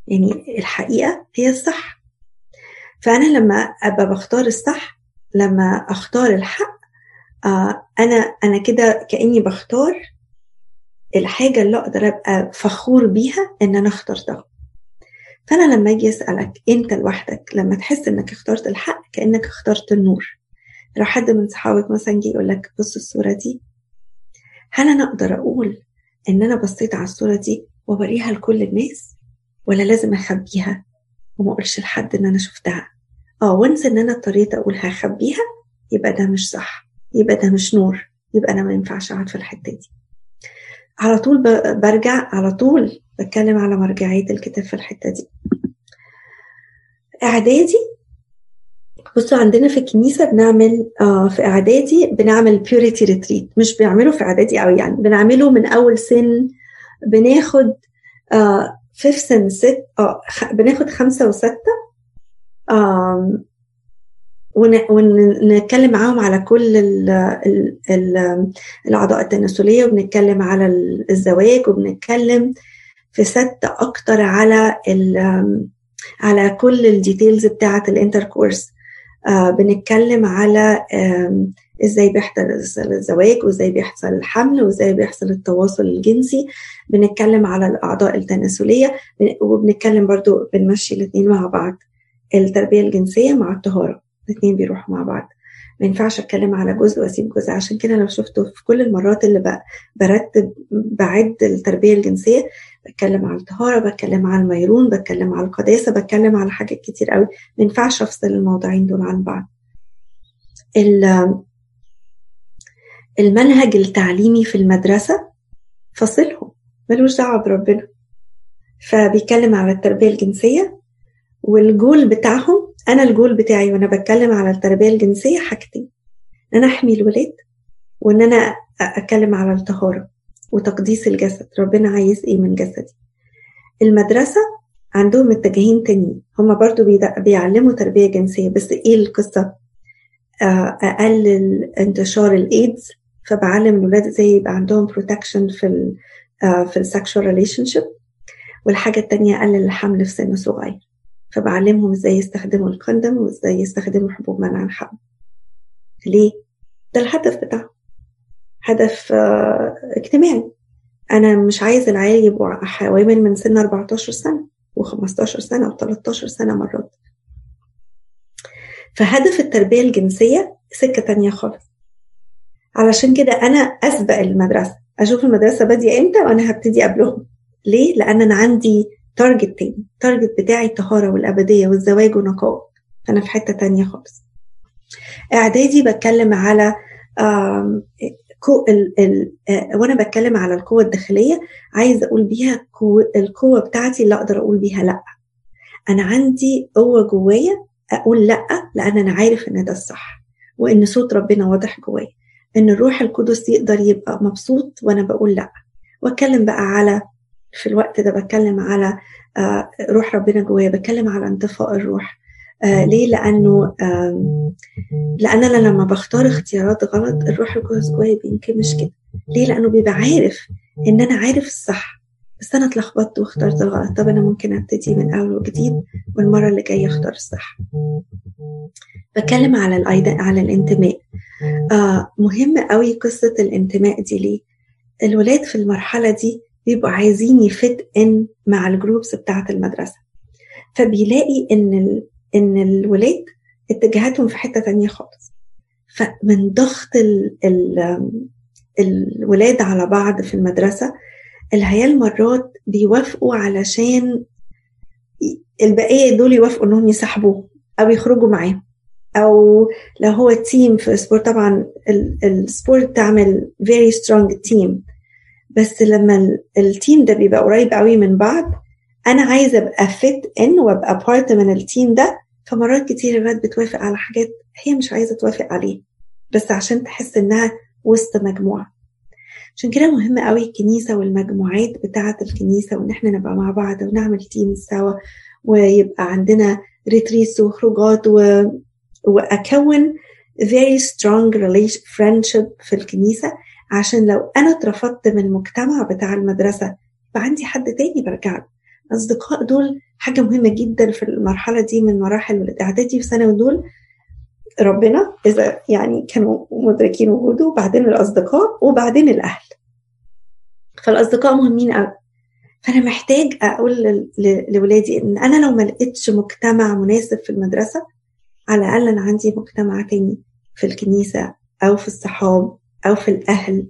يعني الحقيقة هي الصح. فأنا لما أبقى بختار الصح لما أختار الحق آه أنا أنا كده كأني بختار الحاجة اللي أقدر أبقى فخور بيها إن أنا اخترتها. فأنا لما أجي أسألك أنت لوحدك لما تحس إنك اخترت الحق كأنك اخترت النور. لو حد من صحابك مثلا جه يقول لك بص الصورة دي هل أنا أقدر أقول إن أنا بصيت على الصورة دي وبريها لكل الناس؟ ولا لازم أخبيها وما أقولش لحد إن أنا شفتها؟ آه once إن أنا اضطريت أقول هخبيها يبقى ده مش صح. يبقى ده مش نور يبقى أنا ما ينفعش أقعد في الحتة دي. على طول برجع على طول بتكلم على مرجعية الكتاب في الحتة دي. إعدادي بصوا عندنا في الكنيسة بنعمل آه في إعدادي بنعمل purity retreat مش بنعمله في إعدادي قوي يعني بنعمله من أول سن بناخد آه five سن ست آه بناخد خمسة وستة آه ونتكلم معاهم على كل ال ال ال الأعضاء التناسلية وبنتكلم على الزواج وبنتكلم في ست أكتر على على كل ال details بتاعة ال intercourse آه بنتكلم على إزاي بيحصل الزواج وإزاي بيحصل الحمل وإزاي بيحصل التواصل الجنسي. بنتكلم على الأعضاء التناسلية وبنتكلم برضو بنمشي الاثنين مع بعض. التربية الجنسية مع الطهارة. الاثنين بيروحوا مع بعض. ما ينفعش أتكلم على جزء وأسيب جزء. عشان كده لو شفته في كل المرات اللي برتب بعد التربية الجنسية بتكلم على الطهارة بتكلم على الميرون بتكلم على القداسة بتكلم على حاجات كتير قوي. ما ينفعش أفصل الموضوعين دول عن بعض. المنهج التعليمي في المدرسة فصلهم. ملوش دعوة بربنا. فبيتكلم على التربية الجنسية والجول بتاعهم أنا الجول بتاعي وأنا بتكلم على التربية الجنسية حاجتين. إن أنا أحمي الولاد وإن أنا أتكلم على الطهارة وتقديس الجسد. ربنا عايز إيه من جسدي المدرسة عندهم اتجاهين تانيين. هما برضو بيعلموا تربية جنسية بس إيه القصة؟ اقلل انتشار الإيدز فبعلم الولاد إزاي يبقى عندهم protection في ال في ال sexual relationship والحاجة التانية أقلل الحمل في سن صغير. فبعلمهم إزاي يستخدموا ال condom وازاي يستخدموا حبوب منع الحمل ليه؟ ده الهدف بتاعه هدف اجتماعي. أنا مش عايز العيال يبقوا حوامل من سن 14 سنة و15 سنة و13 سنة مرات. فهدف التربية الجنسية سكة تانية خالص. علشان كده أنا أسبق المدرسة. أشوف المدرسة بادية إمتى وأنا هبتدي قبلهم. ليه؟ لأن أنا عندي target تاني. target بتاعي الطهارة والأبدية والزواج ونقاء. أنا في حتة تانية خالص. إعدادي بتكلم على ال ال وأنا بتكلم على القوة الداخلية عايزة أقول بيها القوة بتاعتي اللي أقدر أقول بيها لأ. أنا عندي قوة جوايا أقول لأ لأن أنا عارف إن ده الصح وإن صوت ربنا واضح جوايا. إن الروح القدس يقدر يبقى مبسوط وأنا بقول لأ. وأتكلم بقى على في الوقت ده بتكلم على آه روح ربنا جوايا بتكلم على انطفاء الروح. آه ليه؟ لأنه لأن أنا لما بختار اختيارات غلط الروح القدس جوايا بينكمش كده. ليه؟ لأنه بيبقى عارف إن أنا عارف الصح بس أنا اتلخبطت واخترت الغلط. طب أنا ممكن أبتدي من أول وجديد والمرة اللي جاية أختار الصح. بتكلم على الأيضا على الانتماء. آه مهم قوي قصة الانتماء دي ليه؟ الولاد في المرحلة دي بيبقوا عايزين يفت إن مع الجروبس بتاعة المدرسة. فبيلاقي إن ال... إن الولاد اتجاهاتهم في حتة تانية خالص. فمن ضغط ال... ال... الولاد على بعض في المدرسة العيال مرات بيوافقوا علشان البقية دول يوافقوا إنهم يسحبوه أو يخرجوا معاهم. أو لو هو team في sport طبعا ال sport تعمل very strong team بس لما ال team ده بيبقى قريب قوي من بعض أنا عايزة أبقى fit in وأبقى part من ال team ده فمرات كتير الولاد بتوافق على حاجات هي مش عايزة توافق عليه بس عشان تحس إنها وسط مجموعة. عشان كده مهم قوي الكنيسة والمجموعات بتاعة الكنيسة وإن إحنا نبقى مع بعض ونعمل team سوا ويبقى عندنا retreats وخروجات و... وأكون very strong relation friendship في الكنيسة. عشان لو أنا اترفضت من المجتمع بتاع المدرسة يبقى عندي حد تاني برجع له الأصدقاء دول حاجة مهمة جدا في المرحلة دي من مراحل الإعدادي وثانوي دول. ربنا إذا يعني كانوا مدركين وجوده وبعدين الأصدقاء وبعدين الأهل. فالأصدقاء مهمين قوي فأنا محتاج أقول لولادي إن أنا لو ما لقيتش مجتمع مناسب في المدرسة على الأقل أنا عندي مجتمع تاني في الكنيسة أو في الصحاب. أو في الأهل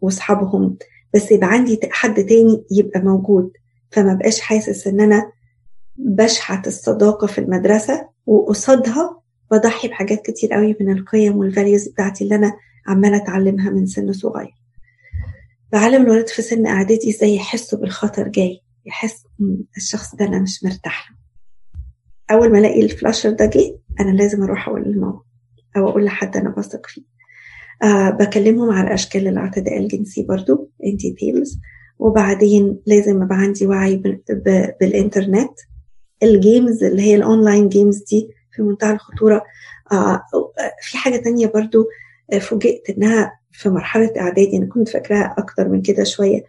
وأصحابهم. بس يبقى عندي حد تاني يبقى موجود. فما بقاش حاسس إن أنا بشحت الصداقة في المدرسة وقصادها بضحي بحاجات كتير قوي من القيم وال values بتاعتي اللي أنا عمالة أتعلمها من سن صغير. بعلم الولاد في سن إعدادي إزاي يحسوا بالخطر جاي يحس الشخص ده أنا مش مرتاح له. أول ما ألاقي ال flasher ده جه أنا لازم أروح أقول لماما أو أقول لحد أنا بثق فيه. آه بكلمهم على أشكال الاعتداء الجنسي برضو in details وبعدين لازم يبقى عندي وعي بالإنترنت. ال games اللي هي ال online games دي في منتهى الخطورة آه في حاجة تانية برضو فوجئت إنها في مرحلة إعدادي أنا كنت فاكراها أكتر من كده شوية.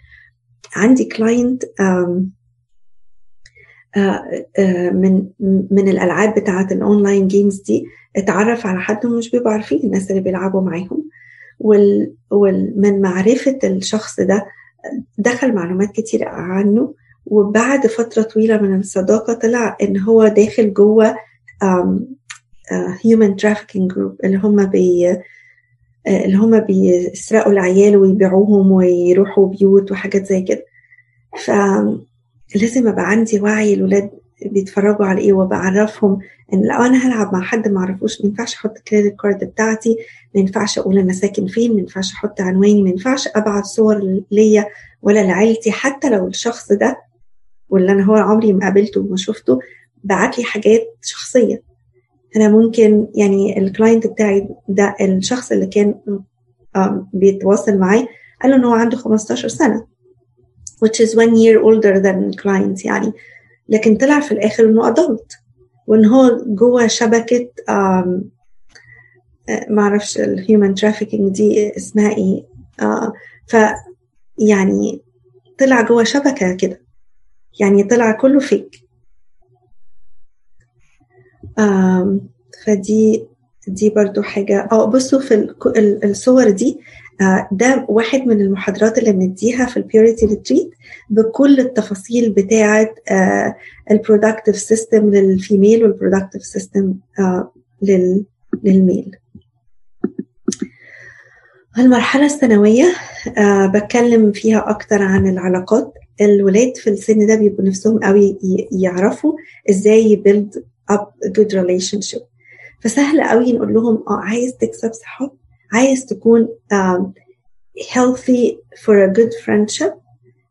عندي client من من الألعاب بتاعة ال online games دي اتعرف على حد ومش بيبقوا عارفين الناس اللي بيلعبوا معاهم. ومن معرفة الشخص ده دخل معلومات كتير عنه وبعد فترة طويلة من الصداقة طلع إن هو داخل جوه human trafficking group اللي هم بي اللي هم بيسرقوا العيال ويبيعوهم ويروحوا بيوت وحاجات زي كده. فلازم أبقى عندي وعي الولاد بيتفرجوا على إيه وبعرفهم إن لو أنا هلعب مع حد ما أعرفوش ما ينفعش أحط ال credit card بتاعتي ما ينفعش أقول أنا ساكن فين ما ينفعش أحط عنواني ما ينفعش أبعت صور ليا ولا لعيلتي حتى لو الشخص ده واللي أنا هو عمري ما قابلته وما شفته بعت لي حاجات شخصية. أنا ممكن يعني الكلاينت بتاعي ده الشخص اللي كان بيتواصل معي قال له إن هو عنده 15 سنة which is one year older than client يعني. لكن طلع في الآخر إنه adult. وان هو جوه شبكة ما أعرفش ال human trafficking دي اسمها إيه. آه ف يعني طلع جوه شبكة كده. يعني طلع كله fake فدي دي برضو حاجة. آه بصوا في الصور دي ده واحد من المحاضرات اللي بنديها في ال purity retreat بكل التفاصيل بتاعة آه ال reproductive system لل female وال reproductive system آه لل male المرحلة الثانوية آه بتكلم فيها أكتر عن العلاقات. الولاد في السن ده بيبقوا نفسهم قوي يعرفوا إزاي ي build up good relationship. فسهل قوي نقول لهم آه عايز تكسب صحاب؟ عايز تكون um, healthy for a good friendship.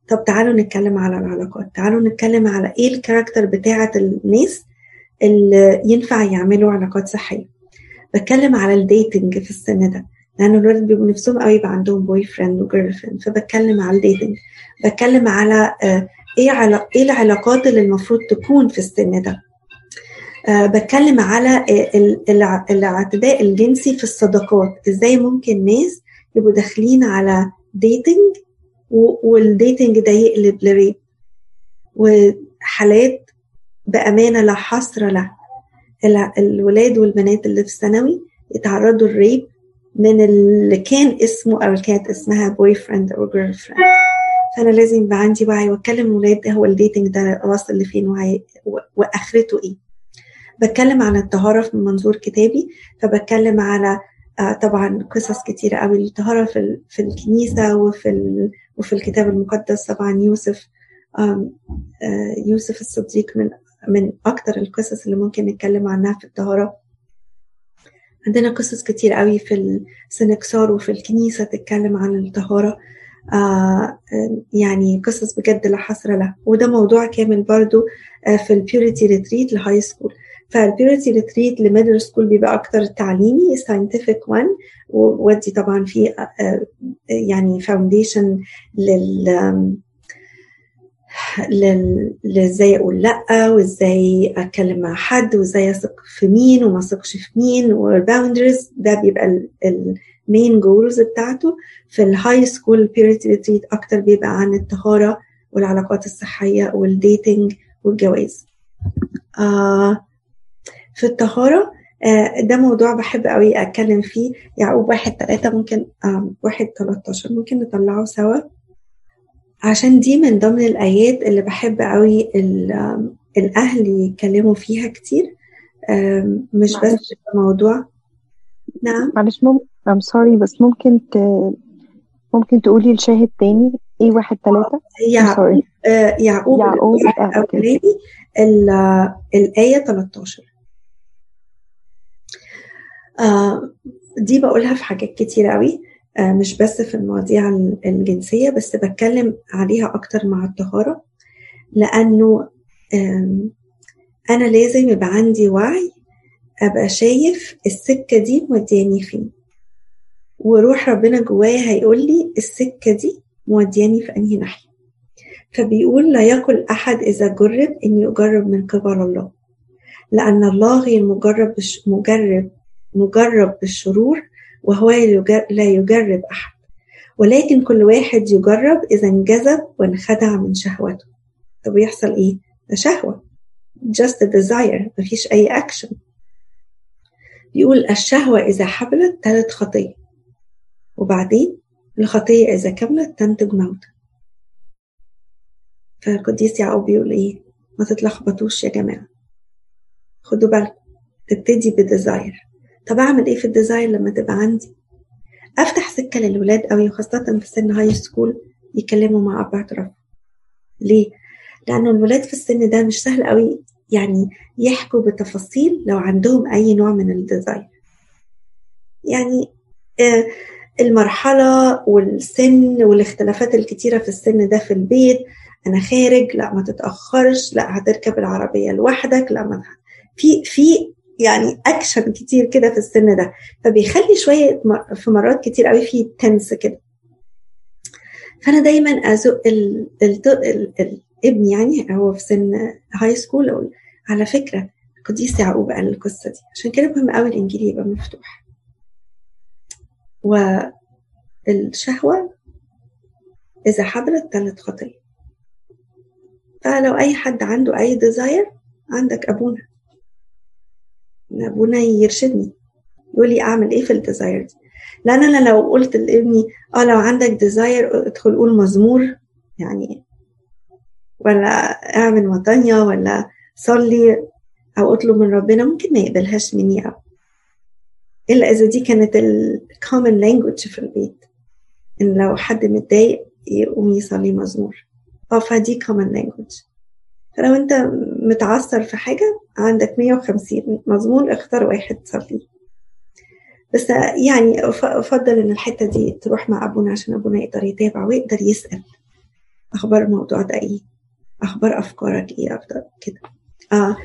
طب تعالوا نتكلم على العلاقات. تعالوا نتكلم على إيه ال character بتاعة الناس اللي ينفع يعملوا علاقات صحية. بتكلم على ال dating في السن ده. لأن الولاد بيبقوا نفسهم قوي يبقى عندهم boyfriend و girlfriend فبتكلم على ال dating بتكلم على uh, إيه. إيه العلاقات اللي المفروض تكون في السن ده. بتكلم على الاعتداء الجنسي في الصداقات. إزاي ممكن ناس يبقوا داخلين على dating وال dating ده يقلب ل rape؟ وحالات بأمانة لا حصر لها. الولاد والبنات اللي في الثانوي يتعرضوا لل rape من اللي كان اسمه اللي كانت اسمها boyfriend أو girlfriend فأنا لازم يبقى عندي وعي واتكلم ولاد هو ال dating ده واصل لفين وآخرته إيه. بتكلم عن الطهارة من منظور كتابي فبتكلم على طبعا قصص كتيرة قوي الطهارة في, في الكنيسة وفي, وفي الكتاب المقدس طبعا يوسف يوسف الصديق من من أكتر القصص اللي ممكن نتكلم عنها في الطهارة عندنا قصص كتير قوي في السنكسار وفي الكنيسة تتكلم عن الطهارة آه يعني قصص بجد لا حصر لها. وده موضوع كامل برضو آه في البيوريتي ريتريت لهاي سكول فالبيوريتي ريتريت لميدل سكول بيبقى أكتر تعليمي scientific وان وودي طبعا في آه يعني foundation لل إزاي أقول لأ وإزاي أتكلم مع حد وإزاي أثق في مين وما أثقش في مين وال boundaries ده بيبقى ال main goals بتاعته. في ال high school purity retreat أكتر بيبقى عن الطهارة والعلاقات الصحية وال dating والجواز. آه في الطهارة آه ده موضوع بحب قوي أتكلم فيه. يعقوب واحد ثلاثة ممكن آه واحد 13 ممكن نطلعه سوا. عشان دي من ضمن الآيات اللي بحب قوي الأهل يتكلموا فيها كتير. مش معلش. بس موضوع. نعم. معلش مم... I'm sorry بس ممكن ت... ممكن تقولي الشاهد تاني؟ إيه واحد يعقوب آه يعقوب يعقوب؟ الأولاني الآية 13 آه دي بقولها في حاجات كتير قوي. آه، مش بس في المواضيع الجنسية بس بتكلم عليها أكتر مع الطهارة. لأنه أنا لازم يبقى عندي وعي أبقى شايف السكة دي مودياني فين. وروح ربنا جوايا هيقول لي السكة دي مودياني في أنهي ناحية. فبيقول لا يقل أحد إذا جرب إني أجرب من قبل الله. لأن الله غير مجرب مجرب مجرب بالشرور وهو لا يجرب أحد. ولكن كل واحد يجرب إذا انجذب وانخدع من شهوته. طب يحصل إيه؟ ده شهوة. Just a desire. مفيش أي أكشن بيقول الشهوة إذا حبلت تلت خطية. وبعدين الخطية إذا كملت تنتج موت. فالقديس يعقوب بيقول إيه؟ ما تتلخبطوش يا جماعة. خدوا بالكم. تبتدي بديزاير طب أعمل إيه في ال desire لما تبقى عندي؟ أفتح سكة للولاد قوي وخاصة في سن high school يتكلموا مع اب اعتراف ليه؟ لأنه الولاد في السن ده مش سهل قوي يعني يحكوا بتفاصيل لو عندهم أي نوع من ال desire يعني آه المرحلة والسن والاختلافات الكتيرة في السن ده في البيت أنا خارج لا ما تتأخرش لا هتركب العربية لوحدك لا ما في في يعني اكشن كتير كده في السن ده فبيخلي شوية في مرات كتير قوي في tense كده. فأنا دايما أزق ال... ال... ال... الابن يعني هو في سن high school أقول على فكرة القديس يعقوب قال القصة دي عشان كده مهم قوي الإنجيل يبقى مفتوح. والشهوة إذا حبلت تلد خطيه فلو أي حد عنده أي desire عندك أبونا. ابونا يرشدني. يقول لي أعمل إيه في ال desire دي؟ لأن أنا لو قلت لابني آه لو عندك desire ادخل قول مزمور يعني ولا اعمل مطانية ولا صلي أو اطلب من ربنا ممكن ما يقبلهاش مني أو إلا إذا دي كانت ال common language في البيت إن لو حد متضايق يقوم يصلي مزمور. آه فدي common language. فلو انت متعثر في حاجة عندك 150 مضمون اختار واحد تصلي بس يعني أفضل إن الحتة دي تروح مع أبونا عشان أبونا يقدر يتابع ويقدر يسأل. أخبار الموضوع ده إيه أخبار أفكارك إيه أفضل كده. آه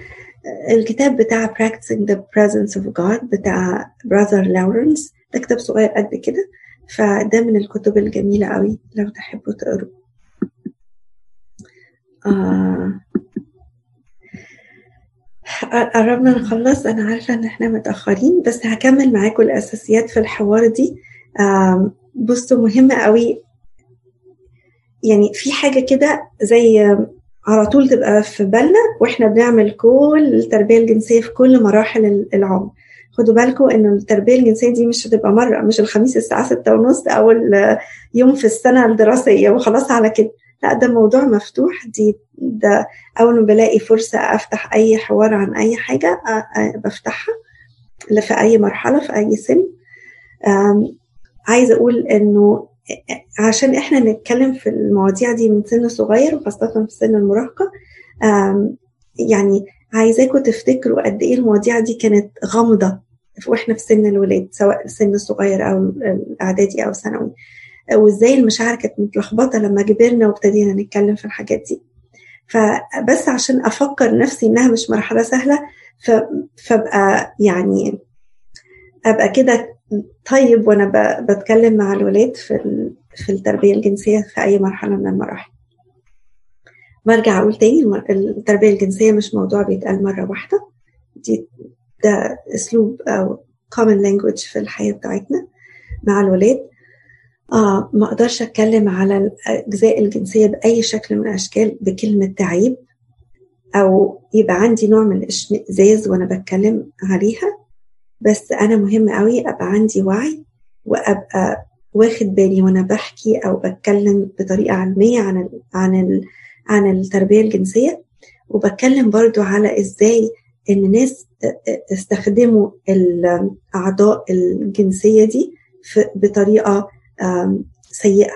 الكتاب بتاع Practicing the Presence of God بتاع Brother Lawrence ده كتاب صغير قد كده فده من الكتب الجميلة قوي لو تحبوا تقروه آه قربنا نخلص. أنا عارفة إن إحنا متأخرين بس هكمل معاكم الأساسيات في الحوار دي. بصوا مهمة قوي. يعني في حاجة كده زي على طول تبقى في بالنا وإحنا بنعمل كل التربية الجنسية في كل مراحل العمر. خدوا بالكم إن التربية الجنسية دي مش هتبقى مرة مش الخميس الساعة ستة ونص أو يوم في السنة الدراسية وخلاص على كده. لا ده موضوع مفتوح. دي ده أول ما بلاقي فرصة أفتح أي حوار عن أي حاجة بفتحها في أي مرحلة في أي سن. عايزة أقول إنه عشان إحنا نتكلم في المواضيع دي من سن صغير وخاصة في سن المراهقة يعني عايزاكم تفتكروا قد إيه المواضيع دي كانت غامضة وإحنا في سن الولاد سواء سن الصغير أو الإعدادي أو الثانوي. وازاي المشاعر كانت متلخبطة لما كبرنا وابتدينا نتكلم في الحاجات دي. فبس عشان أفكر نفسي إنها مش مرحلة سهلة فابقى يعني أبقى كده طيب وأنا بتكلم مع الولاد في في التربية الجنسية في أي مرحلة من المراحل. برجع أقول تاني التربية الجنسية مش موضوع بيتقال مرة واحدة. دي ده أسلوب أو common language في الحياة بتاعتنا مع الولاد. آه ما أقدرش أتكلم على الأجزاء الجنسية بأي شكل من الأشكال بكلمة تعيب أو يبقى عندي نوع من الاشمئزاز وأنا بتكلم عليها. بس أنا مهم قوي أبقى عندي وعي وأبقى واخد بالي وأنا بحكي أو بتكلم بطريقة علمية عن ال عن ال عن التربية الجنسية. وبتكلم برضو على إزاي إن الناس استخدموا الأعضاء الجنسية دي بطريقة سيئة.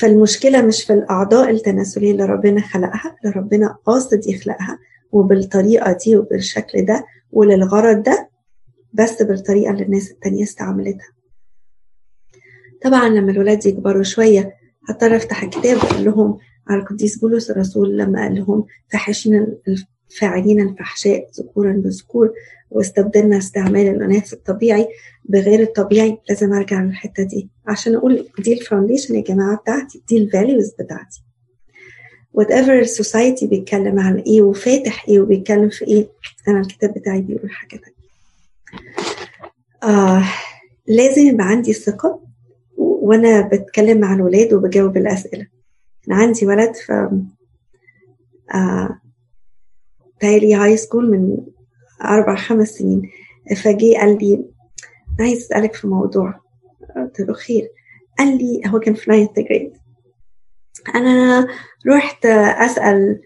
فالمشكلة مش في الأعضاء التناسلية اللي ربنا خلقها اللي ربنا قاصد يخلقها وبالطريقة دي وبالشكل ده وللغرض ده بس بالطريقة اللي الناس التانية استعملتها. طبعا لما الولاد يكبروا شوية هضطر أفتح الكتاب وأقول لهم على القديس بولس الرسول لما قال لهم فاعلين الفاعلين الفحشاء ذكورا بذكور. واستبدلن استعمال الأنثى الطبيعي بغير الطبيعي لازم أرجع للحتة دي. عشان أقول دي ال foundation يا جماعة بتاعتي دي ال values بتاعتي. Whatever society بيتكلم عن إيه وفاتح إيه وبيتكلم في إيه أنا الكتاب بتاعي بيقول حاجة تانية. آه لازم يبقى عندي ثقة وأنا بتكلم مع الولاد وبجاوب الأسئلة. أنا عندي ولد في آه تايلي high school من أربع خمس سنين. فجي قال لي أنا عايز أسألك في موضوع. قلت له خير. قال لي هو كان في ninth grade أنا رحت أسأل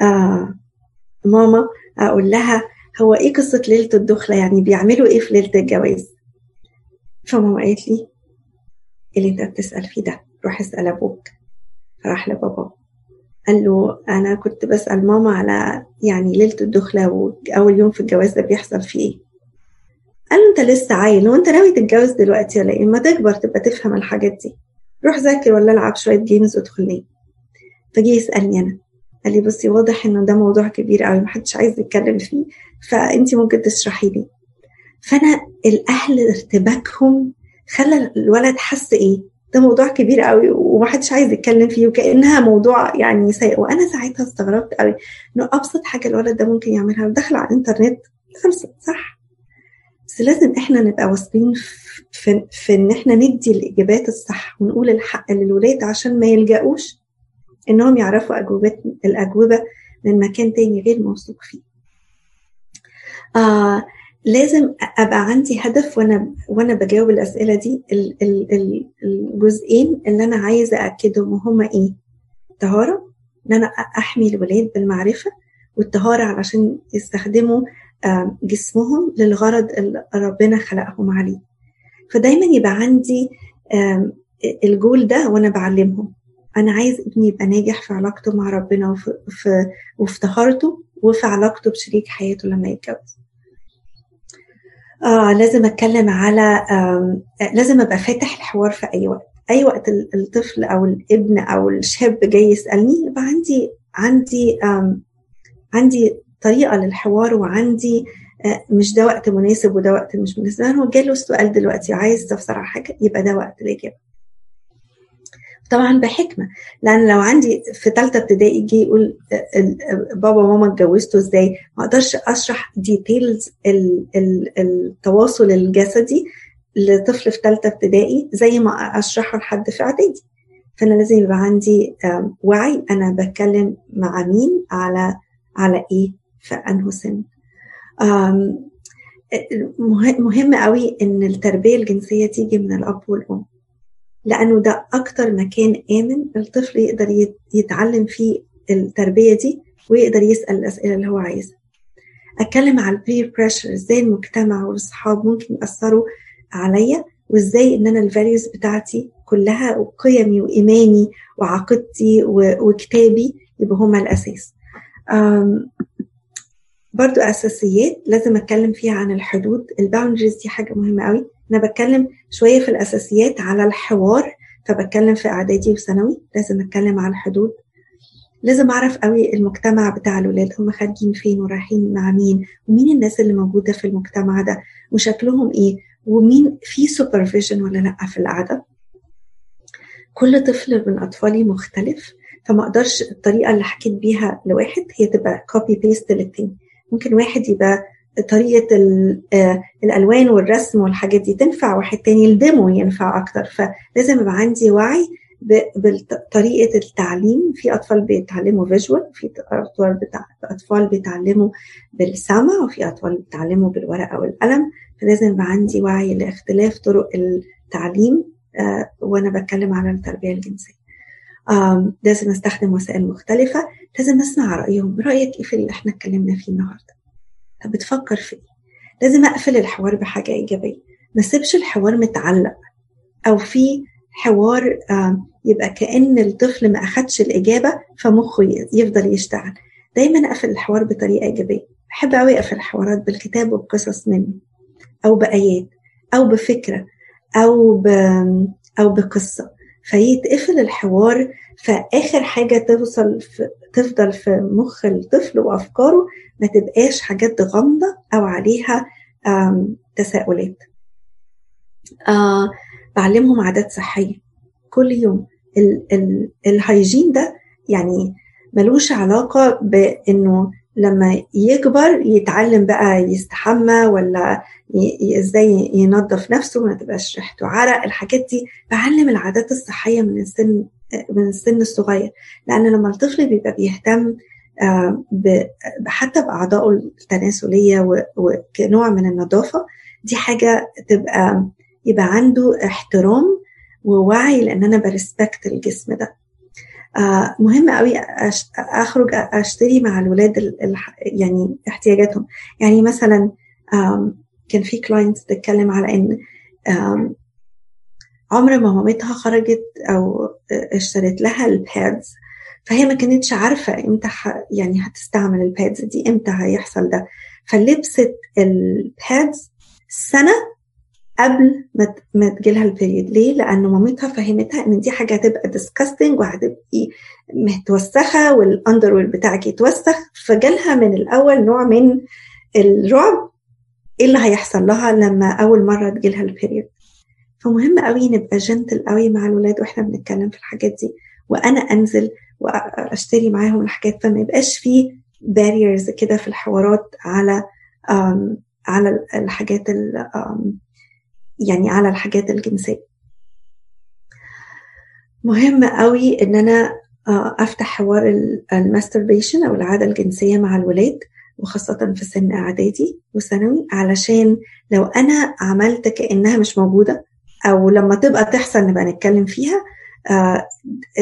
آه ماما أقول لها هو إيه قصة ليلة الدخلة؟ يعني بيعملوا إيه في ليلة الجواز؟ فماما قالت لي اللي أنت بتسأل فيه ده؟ روح اسأل أبوك. فراح لبابا. قال له أنا كنت بسأل ماما على يعني ليلة الدخلة وأول يوم في الجواز ده بيحصل فيه. إيه قال له أنت لسه عيل وانت ناوي تتجوز دلوقتي ولا إيه؟ ما تكبر تبقى تفهم الحاجات دي. روح ذاكر ولا العب شوية جيمز وادخل نام فجي يسألني أنا. قال لي بصي واضح إنه ده موضوع كبير قوي محدش عايز يتكلم فيه فأنت ممكن تشرحي لي. فأنا الأهل ارتباكهم خلى الولد حس إيه؟ ده موضوع كبير قوي ومحدش عايز يتكلم فيه وكأنها موضوع يعني سيء. وأنا ساعتها استغربت قوي إنه أبسط حاجة الولد ده ممكن يعملها دخل على الإنترنت. خلصت صح. بس لازم إحنا نبقى واثقين في, في إن إحنا ندي الإجابات الصح ونقول الحق للولاد عشان ما يلجأوش إنهم يعرفوا اجوبات الأجوبة من مكان تاني غير موثوق فيه. آه لازم أبقى عندي هدف وأنا وأنا بجاوب الأسئلة دي الجزئين اللي أنا عايزة اكدهم وهما إيه. الطهاره إن أنا أحمي الولاد بالمعرفة والطهارة علشان يستخدموا جسمهم للغرض اللي ربنا خلقهم عليه. فدايما يبقى عندي الجول ده وأنا بعلمهم. أنا عايز ابني يبقى ناجح في علاقته مع ربنا وفي, في وفي طهارته وفي علاقته بشريك حياته لما يتجوز. آه لازم أتكلم على آه لازم أبقى فاتح الحوار في أي وقت. أي وقت الطفل أو الابن أو الشاب جاي يسألني يبقى عندي عندي آه عندي طريقة للحوار وعندي آه مش ده وقت مناسب وده وقت مش مناسب. هو جاله السؤال دلوقتي عايز تفسر على حاجة يبقى ده وقت الاجابه طبعا بحكمة. لأن لو عندي في ثالثه ابتدائي جه يقول بابا وماما اتجوزتوا إزاي؟ ما أقدرش أشرح ديتيلز التواصل الجسدي لطفل في ثالثه ابتدائي زي ما أشرحه لحد في إعدادي. فأنا لازم يبقى عندي وعي. أنا بتكلم مع مين؟ على على إيه؟ في أنه سن. مهم قوي إن التربية الجنسية تيجي من الأب والأم. لأنه ده أكتر مكان آمن الطفل يقدر يتعلم فيه التربية دي ويقدر يسأل الأسئلة اللي هو عايزها. أتكلم على ال peer pressure إزاي المجتمع والأصحاب ممكن يأثروا عليا وإزاي إن أنا ال values بتاعتي كلها وقيمي وإيماني وعقيدتي وكتابي يبقى هما الأساس. برضو أساسيات لازم أتكلم فيها عن الحدود. ال boundaries دي حاجة مهمة قوي أنا بتكلم شوية في الأساسيات على الحوار فبتكلم في إعدادي وثانوي لازم أتكلم على الحدود. لازم أعرف قوي المجتمع بتاع الولاد هم خارجين فين ورايحين مع مين ومين الناس اللي موجودة في المجتمع ده وشكلهم إيه ومين في supervision ولا لأ في القعدة. كل طفل من أطفالي مختلف فما أقدرش الطريقة اللي حكيت بيها لواحد هي تبقى copy paste للتاني. ممكن واحد يبقى طريقة الألوان والرسم والحاجات دي تنفع واحد تاني الديمو ينفع أكتر. فلازم يبقى عندي وعي بطريقه التعليم. في أطفال بيتعلموا فيجوال في أطفال أطفال بيتعلموا بالسمع وفي أطفال بيتعلموا بالورقة والقلم. فلازم يبقى عندي وعي لاختلاف طرق التعليم وأنا بتكلم على التربية الجنسية. لازم أستخدم وسائل مختلفة. لازم أسمع رأيهم. رأيك إيه في اللي إحنا اتكلمنا فيه النهارده؟ طب بتفكر في إيه؟ لازم أقفل الحوار بحاجة إيجابية. ما أسيبش الحوار متعلق أو في حوار يبقى كأن الطفل ما أخدش الإجابة فمخه يفضل يشتغل دايما أقفل الحوار بطريقة إيجابية. بحب أوي أقفل الحوارات بالكتاب وبقصص مني أو بآيات أو بفكرة أو ب... أو بقصة. فيتقفل الحوار فآخر حاجة توصل في... تفضل في مخ الطفل وأفكاره ما تبقاش حاجات غامضة أو عليها تساؤلات. آه بعلمهم عادات صحية. كل يوم ال ال الهيجين ده يعني ملوش علاقة بإنه لما يكبر يتعلم بقى يستحمى ولا إزاي ينظف نفسه ما تبقاش ريحته عرق. الحاجات دي بعلم العادات الصحية من السن من السن الصغير لأن لما الطفل بيبقى بيهتم حتى بأعضائه التناسلية وكنوع من النظافة دي حاجة تبقى يبقى عنده احترام ووعي لأن أنا برسبكت الجسم ده. آه مهم قوي أخرج أشتري مع الولاد يعني احتياجاتهم. يعني مثلا كان في client تتكلم على إن عمر ما مامتها خرجت أو اشترت لها ال pads فهي ما كانتش عارفة إمتى يعني هتستعمل ال pads دي إمتى هيحصل ده. فلبست ال pads سنة قبل ما ما تجيلها ال period ليه؟ لأن مامتها فهمتها إن دي حاجة هتبقى disgusting وهتبقي متوسخة وال under بتاعك يتوسخ. فجالها من الأول نوع من الرعب. إيه اللي هيحصل لها لما أول مرة تجيلها ال period فمهم قوي نبقى gentle قوي مع الولاد وإحنا بنتكلم في الحاجات دي. وأنا أنزل وأشتري معاهم الحاجات. فما يبقاش في barriers كده في الحوارات على على الحاجات يعني على الحاجات الجنسية. مهم قوي إن أنا أفتح حوار الماستربيشن أو العادة الجنسية مع الولاد وخاصة في سن إعدادي وثانوي علشان لو أنا عملت كأنها مش موجودة أو لما تبقى تحصل نبقى نتكلم فيها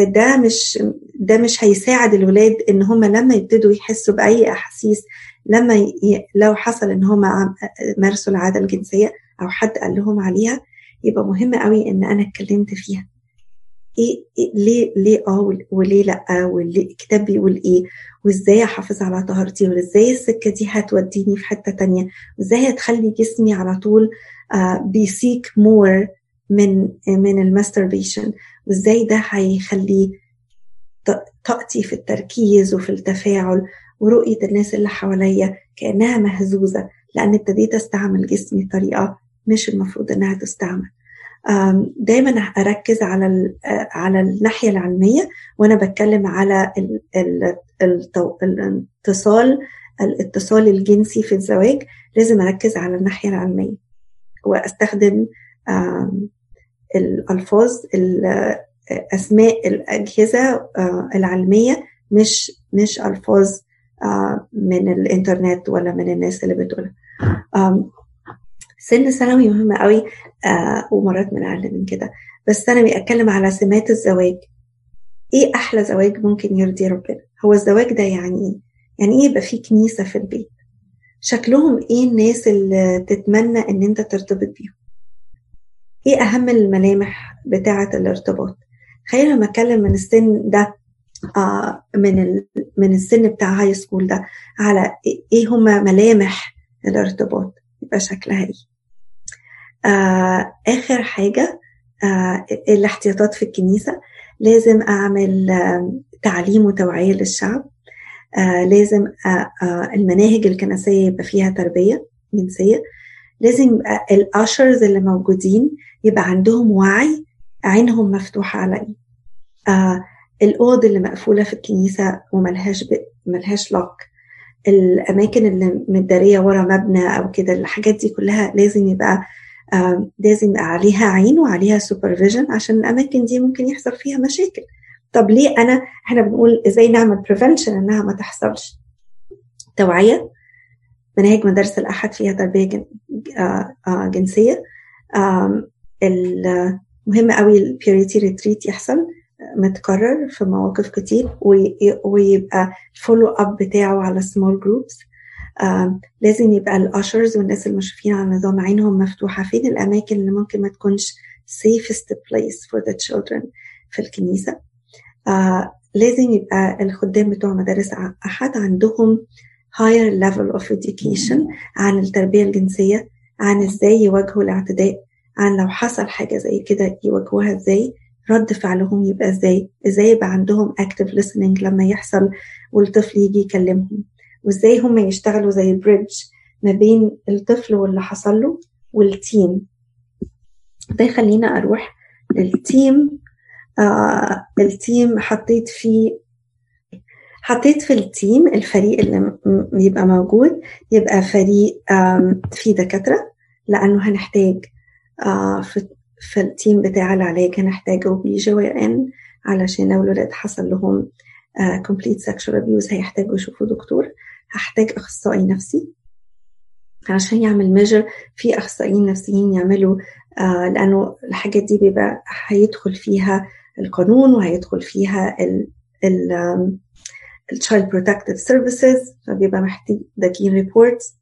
ده مش ده مش هيساعد الولاد إن هم لما يبتدوا يحسوا بأي أحاسيس لما ي... لو حصل إن هم مارسوا العادة الجنسية أو حد قال لهم عليها يبقى مهم قوي إن أنا اتكلمت فيها. إيه, إيه ليه ليه آه وليه لأ؟ واللي الكتاب بيقول إيه؟ وإزاي أحافظ على طهارتي؟ وإزاي السكة دي هتوديني في حتة تانية؟ وإزاي هتخلي جسمي على طول آه be seek more من من ال masturbation وإزاي ده هيخلي طاقتي في التركيز وفي التفاعل ورؤية الناس اللي حواليا كأنها مهزوزة لأن ابتديت أستعمل جسمي بطريقة مش المفروض إنها تستعمل. دايما أركز على على الناحية العلمية وأنا بتكلم على الاتصال الاتصال الجنسي في الزواج لازم أركز على الناحية العلمية وأستخدم الألفاظ أسماء الأجهزة العلمية مش مش ألفاظ من الإنترنت ولا من الناس اللي بتقولها. سن ثانوي مهم قوي ومرات من أقل من كده. بس ثانوي أتكلم على سمات الزواج. إيه أحلى زواج ممكن يرضي ربنا؟ هو الزواج ده يعني إيه؟ يعني إيه يبقى فيه كنيسة في البيت؟ شكلهم إيه الناس اللي تتمنى إن أنت ترتبط بيهم؟ إيه أهم الملامح بتاعة الارتباط؟ خلينا لما أتكلم من السن ده آه من من السن بتاع هاي سكول ده على إيه هما ملامح الارتباط؟ يبقى شكلها إيه؟ آه آخر حاجة آه الاحتياطات في الكنيسة. لازم أعمل آه تعليم وتوعية للشعب. آه لازم آه آه المناهج الكنسية يبقى فيها تربية جنسية. لازم يبقى الأشرز اللي موجودين يبقى عندهم وعي عينهم مفتوحة علي. آه الأوض اللي مقفولة في الكنيسة وملهاش. ملهاش lock الأماكن اللي متدارية ورا مبنى أو كده الحاجات دي كلها لازم يبقى آه لازم يبقى عليها عين وعليها supervision عشان الأماكن دي ممكن يحصل فيها مشاكل. طب ليه أنا إحنا بنقول إزاي نعمل prevention إنها ما تحصلش؟ توعية مناهج مدارس الأحد فيها تربية جن... آه آه جنسية. مهم قوي ال purity retreat يحصل متكرر في مواقف كتير ويبقى ال follow up بتاعه على small groups لازم يبقى ال ushers والناس المشرفين على النظام عينهم مفتوحة. فين الأماكن اللي ممكن ما تكونش safest place for the children في الكنيسة؟ uh, لازم يبقى الخدام بتوع مدارس أحد عندهم higher level of education عن التربية الجنسية عن إزاي يواجهوا الاعتداء عن لو حصل حاجة زي كده يواجهوها إزاي رد فعلهم يبقى إزاي إزاي يبقى عندهم active listening لما يحصل والطفل يجي يكلمهم وإزاي هم يشتغلوا زي bridge ما بين الطفل واللي حصل له وال team ده يخلينا أروح لل team آه ال team حطيت فيه حطيت في ال team الفريق اللي يبقى موجود يبقى فريق فيه دكاترة لأنه هنحتاج في في ال team بتاع العلاج هنحتاج B-GYN علشان لو الولاد حصل لهم complete sexual abuse هيحتاجوا يشوفوا دكتور. هحتاج أخصائي نفسي عشان يعمل measure في أخصائيين نفسيين يعملوا آه لأنه الحاجات دي بيبقى هيدخل فيها القانون وهيدخل فيها ال ال child protective services فبيبقى محتاجين reports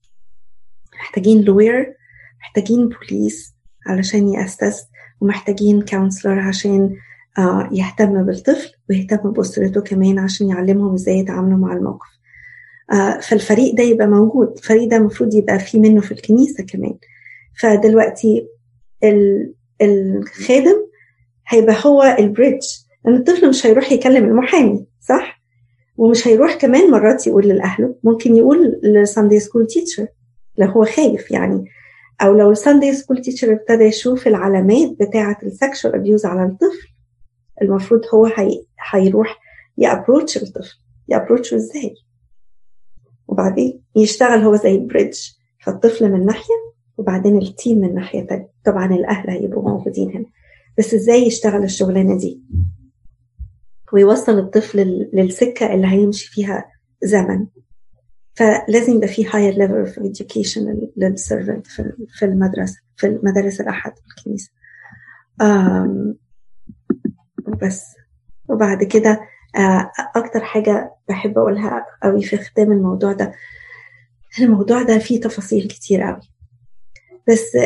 محتاجين lawyer محتاجين بوليس علشان يأسس ومحتاجين counselor عشان آه يهتم بالطفل ويهتم بأسرته كمان عشان يعلمهم إزاي يتعاملوا مع الموقف. آه فالفريق ده يبقى موجود الفريق ده المفروض يبقى فيه منه في الكنيسة كمان. فدلوقتي الخادم هيبقى هو ال bridge لأن الطفل مش هيروح يكلم المحامي صح؟ ومش هيروح كمان مرات يقول لأهله ممكن يقول لل Sunday school teacher لو هو خايف يعني. أو لو ال Sunday school teacher ابتدى يشوف العلامات بتاعة ال sexual abuse على الطفل المفروض هو هي... هيروح ي approach الطفل. ي approach ه إزاي؟ وبعدين يشتغل هو زي bridge فالطفل من ناحية وبعدين ال team من ناحية تانية. طبعا الأهل هيبقوا موجودين هنا. بس إزاي يشتغل الشغلانة دي؟ ويوصل الطفل للسكة اللي هيمشي فيها زمن. فلازم يبقى في higher level of education لل servant في المدرسة في المدارس الأحد الكنيسة. بس وبعد كده أكتر حاجة بحب أقولها قوي في ختام الموضوع ده الموضوع ده فيه تفاصيل كتير قوي. بس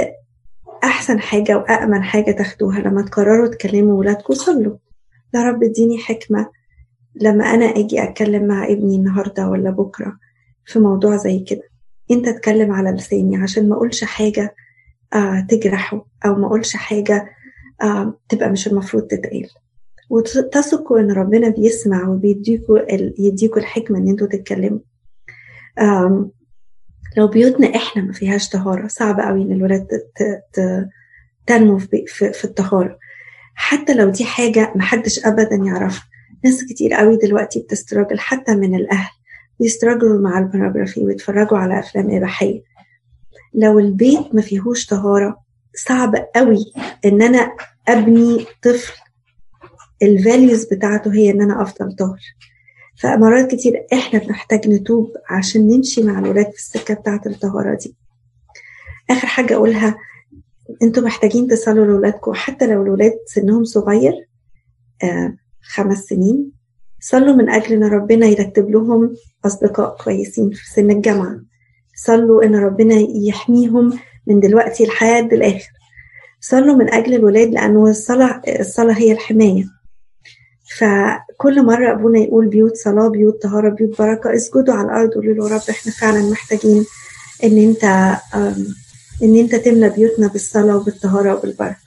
أحسن حاجة وأأمن حاجة تاخدوها لما تقرروا تكلموا ولادكم صلوا. يا رب اديني حكمة لما أنا أجي أتكلم مع ابني النهاردة ولا بكرة. في موضوع زي كده. انت اتكلم على لساني عشان ما اقولش حاجة آه تجرحه أو ما اقولش حاجة آه تبقى مش المفروض تتقال. وتثقوا ان ربنا بيسمع وبيديكوا يديكوا الحكمة ان أنتوا تتكلموا. آه لو بيوتنا إحنا ما فيهاش طهارة صعب قوي ان الولاد تنمو في, في, في الطهارة. حتى لو دي حاجة محدش ابدا يعرفها. ناس كتير قوي دلوقتي بتستراجل حتى من الأهل. بيستراجلوا مع البورنوجرافي ويتفرجوا على أفلام إباحية. لو البيت ما فيهوش طهارة صعب قوي إن أنا أبني طفل. الفاليوز بتاعته هي إن أنا أفضل طاهر. فمرات كتير إحنا بنحتاج نتوب عشان نمشي مع الولاد في السكة بتاعة الطهارة دي. آخر حاجة أقولها أنتوا محتاجين تصلوا لاولادكم حتى لو الولاد سنهم صغير آه خمس سنين. صلوا من أجل إن ربنا يرتب لهم أصدقاء كويسين في سن الجامعة. صلوا إن ربنا يحميهم من دلوقتي لحد الآخر. صلوا من أجل الولاد لأنه الصلاة الصلاة هي الحماية. فكل مرة أبونا يقول بيوت صلاة بيوت طهارة بيوت بركة اسجدوا على الأرض وقولوا له رب إحنا فعلا محتاجين إن أنت إن أنت تملى بيوتنا بالصلاة وبالطهارة وبالبركة.